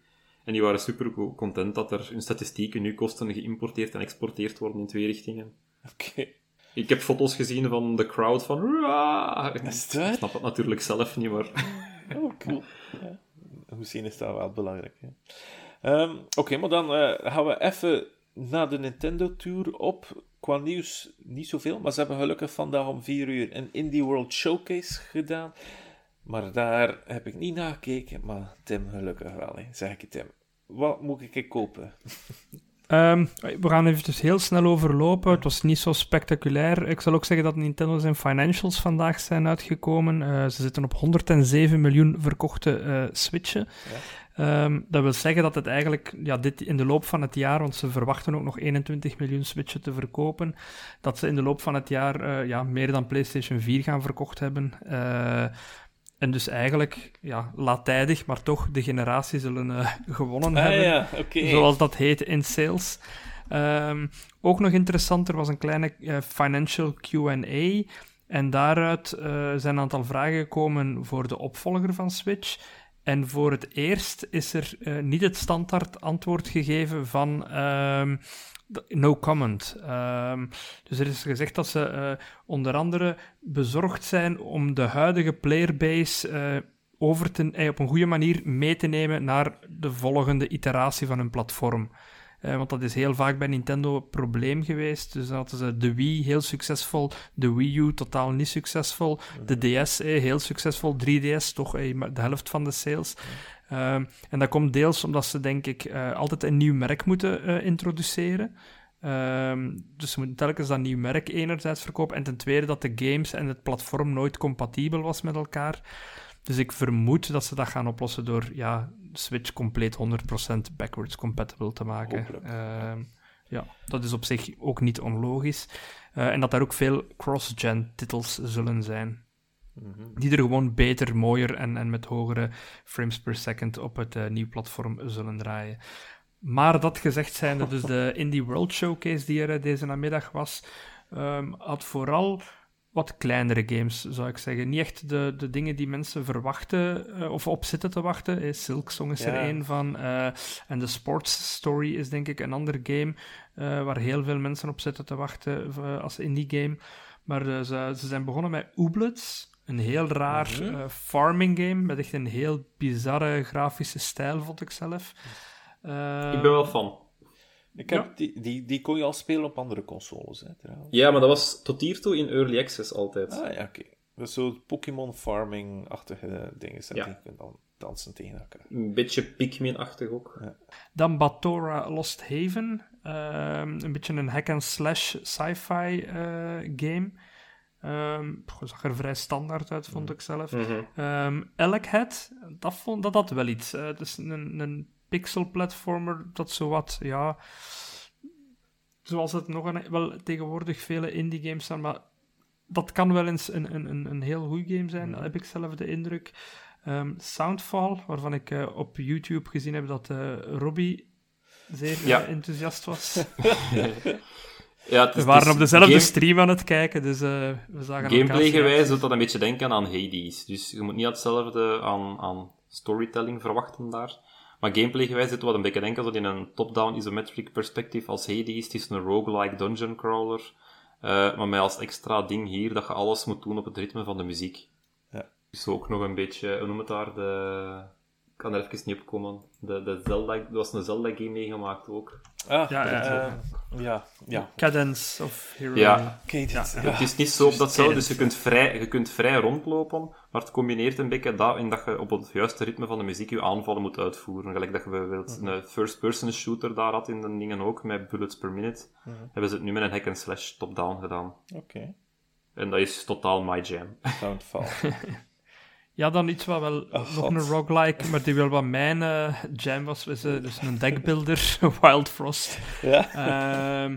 Speaker 3: En die waren super content dat er hun statistieken nu kosten geïmporteerd en exporteerd worden in twee richtingen.
Speaker 1: Oké.
Speaker 3: Ik heb foto's gezien van de crowd van...
Speaker 1: Is het
Speaker 3: Ik snap het natuurlijk zelf niet, maar...
Speaker 1: Oh, cool. Ja. Misschien is dat wel belangrijk. Ehm, Oké, maar dan eh, gaan we even naar de Nintendo Tour op. Qua nieuws niet zoveel, maar ze hebben gelukkig vandaag om 4 uur een Indie World Showcase gedaan. Maar daar heb ik niet naar gekeken, maar Tim gelukkig wel. Hè. Zeg ik je, Tim. Wat moet ik kopen?
Speaker 4: Ehm, we gaan even dus heel snel overlopen. Het was niet zo spectaculair. Ik zal ook zeggen dat Nintendo zijn financials vandaag zijn uitgekomen. Eh, ze zitten op 107 miljoen verkochte eh, Switchen. Ehm, dat wil zeggen dat het eigenlijk ja, dit in de loop van het jaar, want ze verwachten ook nog 21 miljoen Switchen te verkopen, dat ze in de loop van het jaar eh, ja, meer dan PlayStation 4 gaan verkocht hebben. Eh, en dus eigenlijk, ja, laattijdig, maar toch de generatie zullen eh, gewonnen
Speaker 1: Ah
Speaker 4: hebben
Speaker 1: ja,
Speaker 4: zoals dat heet in sales. Ehm, ook nog interessanter was een kleine financial Q&A. En daaruit zijn een aantal vragen gekomen voor de opvolger van Switch. En voor het eerst is er eh, niet het standaard antwoord gegeven van ehm, no comment. Ehm, dus er is gezegd dat ze eh, onder andere bezorgd zijn om de huidige playerbase eh, over te, op een goede manier mee te nemen naar de volgende iteratie van hun platform. Eh, want dat is heel vaak bij Nintendo een probleem geweest. Dus dan hadden ze de Wii heel succesvol, de Wii U totaal niet succesvol, de DS eh, heel succesvol, 3DS toch eh, de helft van de sales. Ehm, en dat komt deels omdat ze, denk ik, altijd een nieuw merk moeten introduceren. Ehm, dus ze moeten telkens dat nieuw merk enerzijds verkopen en ten tweede dat de games en het platform nooit compatibel was met elkaar. Dus ik vermoed dat ze dat gaan oplossen door ja, Switch compleet 100% backwards compatible te maken. Ehm, ja, dat is op zich ook niet onlogisch. Eh, en dat daar ook veel cross-gen titels zullen zijn. Die er gewoon beter, mooier en, en met hogere frames per second op het eh, nieuw platform zullen draaien. Maar dat gezegd zijnde, dus de Indie World Showcase die er eh, deze namiddag was, ehm, had vooral wat kleinere games, zou ik zeggen. Niet echt de, de dingen die mensen verwachten eh, of op zitten te wachten. Eh, Silk Song is er één van. eh, en The Sports Story is denk ik een ander game eh, waar heel veel mensen op zitten te wachten eh, als indie game. Maar eh, ze, ze zijn begonnen met Ooblets. Een heel raar
Speaker 1: Mhm.
Speaker 4: eh, farming game met echt een heel bizarre grafische stijl, vond ik zelf. Eh,
Speaker 3: Ik ben wel fan.
Speaker 1: Ik heb
Speaker 4: Ja.
Speaker 1: die, die, die kon je al spelen op andere consoles, hè, trouwens.
Speaker 3: Ja, maar dat was tot hiertoe in Early Access altijd.
Speaker 1: Ah ja, oké. Dat is zo Pokémon farming-achtige dingen.
Speaker 3: Ja.
Speaker 1: die kunnen dan dansen tegen elkaar.
Speaker 3: Een beetje Pikmin-achtig ook.
Speaker 4: Dan Batora Lost Haven. ehm, een beetje een hack-and-slash sci-fi eh, game. Ehm goh, zag er vrij standaard uit, vond ik zelf.
Speaker 3: Mhm.
Speaker 4: Ehm Elkhead, dat, vond, dat had wel iets. Eh, het is een, een pixel-platformer dat zowat, ja... Zoals het nog een, wel tegenwoordig vele indie games zijn, maar dat kan wel eens een, een, een, een heel goed game zijn, dat heb ik zelf de indruk. Ehm, Soundfall, waarvan ik eh, op YouTube gezien heb dat eh Robbie zeer
Speaker 3: Ja.
Speaker 4: eh, enthousiast was.
Speaker 3: Ja,
Speaker 4: We waren op dezelfde
Speaker 3: game-
Speaker 4: stream aan het kijken, dus we zagen
Speaker 3: Gameplay-gewijs doet dat een beetje denken aan Hades. Dus je moet niet hetzelfde aan, aan storytelling verwachten daar. Maar gameplay-gewijs doet wat een beetje denken aan in een top-down isometric perspective als Hades. Het is een roguelike dungeon crawler. Eh, maar met als extra ding hier dat je alles moet doen op het ritme van de muziek.
Speaker 1: Ja.
Speaker 3: Dus ook nog een beetje, hoe noem het daar, de... Ik kan er even niet op komen. De, de Zelda, er was een Zelda-game meegemaakt ook.
Speaker 1: Ah,
Speaker 4: Ja, ja,
Speaker 1: eh, ja, ja.
Speaker 4: Cadence of Hero.
Speaker 3: Ja. Het is niet zo op dat zo, dus je kunt, vrij, je kunt vrij rondlopen, maar het combineert een beetje dat in dat je op het juiste ritme van de muziek je aanvallen moet uitvoeren. Gelijk dat je bijvoorbeeld een first-person shooter daar had in de dingen ook, met bullets per minute, hebben ze het nu met een hack-and-slash top-down gedaan.
Speaker 1: Oké,
Speaker 3: En dat is totaal my jam.
Speaker 1: Soundfall.
Speaker 4: Ja, dan iets wat wel
Speaker 1: Oh,
Speaker 4: nog
Speaker 1: God.
Speaker 4: een roguelike, maar die wel wat mijn eh, jam was. dus een deckbuilder, Wild Frost.
Speaker 1: ja.
Speaker 4: Ehm,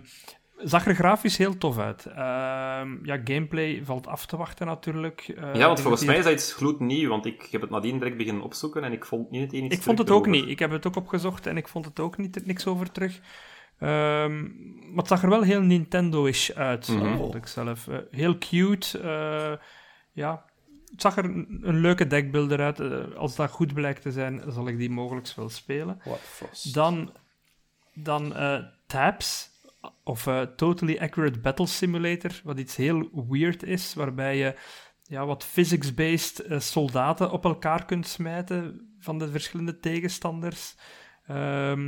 Speaker 4: zag er grafisch heel tof uit. Ehm, ja, gameplay valt af te wachten natuurlijk. Eh,
Speaker 3: ja, want volgens mij is dat iets gloednieuw, want ik heb het nadien direct beginnen opzoeken en ik vond niet het iets
Speaker 4: Ik vond het ook
Speaker 3: erover.
Speaker 4: niet. Ik heb het ook opgezocht en ik vond het ook niet, niks over terug. Ehm, maar het zag er wel heel Nintendo-ish uit,
Speaker 3: Mhm.
Speaker 4: vond ik zelf. Heel cute. eh, ja, het zag er een, een leuke deckbuilder uit. Eh, als dat goed blijkt te zijn, zal ik die mogelijk wel spelen.
Speaker 1: What Frost.
Speaker 4: Dan, dan eh, Tabs, of eh, Totally Accurate Battle Simulator, wat iets heel weird is, waarbij je ja, wat physics-based eh, soldaten op elkaar kunt smijten van de verschillende tegenstanders. Ehm,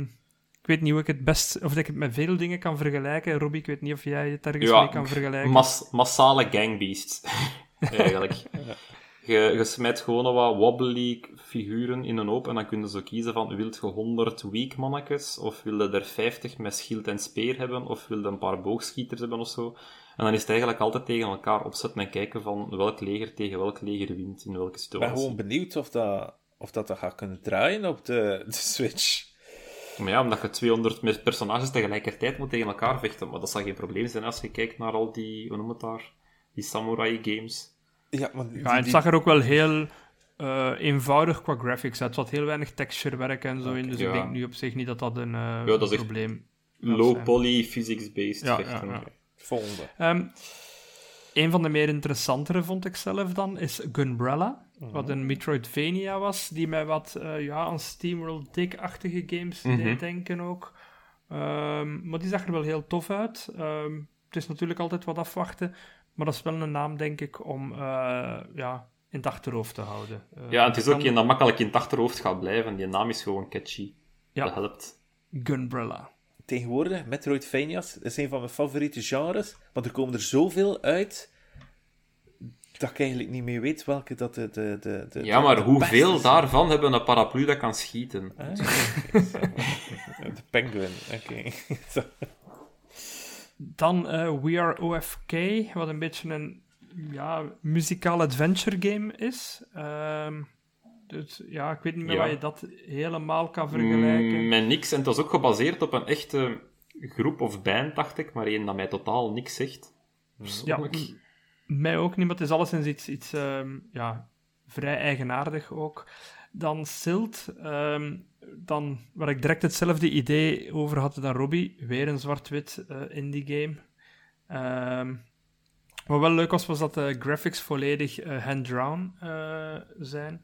Speaker 4: ik weet niet hoe ik het best, of ik het met veel dingen kan vergelijken. Robbie, ik weet niet of jij het ergens
Speaker 3: Ja,
Speaker 4: mee kan vergelijken.
Speaker 3: Mas- massale gangbeasts, eigenlijk. Je, je smijt gewoon wat wobbly figuren in een hoop en dan kunnen ze kiezen van wilt je 100 weak mannetjes of wil je er 50 met schild en speer hebben of wil je een paar boogschieters hebben of zo. En dan is het eigenlijk altijd tegen elkaar opzetten en kijken van welk leger tegen welk leger wint in welke
Speaker 1: Ik ben
Speaker 3: situatie.
Speaker 1: gewoon benieuwd of dat, of dat, dat gaat kunnen draaien op de, de Switch.
Speaker 3: Maar ja, omdat je 200 met personages tegelijkertijd moet tegen elkaar vechten. Maar dat zal geen probleem zijn als je kijkt naar al die, hoe noem het daar, die samurai games.
Speaker 1: Ja, maar die-
Speaker 4: Ja, het
Speaker 1: die-
Speaker 4: zag er ook wel heel eh, eenvoudig qua graphics uit. Er zat heel weinig texturewerk en zo in, dus
Speaker 3: ja.
Speaker 4: ik denk nu op zich niet dat dat een, eh,
Speaker 3: dat is echt
Speaker 4: probleem
Speaker 3: Low poly, physics-based
Speaker 4: Ja,
Speaker 3: vechten.
Speaker 4: ja, ja.
Speaker 1: volgende.
Speaker 4: Ehm, een van de meer interessantere vond ik zelf dan is Gunbrella.
Speaker 3: Mhm.
Speaker 4: Wat een Metroidvania was, die mij wat eh, ja, aan SteamWorld Dick-achtige games
Speaker 3: Mhm.
Speaker 4: deed denken ook. Ehm, maar die zag er wel heel tof uit. Ehm, het is natuurlijk altijd wat afwachten, maar dat is wel een naam, denk ik, om eh, ja, in het achterhoofd te houden. Eh,
Speaker 3: Ja, en het is ook
Speaker 4: kan-
Speaker 3: een dat makkelijk in het achterhoofd gaat blijven. Die naam is gewoon catchy.
Speaker 4: Ja.
Speaker 3: Dat helpt.
Speaker 4: Gunbrella.
Speaker 1: Tegenwoordig, Metroidvania's is een van mijn favoriete genres, want er komen er zoveel uit dat ik eigenlijk niet meer weet welke dat de... de, de, de
Speaker 3: Ja, maar
Speaker 1: de
Speaker 3: hoeveel daarvan hebben een paraplu dat kan schieten?
Speaker 1: Ah, de penguin, oké.
Speaker 4: Dan eh, We Are OFK, wat een beetje een ja, muzikaal adventure game is. Ehm, dus ja, ik weet niet meer
Speaker 3: Ja.
Speaker 4: waar je dat helemaal kan vergelijken.
Speaker 3: Mm, met niks. En het was ook gebaseerd op een echte groep of band, dacht ik. Maar één dat mij totaal niks zegt.
Speaker 4: ja,
Speaker 3: Persoonlijk.
Speaker 4: mij ook niet, maar het is alleszins iets, iets ehm, ja, vrij eigenaardig ook. Dan Silt, ehm, dan, waar ik direct hetzelfde idee over had dan Robbie. Weer een zwart-wit eh, indie game. Ehm, wat wel leuk was, was dat de graphics volledig eh, hand-drawn eh, zijn.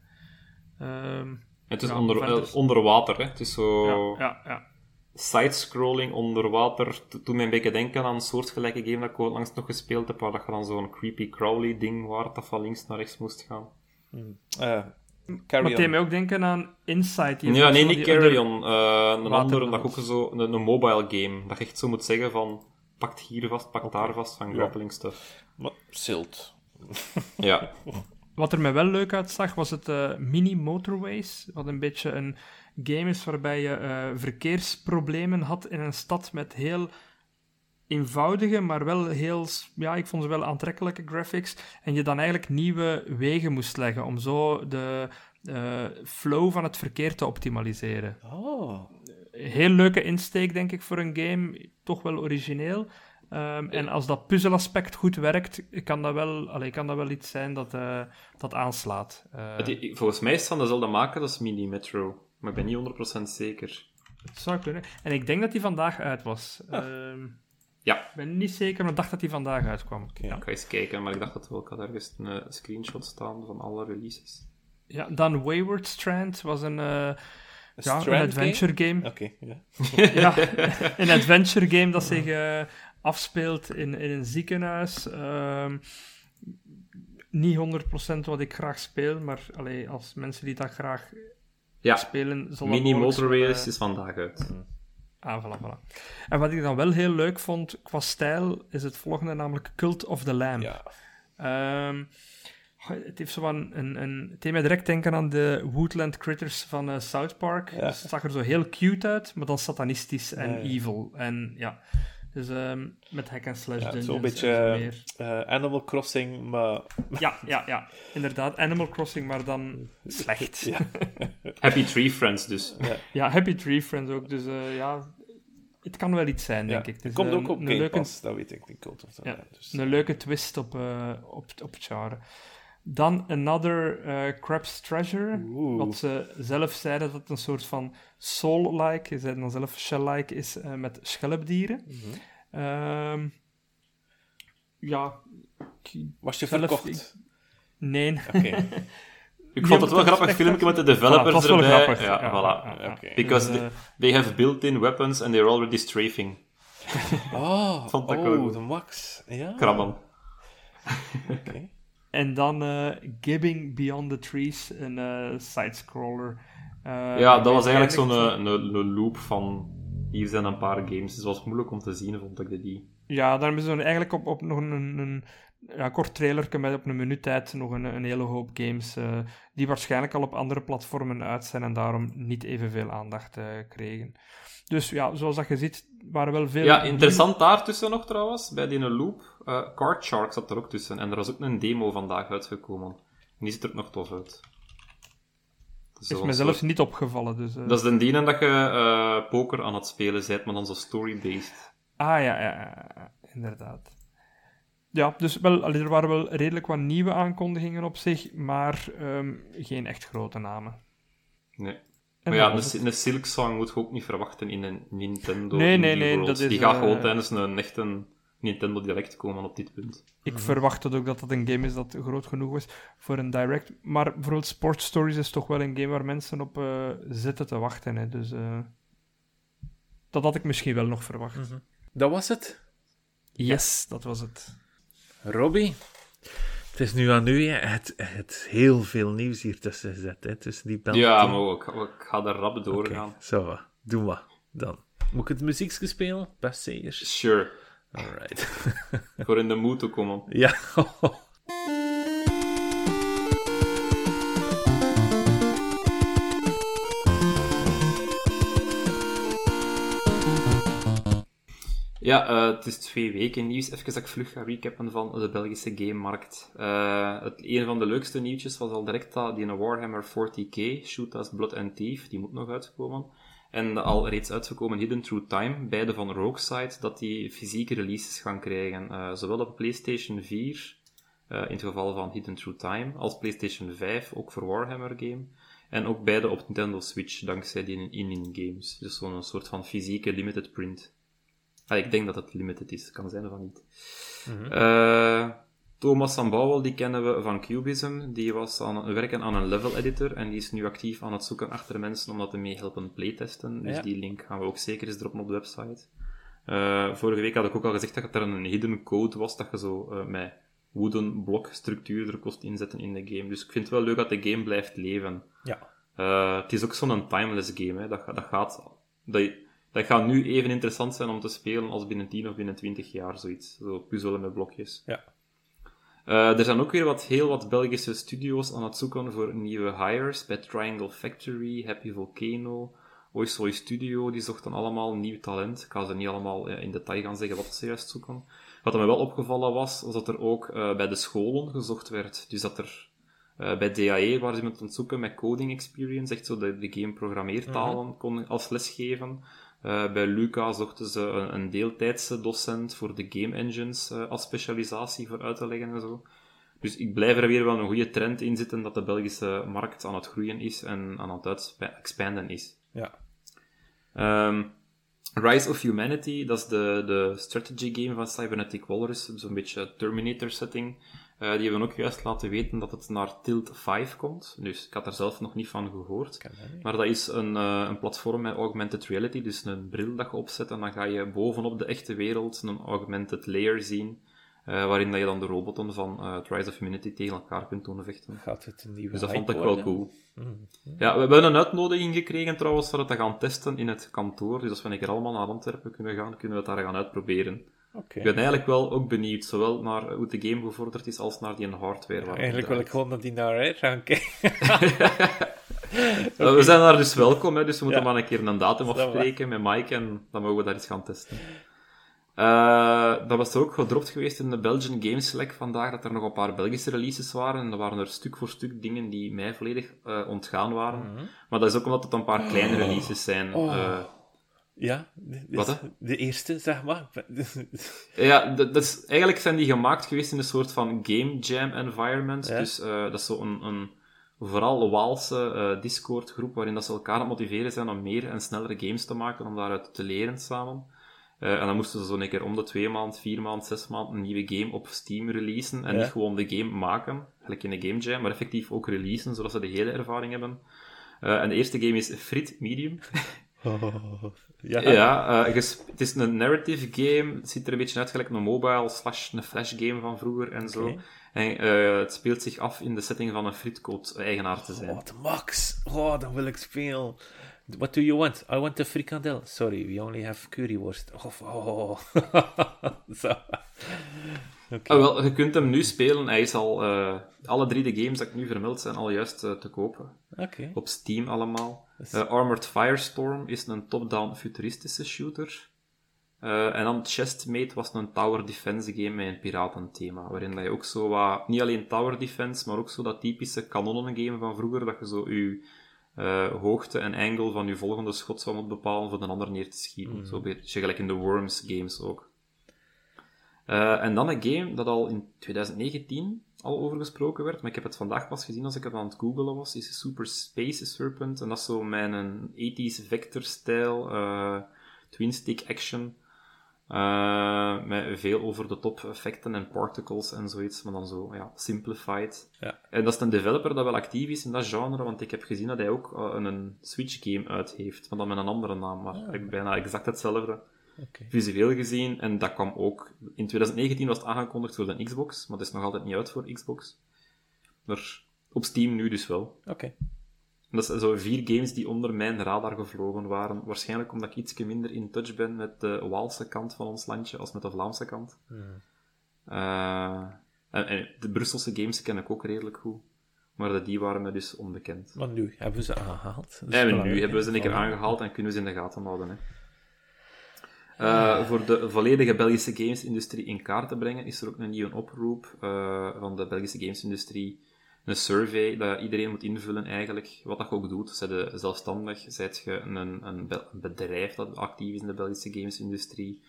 Speaker 4: Ehm,
Speaker 3: Het is
Speaker 4: Ja,
Speaker 3: onder,
Speaker 4: verder-
Speaker 3: eh, onder water, hè. Het is zo...
Speaker 4: ja, ja, ja.
Speaker 3: Side-scrolling onder water. To- Toen mij een beetje denken aan een soortgelijke game dat ik ooit langs nog gespeeld heb, waar dat je dan zo'n creepy crawly ding waar dat van links naar rechts moest gaan.
Speaker 1: Eh,
Speaker 4: Maar
Speaker 1: carry
Speaker 4: het deed mij ook denken aan die
Speaker 3: Ja, nee,
Speaker 4: die
Speaker 3: niet
Speaker 4: under-
Speaker 3: Carry On. eh, een andere, dat ook zo, een, een mobile game. Dat je echt zo moet zeggen van, pakt hier vast, pakt daar vast, van grappling stuff.
Speaker 1: Maar, Silt.
Speaker 3: Ja.
Speaker 4: Wat er mij wel leuk uitzag, was het eh, Mini Motorways. Wat een beetje een game is waarbij je eh, verkeersproblemen had in een stad met heel eenvoudige, maar wel heel, ja, ik vond ze wel aantrekkelijke graphics. En je dan eigenlijk nieuwe wegen moest leggen om zo de eh, flow van het verkeer te optimaliseren.
Speaker 1: Oh.
Speaker 4: Heel leuke insteek, denk ik, voor een game. Toch wel origineel. Ehm, en als dat puzzelaspect goed werkt, kan dat wel, allee, kan dat wel iets zijn dat, eh, dat aanslaat. Eh,
Speaker 3: Het- volgens mij is het van dezelfde maker als Mini Metro. Maar ik ben niet 100% zeker.
Speaker 4: Het zou kunnen. En ik denk dat die vandaag uit was. Ehm,
Speaker 3: Ja.
Speaker 4: Ik ben niet zeker, maar ik dacht dat die vandaag uitkwam.
Speaker 3: Ja, ik ga eens kijken, maar ik dacht dat wel. Ik had ergens een eh, screenshot staan van alle releases.
Speaker 4: Ja, dan Wayward Strand was een, eh, ja, een adventure game.
Speaker 1: Oké, ja.
Speaker 4: ja, een adventure game dat zich eh, afspeelt in, in een ziekenhuis. Ehm, niet 100% wat ik graag speel, maar allee, als mensen die dat graag
Speaker 3: Ja,
Speaker 4: spelen,
Speaker 3: Mini Motorways is vandaag uit.
Speaker 4: Ah, voilà, voilà. En wat ik dan wel heel leuk vond qua stijl, is het volgende, namelijk Cult of the Lamb.
Speaker 1: ja.
Speaker 4: Ehm, het heeft zo van een, een... Het deed mij direct denken aan de Woodland Critters van eh, South Park.
Speaker 1: Ja.
Speaker 4: Dus het zag er zo heel cute uit, maar dan satanistisch en
Speaker 1: ja.
Speaker 4: evil. En ja, dus ehm, met hack and slash
Speaker 1: Ja,
Speaker 4: dungeons
Speaker 1: zo'n beetje
Speaker 4: en zo
Speaker 1: eh,
Speaker 4: meer.
Speaker 1: Animal Crossing, maar...
Speaker 4: Ja, ja, ja. Inderdaad, Animal Crossing, maar dan slecht.
Speaker 1: Ja.
Speaker 3: Happy Tree Friends dus.
Speaker 4: Ja, Happy Tree Friends ook. Dus eh, ja, het kan wel iets zijn,
Speaker 1: Ja.
Speaker 4: denk ik. Het
Speaker 1: Het komt
Speaker 4: een-
Speaker 1: ook op
Speaker 4: een
Speaker 1: Game
Speaker 4: leuke-
Speaker 1: Pass, dat weet ik, die Cult of the
Speaker 4: Ja,
Speaker 1: Lamb, dus.
Speaker 4: Een leuke twist op, eh, op, op het genre. Dan Another eh Crab's Treasure. Wat ze zelf zeiden dat het een soort van soul-like, ze zeiden dan zelf shell-like, is eh, met schelpdieren.
Speaker 1: Mhm.
Speaker 4: Ehm, ja,
Speaker 1: Was je
Speaker 4: Zelf-
Speaker 1: verkocht?
Speaker 4: Nee.
Speaker 5: Oké.
Speaker 3: Ik vond het wel een grappig filmpje met de developers
Speaker 4: Voilà,
Speaker 3: erbij.
Speaker 4: grappig.
Speaker 3: Ja,
Speaker 4: Ja,
Speaker 3: voilà.
Speaker 4: ja.
Speaker 3: Because they,
Speaker 4: eh,
Speaker 3: they have built-in weapons and they're already strafing.
Speaker 5: Oh,
Speaker 3: Vond ik
Speaker 5: oh, de max. Ja.
Speaker 3: Krabben.
Speaker 5: Oké.
Speaker 4: En dan eh Gibbing Beyond the Trees, een eh sidescroller. Eh,
Speaker 3: Ja, dat was eigenlijk zo'n een, een loop van... Hier zijn een paar games. Dus het was moeilijk om te zien, vond ik, de die.
Speaker 4: Ja, daar hebben ze eigenlijk op, op nog een, een, ja, kort trailerke met op een minuut tijd nog een, een hele hoop games die waarschijnlijk al op andere platformen uit zijn en daarom niet evenveel aandacht eh, kregen. Dus ja, zoals dat je ziet, waren wel veel...
Speaker 3: Ja, interessant daartussen nog trouwens, bij die loop. Eh Card Shark zat er ook tussen. En er was ook een demo vandaag uitgekomen. En die ziet er ook nog tof uit. Dat is
Speaker 4: me zelfs niet opgevallen. Dus, eh,
Speaker 3: Dat is de dienen dat je eh, poker aan het spelen bent, maar dan zo story-based.
Speaker 4: Ah, ja, ja, inderdaad. Ja, dus wel, allee, er waren wel redelijk wat nieuwe aankondigingen op zich, maar ehm, geen echt grote namen.
Speaker 3: Nee.
Speaker 4: En
Speaker 3: Maar ja, een, een Silk Song moet je ook niet verwachten in een Nintendo
Speaker 4: Nee, nee, nee, dat is,
Speaker 3: Die gaat gewoon tijdens een echte Nintendo Direct komen op dit punt.
Speaker 4: Ik verwacht het ook dat dat een game is dat groot genoeg is voor een direct. Maar bijvoorbeeld Sports Stories is toch wel een game waar mensen op eh, zitten te wachten. Hè. Dus eh, dat had ik misschien wel nog verwacht.
Speaker 1: Dat was het.
Speaker 4: Yes, dat was het.
Speaker 1: Robbie, het is nu aan u. Het, het heel veel nieuws hier tussen gezet. Hè, tussen die.
Speaker 3: Ja, maar ook, ik ga er rap
Speaker 1: Oké,
Speaker 3: doorgaan.
Speaker 1: zo, wat. doe maar. Dan. Moet ik het muziekje spelen? Best zeker.
Speaker 3: Sure.
Speaker 1: Alright.
Speaker 3: Voor in de mood te komen.
Speaker 1: ja.
Speaker 3: Ja, eh, het is twee weken nieuws. Even dat ik vlug ga recappen van de Belgische gamemarkt. Eh het, een van de leukste nieuwtjes was al direct dat die Warhammer 40k, Shoot as Blood and Thief, die moet nog uitkomen. En de al reeds uitgekomen Hidden Through Time, beide van Rogueside, dat die fysieke releases gaan krijgen. Eh, zowel op PlayStation 4, eh, in het geval van Hidden Through Time, als PlayStation 5, ook voor Warhammer game. En ook beide op Nintendo Switch, dankzij die in-in games. Dus zo'n soort van fysieke limited print. Ah, ik denk dat het limited is, kan zijn van niet. Eh, Thomas Sambouwel, die kennen we van Cubism. Die was aan het werken aan een level editor en die is nu actief aan het zoeken achter mensen om dat te mee helpen playtesten. Dus
Speaker 5: Ja.
Speaker 3: die link gaan we ook zeker eens droppen op de website. Eh, vorige week had ik ook al gezegd dat er een hidden code was dat je zo eh, met wooden blokstructuur er kost inzetten in de game. Dus ik vind het wel leuk dat de game blijft leven.
Speaker 5: Ja.
Speaker 3: Eh, het is ook zo'n timeless game. Hè. Dat, dat, gaat, dat, dat gaat nu even interessant zijn om te spelen als binnen 10 of binnen 20 jaar zoiets. Zo puzzelen met blokjes.
Speaker 5: Ja.
Speaker 3: Eh, er zijn ook weer wat, heel wat Belgische studio's aan het zoeken voor nieuwe hires. Bij Triangle Factory, Happy Volcano, Oisoy Studio, die zochten allemaal nieuw talent. Ik ga ze niet allemaal eh, in detail gaan zeggen wat ze juist zoeken. Wat mij wel opgevallen was, was dat er ook eh, bij de scholen gezocht werd. Dus dat er bij DAE waren ze iemand aan het zoeken met coding experience, echt zo de, de game programmeertalen kon als lesgeven. Eh, bij Luca zochten ze een, een deeltijdse docent voor de game engines eh, als specialisatie voor uit te leggen en zo. Dus ik blijf er weer wel een goede trend in zitten dat de Belgische markt aan het groeien is en aan het uitspa- expanden is.
Speaker 5: Ja.
Speaker 3: Ehm, Rise of Humanity, dat is de, de strategy game van Cybernetic Walrus, zo'n beetje Terminator setting. Eh, die hebben ook juist laten weten dat het naar Tilt 5 komt. Dus ik had er zelf nog niet van gehoord. Maar dat is een, eh, een platform met augmented reality, dus een bril dat je opzet en dan ga je bovenop de echte wereld een augmented layer zien, eh, waarin dat je dan de robotten van het Rise of Humanity tegen elkaar kunt doen vechten.
Speaker 5: Gaat het een nieuwe
Speaker 3: Dus dat vond ik wel cool.
Speaker 5: Mm.
Speaker 3: Ja, we hebben een uitnodiging gekregen trouwens voor het te gaan testen in het kantoor. Dus als we een keer allemaal naar Antwerpen kunnen gaan, kunnen we het daar gaan uitproberen. Ik ben eigenlijk wel ook benieuwd, zowel naar hoe de game gevorderd is, als naar die hardware. waar het
Speaker 5: Eigenlijk wil ik gewoon dat die naar uit gaan kijken.
Speaker 3: Uh, We zijn daar dus welkom, hè, dus we moeten
Speaker 5: Ja.
Speaker 3: maar een keer een datum afspreken met Mike en dan mogen we daar eens gaan testen. Eh, dat was er ook gedropt geweest in de Belgian Games Select vandaag, dat er nog een paar Belgische releases waren. En er waren er stuk voor stuk dingen die mij volledig eh, ontgaan waren. Maar dat is ook omdat het een paar kleine releases zijn.
Speaker 5: Oh.
Speaker 3: Eh,
Speaker 5: Ja, de, de-
Speaker 3: Wat, hè?
Speaker 5: de eerste, zeg maar.
Speaker 3: Ja, dat, dat is, eigenlijk zijn die gemaakt geweest in een soort van game jam environment.
Speaker 5: Ja.
Speaker 3: Dus eh, dat is zo een, een vooral Waalse eh, Discord groep waarin dat ze elkaar aan het motiveren zijn om meer en snellere games te maken, om daaruit te leren samen. Eh, en dan moesten ze zo een keer om de twee maand, vier maand, zes maand een nieuwe game op Steam releasen en
Speaker 5: Ja.
Speaker 3: niet gewoon de game maken, gelijk in de Game Jam, maar effectief ook releasen, zodat ze de hele ervaring hebben. En de eerste game is Frit Medium.
Speaker 5: ja.
Speaker 3: Ja, eh, het is een narrative game. Het ziet er een beetje uit gelijk een mobile slash een flash game van vroeger en zo. En eh, het speelt zich af in de setting van een frietcoat-eigenaar te zijn.
Speaker 5: Oh, de max. Oh, dan wil ik spelen. What do you want? I want a frikandel. Sorry, we only have curryworst. Oh, oh. Zo. Oké.
Speaker 3: Ah, wel, je kunt hem nu spelen. Hij is al... eh, alle drie de games dat ik nu vermeld zijn al juist eh, te kopen.
Speaker 5: Oké.
Speaker 3: Op Steam allemaal.
Speaker 5: Is-
Speaker 3: Eh, Armored Firestorm is een top-down futuristische shooter. En dan Chestmate was een tower defense game met een piratenthema. Waarin dat je ook zo wat, niet alleen tower defense, maar ook zo dat typische kanonnengame van vroeger, dat je zo je hoogte en angle van je volgende schot zou moeten bepalen voor de ander neer te schieten. Zo een beetje gelijk in de Worms games ook. Eh, en dan een game dat al in 2019 al over gesproken werd, maar ik heb het vandaag pas gezien als ik het aan het googelen was, is Super Space Serpent. En dat is zo mijn een 80s vector-stijl, eh, twin-stick action, eh, met veel over de top effecten en particles en zoiets, maar dan zo, ja, simplified.
Speaker 5: Ja.
Speaker 3: En dat is een developer dat wel actief is in dat genre, want ik heb gezien dat hij ook een, een Switch-game uit heeft, maar dan met een andere naam, maar eigenlijk bijna exact hetzelfde
Speaker 5: Oké.
Speaker 3: visueel gezien. En dat kwam ook... In 2019 was het aangekondigd voor de Xbox, maar het is nog altijd niet uit voor Xbox. Maar op Steam nu dus wel.
Speaker 5: Oké.
Speaker 3: Dat zijn zo vier games die onder mijn radar gevlogen waren. Waarschijnlijk omdat ik iets minder in touch ben met de Waalse kant van ons landje als met de Vlaamse kant. Eh, en, en de Brusselse games ken ik ook redelijk goed. Maar de- die waren me dus onbekend.
Speaker 5: Maar nu hebben we ze aangehaald. Dat
Speaker 3: En nu hebben we ze een keer aangehaald en kunnen we ze in de gaten houden. Hè. Eh, voor de volledige Belgische gamesindustrie in kaart te brengen, is er ook een nieuwe oproep eh, van de Belgische gamesindustrie. Een survey dat iedereen moet invullen eigenlijk. Wat dat je ook doet. Zij de zelfstandig, zijt je een, een, be- een bedrijf dat actief is in de Belgische gamesindustrie.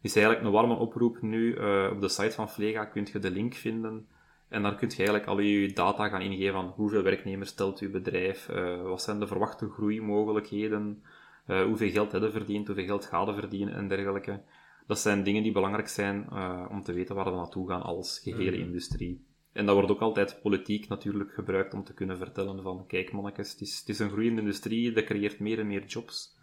Speaker 3: is eigenlijk een warme oproep nu. Eh, op de site van Vlega kun je de link vinden. En daar kun je eigenlijk al je data gaan ingeven van hoeveel werknemers stelt uw bedrijf, wat zijn de verwachte groeimogelijkheden, eh, hoeveel geld hebben verdiend, hoeveel geld gaat er verdienen en dergelijke. Dat zijn dingen die belangrijk zijn eh, om te weten waar we naartoe gaan als gehele industrie. En dat wordt ook altijd politiek natuurlijk gebruikt om te kunnen vertellen van kijk mannetjes, het is, het is een groeiende industrie, dat creëert meer en meer jobs.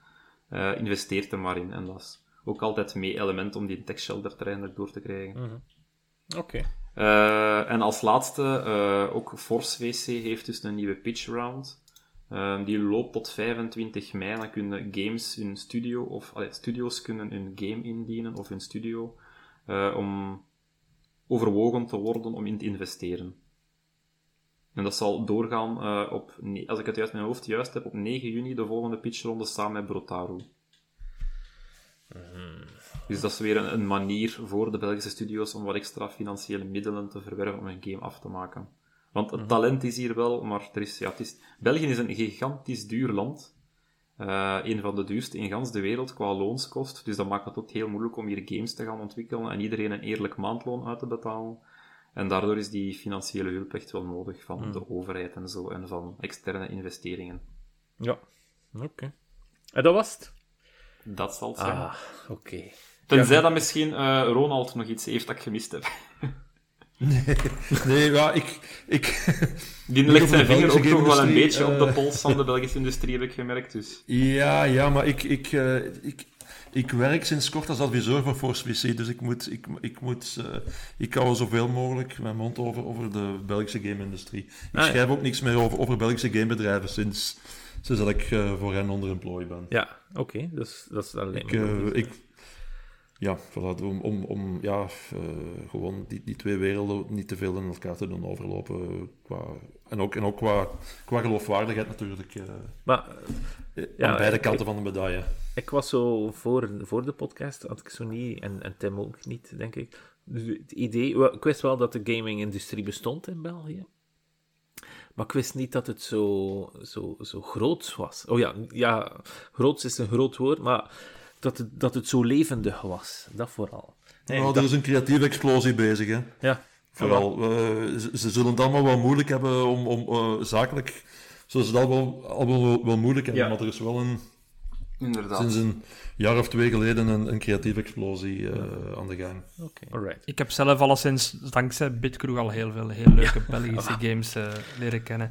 Speaker 3: Eh investeert er maar in. En dat is ook altijd mee element om die tech shelter terrein door te krijgen.
Speaker 5: Oké.
Speaker 3: Eh, en als laatste, ook Force WC heeft dus een nieuwe pitch round. Eh, die loopt tot 25 mei. Dan kunnen games hun studio, of allee, studio's kunnen hun game indienen, of hun studio, eh, om overwogen te worden om in te investeren. En dat zal doorgaan eh, op, als ik het uit mijn hoofd juist heb, op 9 juni de volgende pitchronde samen met Brotaru. Dus dat is weer een, een manier voor de Belgische studio's om wat extra financiële middelen te verwerven om een game af te maken. Want het talent is hier wel, maar er is, ja, het is, België is een gigantisch duur land. Eh, een van de duurste in gans de wereld qua loonskost. Dus dat maakt het ook heel moeilijk om hier games te gaan ontwikkelen en iedereen een eerlijk maandloon uit te betalen. En daardoor is die financiële hulp echt wel nodig van de overheid en zo, en van externe investeringen.
Speaker 5: Ja. Oké. En dat was het?
Speaker 3: Dat zal het zijn.
Speaker 5: Ah, oké.
Speaker 3: Tenzij dat misschien eh, Ronald nog iets heeft dat ik gemist heb.
Speaker 2: Nee, ja, ik... ik
Speaker 3: Die legt zijn
Speaker 2: de
Speaker 3: vinger ook nog wel een beetje op de
Speaker 2: eh.
Speaker 3: pols van de Belgische industrie, heb ik gemerkt. Dus.
Speaker 2: ja, ja, maar ik, ik, eh, ik, ik werk sinds kort als adviseur voor Force WC, dus ik moet, ik, ik moet, eh, ik hou zoveel mogelijk mijn mond over, over de Belgische game-industrie. Ik
Speaker 5: Ah, ja.
Speaker 2: schrijf ook niks meer over, over Belgische gamebedrijven sinds, sinds dat ik eh, voor hen onderemployed ben.
Speaker 5: Ja, oké. Dus dat is alleen
Speaker 2: Ik, ik, ja, voilà, om, om, om ja, eh, gewoon die, die twee werelden niet te veel in elkaar te doen overlopen. Qua, en ook, en ook qua, qua geloofwaardigheid natuurlijk. eh,
Speaker 5: Maar
Speaker 2: eh,
Speaker 5: Ja,
Speaker 2: aan beide
Speaker 5: ik-
Speaker 2: kanten van de medaille.
Speaker 5: ik was zo voor, voor de podcast, had ik zo niet, en, en Tim ook niet, denk ik. Dus het idee, ik wist wel dat de gaming-industrie bestond in België. Maar ik wist niet dat het zo, zo, zo groot was. Oh ja, ja, groot is een groot woord, maar dat het, dat het zo levendig was. Dat vooral. Nee,
Speaker 2: nou,
Speaker 5: ik
Speaker 2: er is een creatieve explosie bezig, hè.
Speaker 5: Ja,
Speaker 2: Vooral, eh, ze, ze zullen het allemaal wel moeilijk hebben om, om eh, zakelijk... Zullen ze dat wel, allemaal wel, wel moeilijk hebben,
Speaker 5: Ja.
Speaker 2: maar er is wel een...
Speaker 3: Inderdaad.
Speaker 2: sinds een jaar of twee geleden een, een creatieve explosie eh, aan de gang.
Speaker 1: Oké.
Speaker 6: Alright.
Speaker 4: Ik heb zelf alleszins dankzij Bitkroeg al heel veel heel leuke Belgische games eh, leren kennen.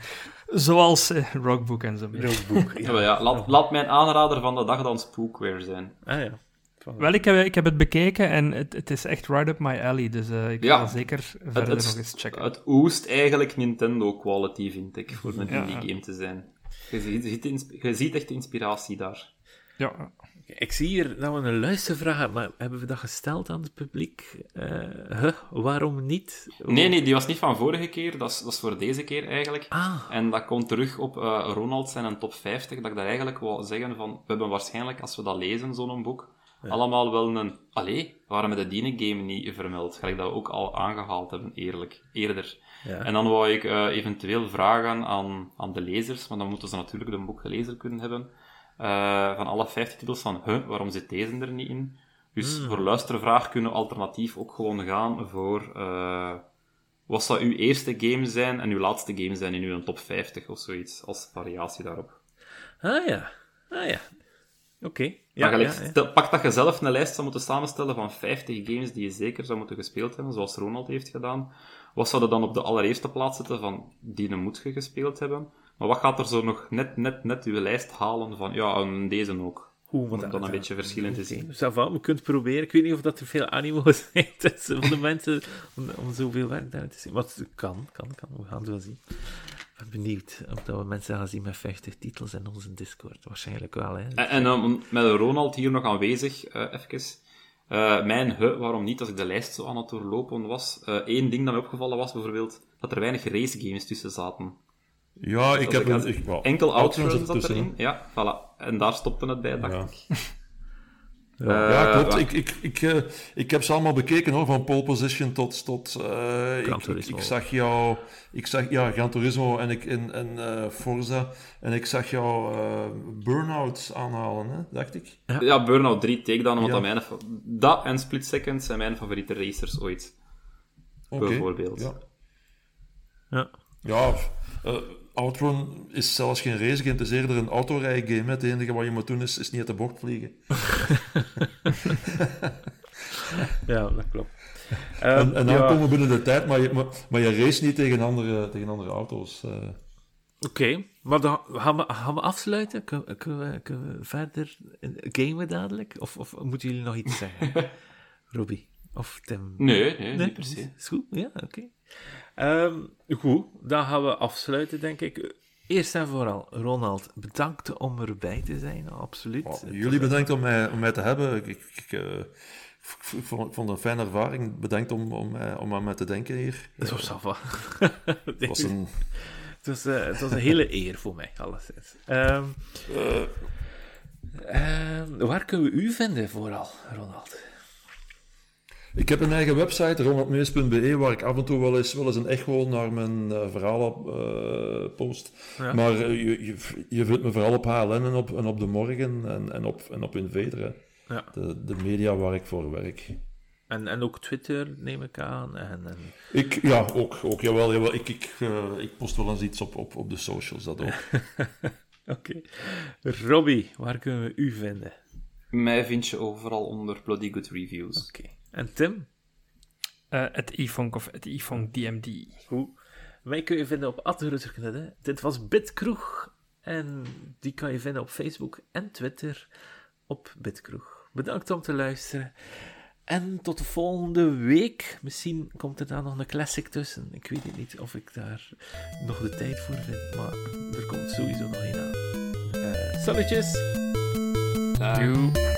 Speaker 4: Zoals uh, Roguebook en zo meer.
Speaker 1: Roguebook.
Speaker 3: Ja, ja, laat, laat mijn aanrader van de dag dan Spookware zijn.
Speaker 1: Ah ja. Van-
Speaker 4: Wel, ik heb, ik heb het bekeken en het, het is echt right up my alley, dus eh, ik
Speaker 3: Ja.
Speaker 4: ga zeker verder
Speaker 3: het-
Speaker 4: nog eens checken.
Speaker 3: Het oest eigenlijk Nintendo quality, vind ik, voor een
Speaker 4: Ja.
Speaker 3: indie game te zijn. Je ziet, je, ziet ins- je ziet echt de inspiratie daar.
Speaker 4: Ja,
Speaker 1: Ik zie hier dat we een luistervraag hebben, maar hebben we dat gesteld aan het publiek? Eh, huh, waarom niet?
Speaker 3: Nee, nee, die was niet van vorige keer, dat is, dat is voor deze keer eigenlijk.
Speaker 1: Ah,
Speaker 3: En dat komt terug op eh Ronald zijn een top 50, dat ik daar eigenlijk wou zeggen van, we hebben waarschijnlijk, als we dat lezen, zo'n boek, allemaal wel een, allee, waarom hebben we de Dine game niet vermeld? Ga ik dat ook al aangehaald hebben, eerlijk, eerder.
Speaker 1: ja.
Speaker 3: En dan wou ik eh, eventueel vragen aan, aan de lezers, want dan moeten ze natuurlijk een boek gelezen kunnen hebben, eh, van alle 50 titels van, huh, waarom zit deze er niet in? Dus voor luistervraag kunnen we alternatief ook gewoon gaan voor, eh, wat zou uw eerste game zijn en uw laatste game zijn in uw top 50 of zoiets, als variatie daarop.
Speaker 1: Ah ja, ah ja. Oké.
Speaker 3: Ja,
Speaker 1: Ja,
Speaker 3: gelijk,
Speaker 1: ja, ja.
Speaker 3: stel- pak dat je zelf een lijst zou moeten samenstellen van 50 games die je zeker zou moeten gespeeld hebben, zoals Ronald heeft gedaan. Wat zou je dan op de allereerste plaats zetten van die moet je gespeeld hebben? Maar wat gaat er zo nog net, net, net uw lijst halen van, ja, en deze ook?
Speaker 1: Oeh,
Speaker 3: Om het dan een beetje verschillend te zien.
Speaker 1: We kunnen het proberen. Ik weet niet of dat er veel animo zijn tussen van de mensen om, om zoveel werk daar te zien. Het kan, kan, kan. We gaan het wel zien. Ik ben benieuwd of dat we mensen gaan zien met 50 titels in onze Discord. Waarschijnlijk wel, hè.
Speaker 3: En, en um, met Ronald hier nog aanwezig, eh even. Eh, mijn he, waarom niet, als ik de lijst zo aan het doorlopen was. eh één ding dat me opgevallen was bijvoorbeeld, dat er weinig race games tussen zaten.
Speaker 2: Ja, ik heb
Speaker 3: ik
Speaker 2: een...
Speaker 3: had-
Speaker 2: Ik, well,
Speaker 3: Enkel
Speaker 2: Outrun
Speaker 3: Outrun zat erin. Ja, voilà. En daar stopte het bij, dacht
Speaker 2: Ja.
Speaker 3: ik.
Speaker 2: Ja,
Speaker 3: Eh,
Speaker 2: klopt. Ik, ik, ik, eh, ik heb ze allemaal bekeken hoor, van pole position tot. tot eh, ik, ik,
Speaker 1: Turismo.
Speaker 2: ik zag jou. Ik zag, ja, Gran Turismo en, ik, en, en Forza. En ik zag jou eh Burnout aanhalen, hè, dacht ik.
Speaker 3: Ja, Burnout 3 Takedown, want
Speaker 2: Ja.
Speaker 3: dat, mijn, dat en Split Second zijn mijn favoriete racers ooit.
Speaker 2: Oké,
Speaker 3: Bijvoorbeeld.
Speaker 2: Ja,
Speaker 1: Ja.
Speaker 2: ja eh, Outrun is zelfs geen race game, het is eerder een autorijgame. Het enige wat je moet doen is, is niet uit de bocht vliegen.
Speaker 1: ja, dat klopt.
Speaker 2: en
Speaker 1: Ehm,
Speaker 2: en
Speaker 1: ja,
Speaker 2: aankomen binnen de tijd, maar je, maar, maar je race niet tegen andere, tegen andere auto's. eh.
Speaker 1: Oké, maar dan gaan we, gaan we afsluiten? Kunnen, kunnen, we, kunnen we verder gamen dadelijk? Of, of moeten jullie nog iets zeggen? Robbie of Tim?
Speaker 3: Nee, nee, niet per se.
Speaker 1: Is goed? Ja, oké. Ehm, goed, dan gaan we afsluiten, denk ik. Eerst en vooral, Ronald, bedankt om erbij te zijn, absoluut.
Speaker 2: Oh, jullie bedankt om mij, om mij te hebben. Ik, ik, ik, eh, ik- vond, ik vond het een fijne ervaring. Bedankt om, om, mij- om aan mij te denken hier.
Speaker 1: Dat was af.
Speaker 2: Het was een...
Speaker 1: Het was, eh, het was een hele eer voor mij, alleszins. Ehm,
Speaker 2: eh,
Speaker 1: ehm, waar kunnen we u vinden, vooral, Ronald?
Speaker 2: Ik heb een eigen website, ronaldmees.be, waar ik af en toe wel eens, wel eens een echo naar mijn eh, verhalen eh, post.
Speaker 1: Ja.
Speaker 2: Maar eh, je, je, je vindt me vooral op HLN en op, en op De Morgen en, en, op, en op Invader. hè.
Speaker 1: Ja.
Speaker 2: De, de media waar ik voor werk.
Speaker 1: En, en ook Twitter, neem ik aan. En, en...
Speaker 2: Ik, ja, ook, ook jawel, jawel. Ik, ik, eh, ik post wel eens iets op, op, op de socials, dat ook.
Speaker 1: Oké. Robbie, waar kunnen we u vinden?
Speaker 3: Mij vind je overal onder Bloody Good Reviews.
Speaker 1: Oké. En Tim?
Speaker 4: Eh, het iFonk of het iFonk DMD.
Speaker 1: Hoe? Mij kun je vinden op Adrutterknudde. Dit was Bitkroeg. En die kan je vinden op Facebook en Twitter op Bitkroeg. Bedankt om te luisteren. En tot de volgende week. Misschien komt er daar nog een classic tussen. Ik weet het niet of ik daar nog de tijd voor vind. Maar er komt sowieso nog een aan. Eh salutjes!
Speaker 4: Joe.